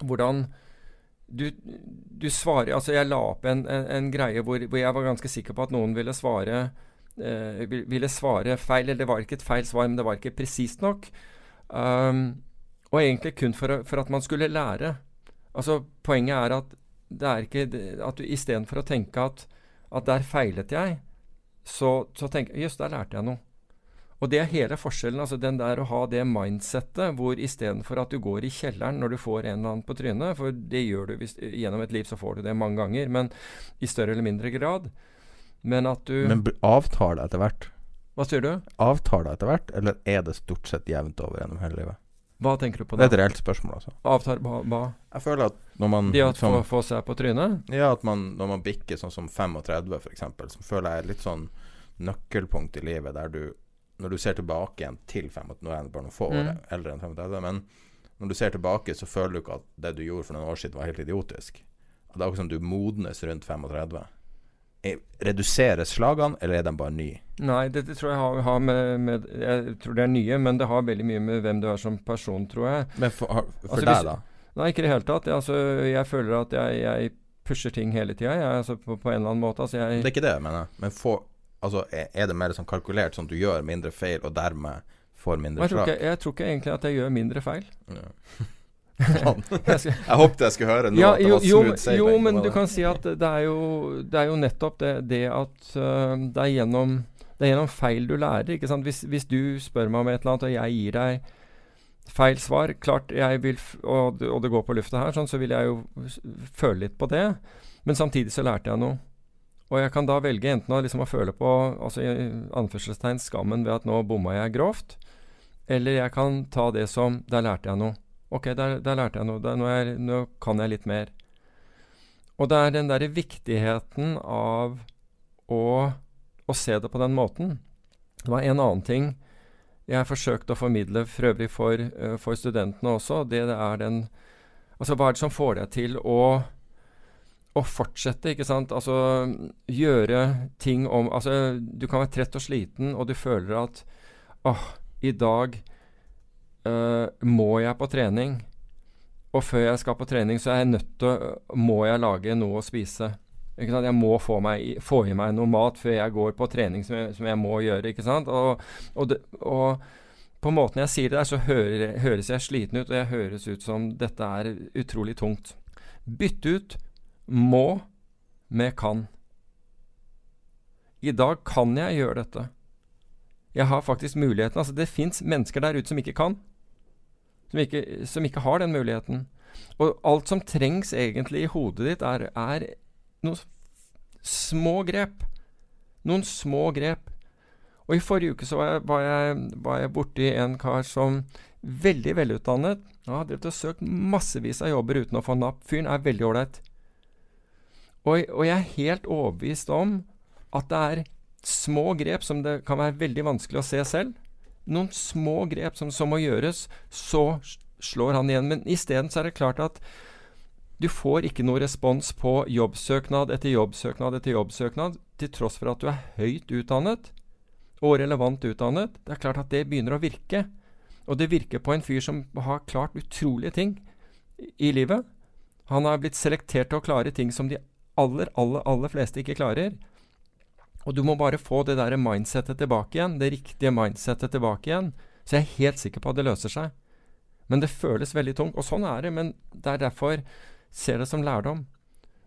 hvordan du, du svarer Altså, jeg la opp en, en, en greie hvor, hvor jeg var ganske sikker på at noen ville svare eh, ville svare feil. Eller det var ikke et feil svar, men det var ikke presist nok. Um, og egentlig kun for, for at man skulle lære. Altså, poenget er at det er ikke at du istedenfor å tenke at, at der feilet jeg, så, så tenker jeg jøss, der lærte jeg noe. Og det er hele forskjellen. altså Den der å ha det mindsettet hvor istedenfor at du går i kjelleren når du får en eller annen på trynet, for det gjør du hvis, gjennom et liv, så får du det mange ganger, men i større eller mindre grad. Men at du Men avtar det etter hvert? Hva sier du? Avtaler etter hvert, eller er det stort sett jevnt over gjennom hele livet? Hva tenker du på da? Det er et reelt spørsmål, altså. Avtar hva? hva? Jeg føler at når man De at liksom- få, få seg på trynet? Ja, at man når man bikker sånn som 35 for eksempel, så føler jeg er litt sånn nøkkelpunkt i livet der du Når du ser tilbake igjen til 35 Nå er jeg bare noen få år Mm. eldre enn 35, men når du ser tilbake, så føler du ikke at det du gjorde for noen år siden, var helt idiotisk. Det er akkurat som du modnes rundt 35. Er- Reduseres slagene, eller er de bare nye? Nei, dette tror jeg har, har med, med Jeg tror det er nye, men det har veldig mye med hvem du er som person, tror jeg. Men for, har- for Altså, deg, hvis- da? Nei, ikke i det hele tatt. Jeg, altså, jeg føler at jeg, jeg pusher ting hele tida, altså, på, på en eller annen måte. Altså, jeg, Det er ikke det, jeg mener. Men for, altså, er det mer sånn kalkulert, sånn at du gjør mindre feil, og dermed får mindre slag? Jeg, jeg tror ikke egentlig at jeg gjør mindre feil. Ja. Jeg håpet jeg skulle høre noe. Ja, jo, jo, jo, men du kan si at det er jo, det er jo nettopp det, det at uh, det er gjennom det er gjennom feil du lærer. ikke sant? Hvis, hvis du spør meg om et eller annet, og jeg gir deg feil svar Klart jeg vil, og, det- og det går på lufta her, sånn, så vil jeg jo føle litt på det. Men samtidig så lærte jeg noe. Og jeg kan da velge enten å, liksom, å føle på altså i anførselstegn skammen ved at nå bomma jeg grovt, eller jeg kan ta det som Der lærte jeg noe. Ok, der, der lærte jeg noe. Der, nå, er, nå kan jeg litt mer. Og det er den derre viktigheten av å, å se det på den måten. Det var en annen ting jeg forsøkte å formidle for øvrig for, eh, for studentene også. Det, er den Altså, hva er det som får deg til å å fortsette, ikke sant? Altså gjøre ting om Altså, du kan være trett og sliten, og du føler at åh, i dag uh, må jeg på trening. Og før jeg skal på trening, så er jeg nødt til Må jeg lage noe å spise. Jeg må få, meg, få i meg noe mat før jeg går på trening, som jeg, som jeg må gjøre. ikke sant? Og, og, det, og, på måten jeg sier det der, så hører, høres jeg sliten ut, og jeg høres ut som dette er utrolig tungt. Bytte ut må med kan. I dag kan jeg gjøre dette. Jeg har faktisk muligheten. Altså, det fins mennesker der ute som ikke kan. Som ikke, som ikke, har den muligheten. Og alt som trengs egentlig i hodet ditt, er, er noen små grep. Noen små grep. Og i forrige uke så var jeg, var jeg, var jeg borti en kar som veldig velutdannet. Han har drevet og søkt massevis av jobber uten å få napp. Fyren er veldig ålreit. Og, og jeg er helt overbevist om at det er små grep som det kan være veldig vanskelig å se selv. Noen små grep som, som må gjøres, så slår han igjen. Men isteden så er det klart at du får ikke noe respons på jobbsøknad etter jobbsøknad etter jobbsøknad, til tross for at du er høyt utdannet og relevant utdannet. Det er klart at det begynner å virke. Og det virker på en fyr som har klart utrolige ting i livet. Han har blitt selektert til å klare ting som de aller, aller, aller fleste ikke klarer. Og du må bare få det der mindsettet tilbake igjen, det riktige mindsettet tilbake igjen. Så jeg er helt sikker på at det løser seg. Men det føles veldig tungt. Og sånn er det. Men det er derfor ser det som lærdom.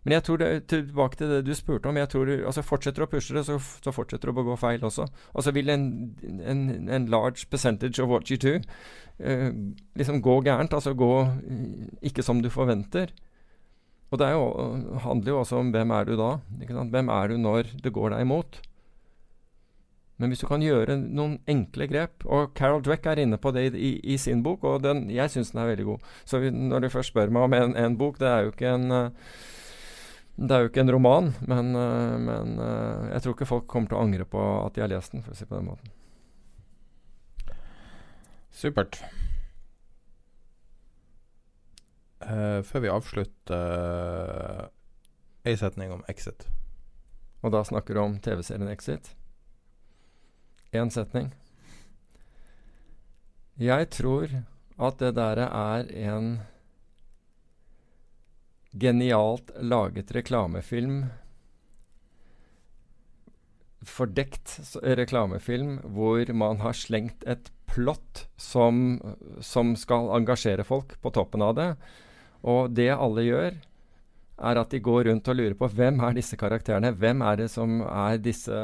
Men jeg tror det, tilbake til det du spurte om. jeg tror altså Fortsetter du å pushe det, så, så fortsetter du å begå feil også. Og så vil en, en, en, large percentage of what you do uh, liksom gå gærent. Altså gå uh, ikke som du forventer. Og det jo, handler jo også om hvem er du da? Hvem er du når det går deg imot? Men hvis du kan gjøre noen enkle grep Og Carol Dweck er inne på det i, i sin bok, og den, jeg syns den er veldig god. Så når du først spør meg om en, en, bok Det er jo ikke en det er jo ikke en roman, men, men jeg tror ikke folk kommer til å angre på at de har lest den, for å si på den måten. Supert. Uh, før vi avslutter uh, setning om Exit. Og da snakker du om TV-serien Exit? Én setning. Jeg tror at det der er en genialt laget reklamefilm Fordekt reklamefilm hvor man har slengt et plott som, som skal engasjere folk på toppen av det. Og det alle gjør, er at de går rundt og lurer på hvem er disse karakterene? Hvem er det som er disse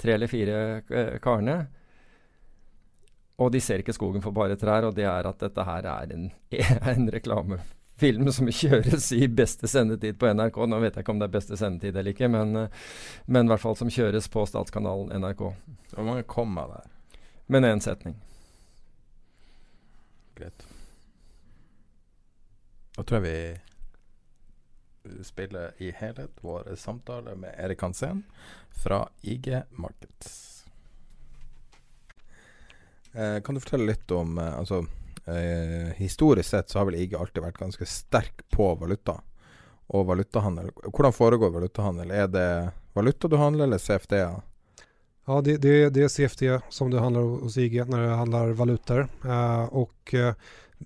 tre eller fire uh, karene? Og de ser ikke skogen for bare trær, og det er at dette her er en, en reklamefilm som kjøres i beste sendetid på NRK. Nå vet jeg ikke om det er beste sendetid eller ikke, men, uh, men i hvert fall som kjøres på statskanalen NRK. Hvor mange kommer der? Men én setning. Greit. Da tror jeg vi spiller i helhet vår samtale med Erik Hansen fra IG Markets. Eh, kan du fortelle litt om eh, altså, eh, Historisk sett så har vel IG alltid vært ganske sterk på valuta og valutahandel. Hvordan foregår valutahandel? Er det valuta du handler, eller CFD-er? Ja, det, det, det, är CFD som det handlar hos IG när det handlar valutor. Eh, och eh,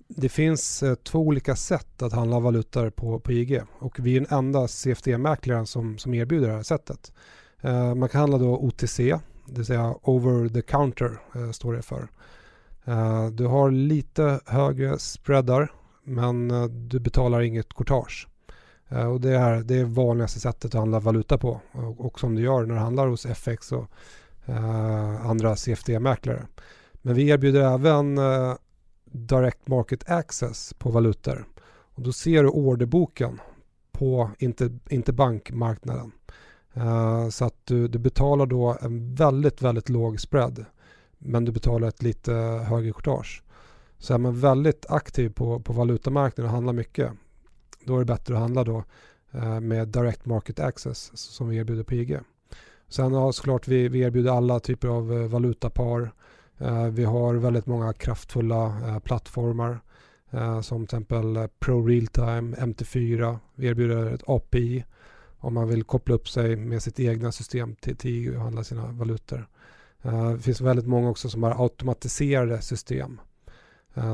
det finns eh, två olika sätt att handla valutor på, på IG och vi är den enda CFD-mäklaren som, som erbjuder det här sättet. Eh, man kan handla då OTC, det vill säga over the counter eh, står det för. Eh, du har lite högre spreadar men eh, du betalar inget courtage. Eh, och det är det är vanligaste sättet att handla valuta på och, och som du gör när du handlar hos FX och andra CFD-mäklare. Men vi erbjuder även Direct Market Access på valutor. Och då ser du orderboken på interbankmarknaden. Uh, så att du, du, betalar då en väldigt, väldigt låg spread. Men du betalar ett lite högre courtage. Så är man väldigt aktiv på, på valutamarknaden och handlar mycket. Då är det bättre att handla då uh, med Direct Market Access som vi erbjuder på IG. Sen har såklart vi, vi erbjuder alla typer av uh, valutapar vi har väldigt många kraftfulla plattformer, plattformar eh, som till exempel Pro Realtime, MT4. Vi erbjuder ett API om man vill koppla upp sig med sitt egna system till TIG och handla sina. Det finns väldigt många också som har automatiserade system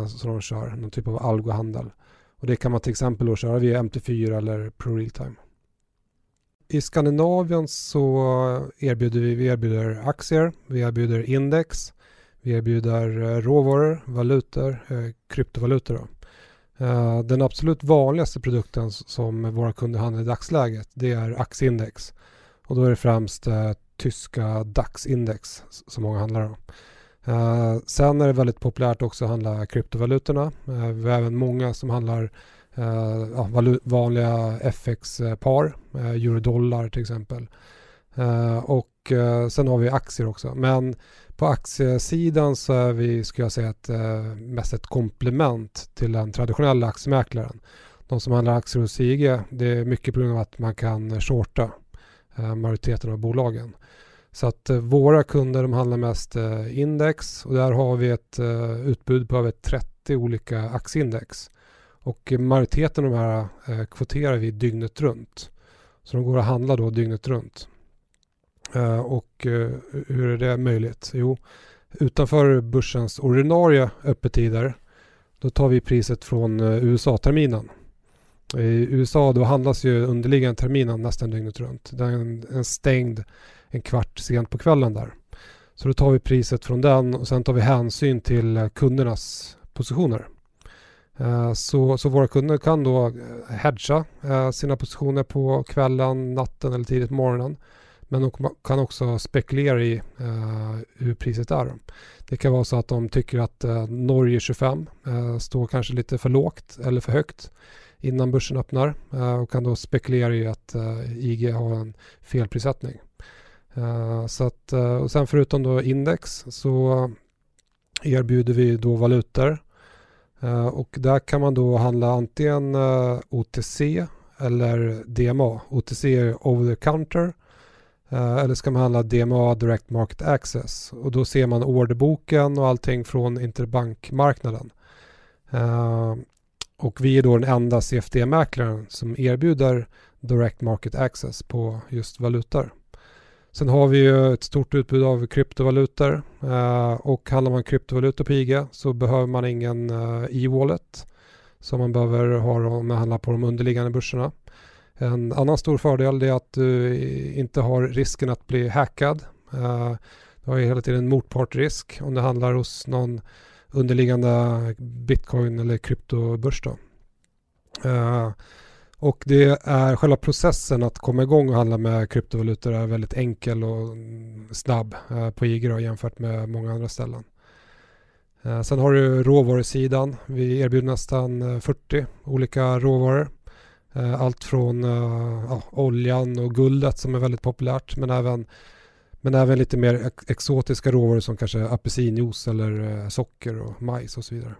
som de kör, någon typ av algohandel. Och det kan man till exempel då via MT4 eller ProRealtime. I Skandinavien så erbjuder vi, vi erbjuder aktier, vi erbjuder index, vi erbjuder eh, råvaror, valutor, eh, kryptovalutor. Eh, den absolut vanligaste produkten som våra kunder handlar i dagsläget det är aktieindex. Och då är det främst tyska DAX-index som många handlar om. sen är det väldigt populärt också att handla kryptovalutorna. vi har även många som handlar Uh, ja, FX-par, euro-dollar till exempel. Och sen har vi aktier också. Men på aktiesidan så är vi, skulle jag säga, ett, mest ett komplement till den traditionella aktiemäklaren. De som handlar aktier hos IG, det är mycket på grund av att man kan shorta majoriteten av bolagen. Så att våra kunder de handlar mest index och där har vi ett utbud på över 30 olika aktieindex. Och majoriteten av de här kvoterer vi dygnet runt. Så de går att handla då dygnet runt. Eh, och eh, hur är det möjligt? Jo, utanför börsens ordinarie öppettider då tar vi priset från eh, USA-terminen. I USA då handlas ju underliggande terminen nästan dygnet runt. Den är stängd en kvart sent på kvällen där. Så då tar vi priset från den och sen tar vi hänsyn till kundernas positioner. Så, så våra kunder kan då hedga sina positioner på kvällen, natten eller tidigt på morgonen. Men de kan også spekulere i hur priset är. Det kan vara så att de tycker att Norge 25 står kanskje litt for lågt eller for högt innan børsen öppnar och kan da spekulere i at IG har en felprissättning. Så att, och sen förutom index så erbjuder vi då valutor Eh, och där kan man då handla antingen eh, OTC eller DMA. OTC är over the counter eh, eller ska man handla DMA Direct Market Access och då ser man orderboken och allting från interbankmarknaden. Och vi är då den enda CFD-mäklaren som erbjuder Direct Market Access på just valutor. Sen har vi ju ett stort utbud av kryptovalutor eh, och handlar man kryptovalutor på IG så behöver man ingen eh, e-wallet som man behöver ha om man handlar på de underliggande börserna. En annen stor fordel er at du ikke har risken at bli hackad. Eh, du har hele tiden tiden motpartrisk om det handler hos noen underliggende bitcoin eller kryptobørs. Og Och det selve prosessen processen komme i gang og handle med kryptovalutor er veldig enkel og snabb eh, på IG sammenlignet med mange andre steder. Eh, sen har du råvarusidan. Vi erbjuder nesten 40 ulike olika råvaror. Allt från ja, oljan och guldet som är väldigt populärt men även, men även lite mer exotiska råvaror som kanske apelsinjuice eller socker och majs och så vidare.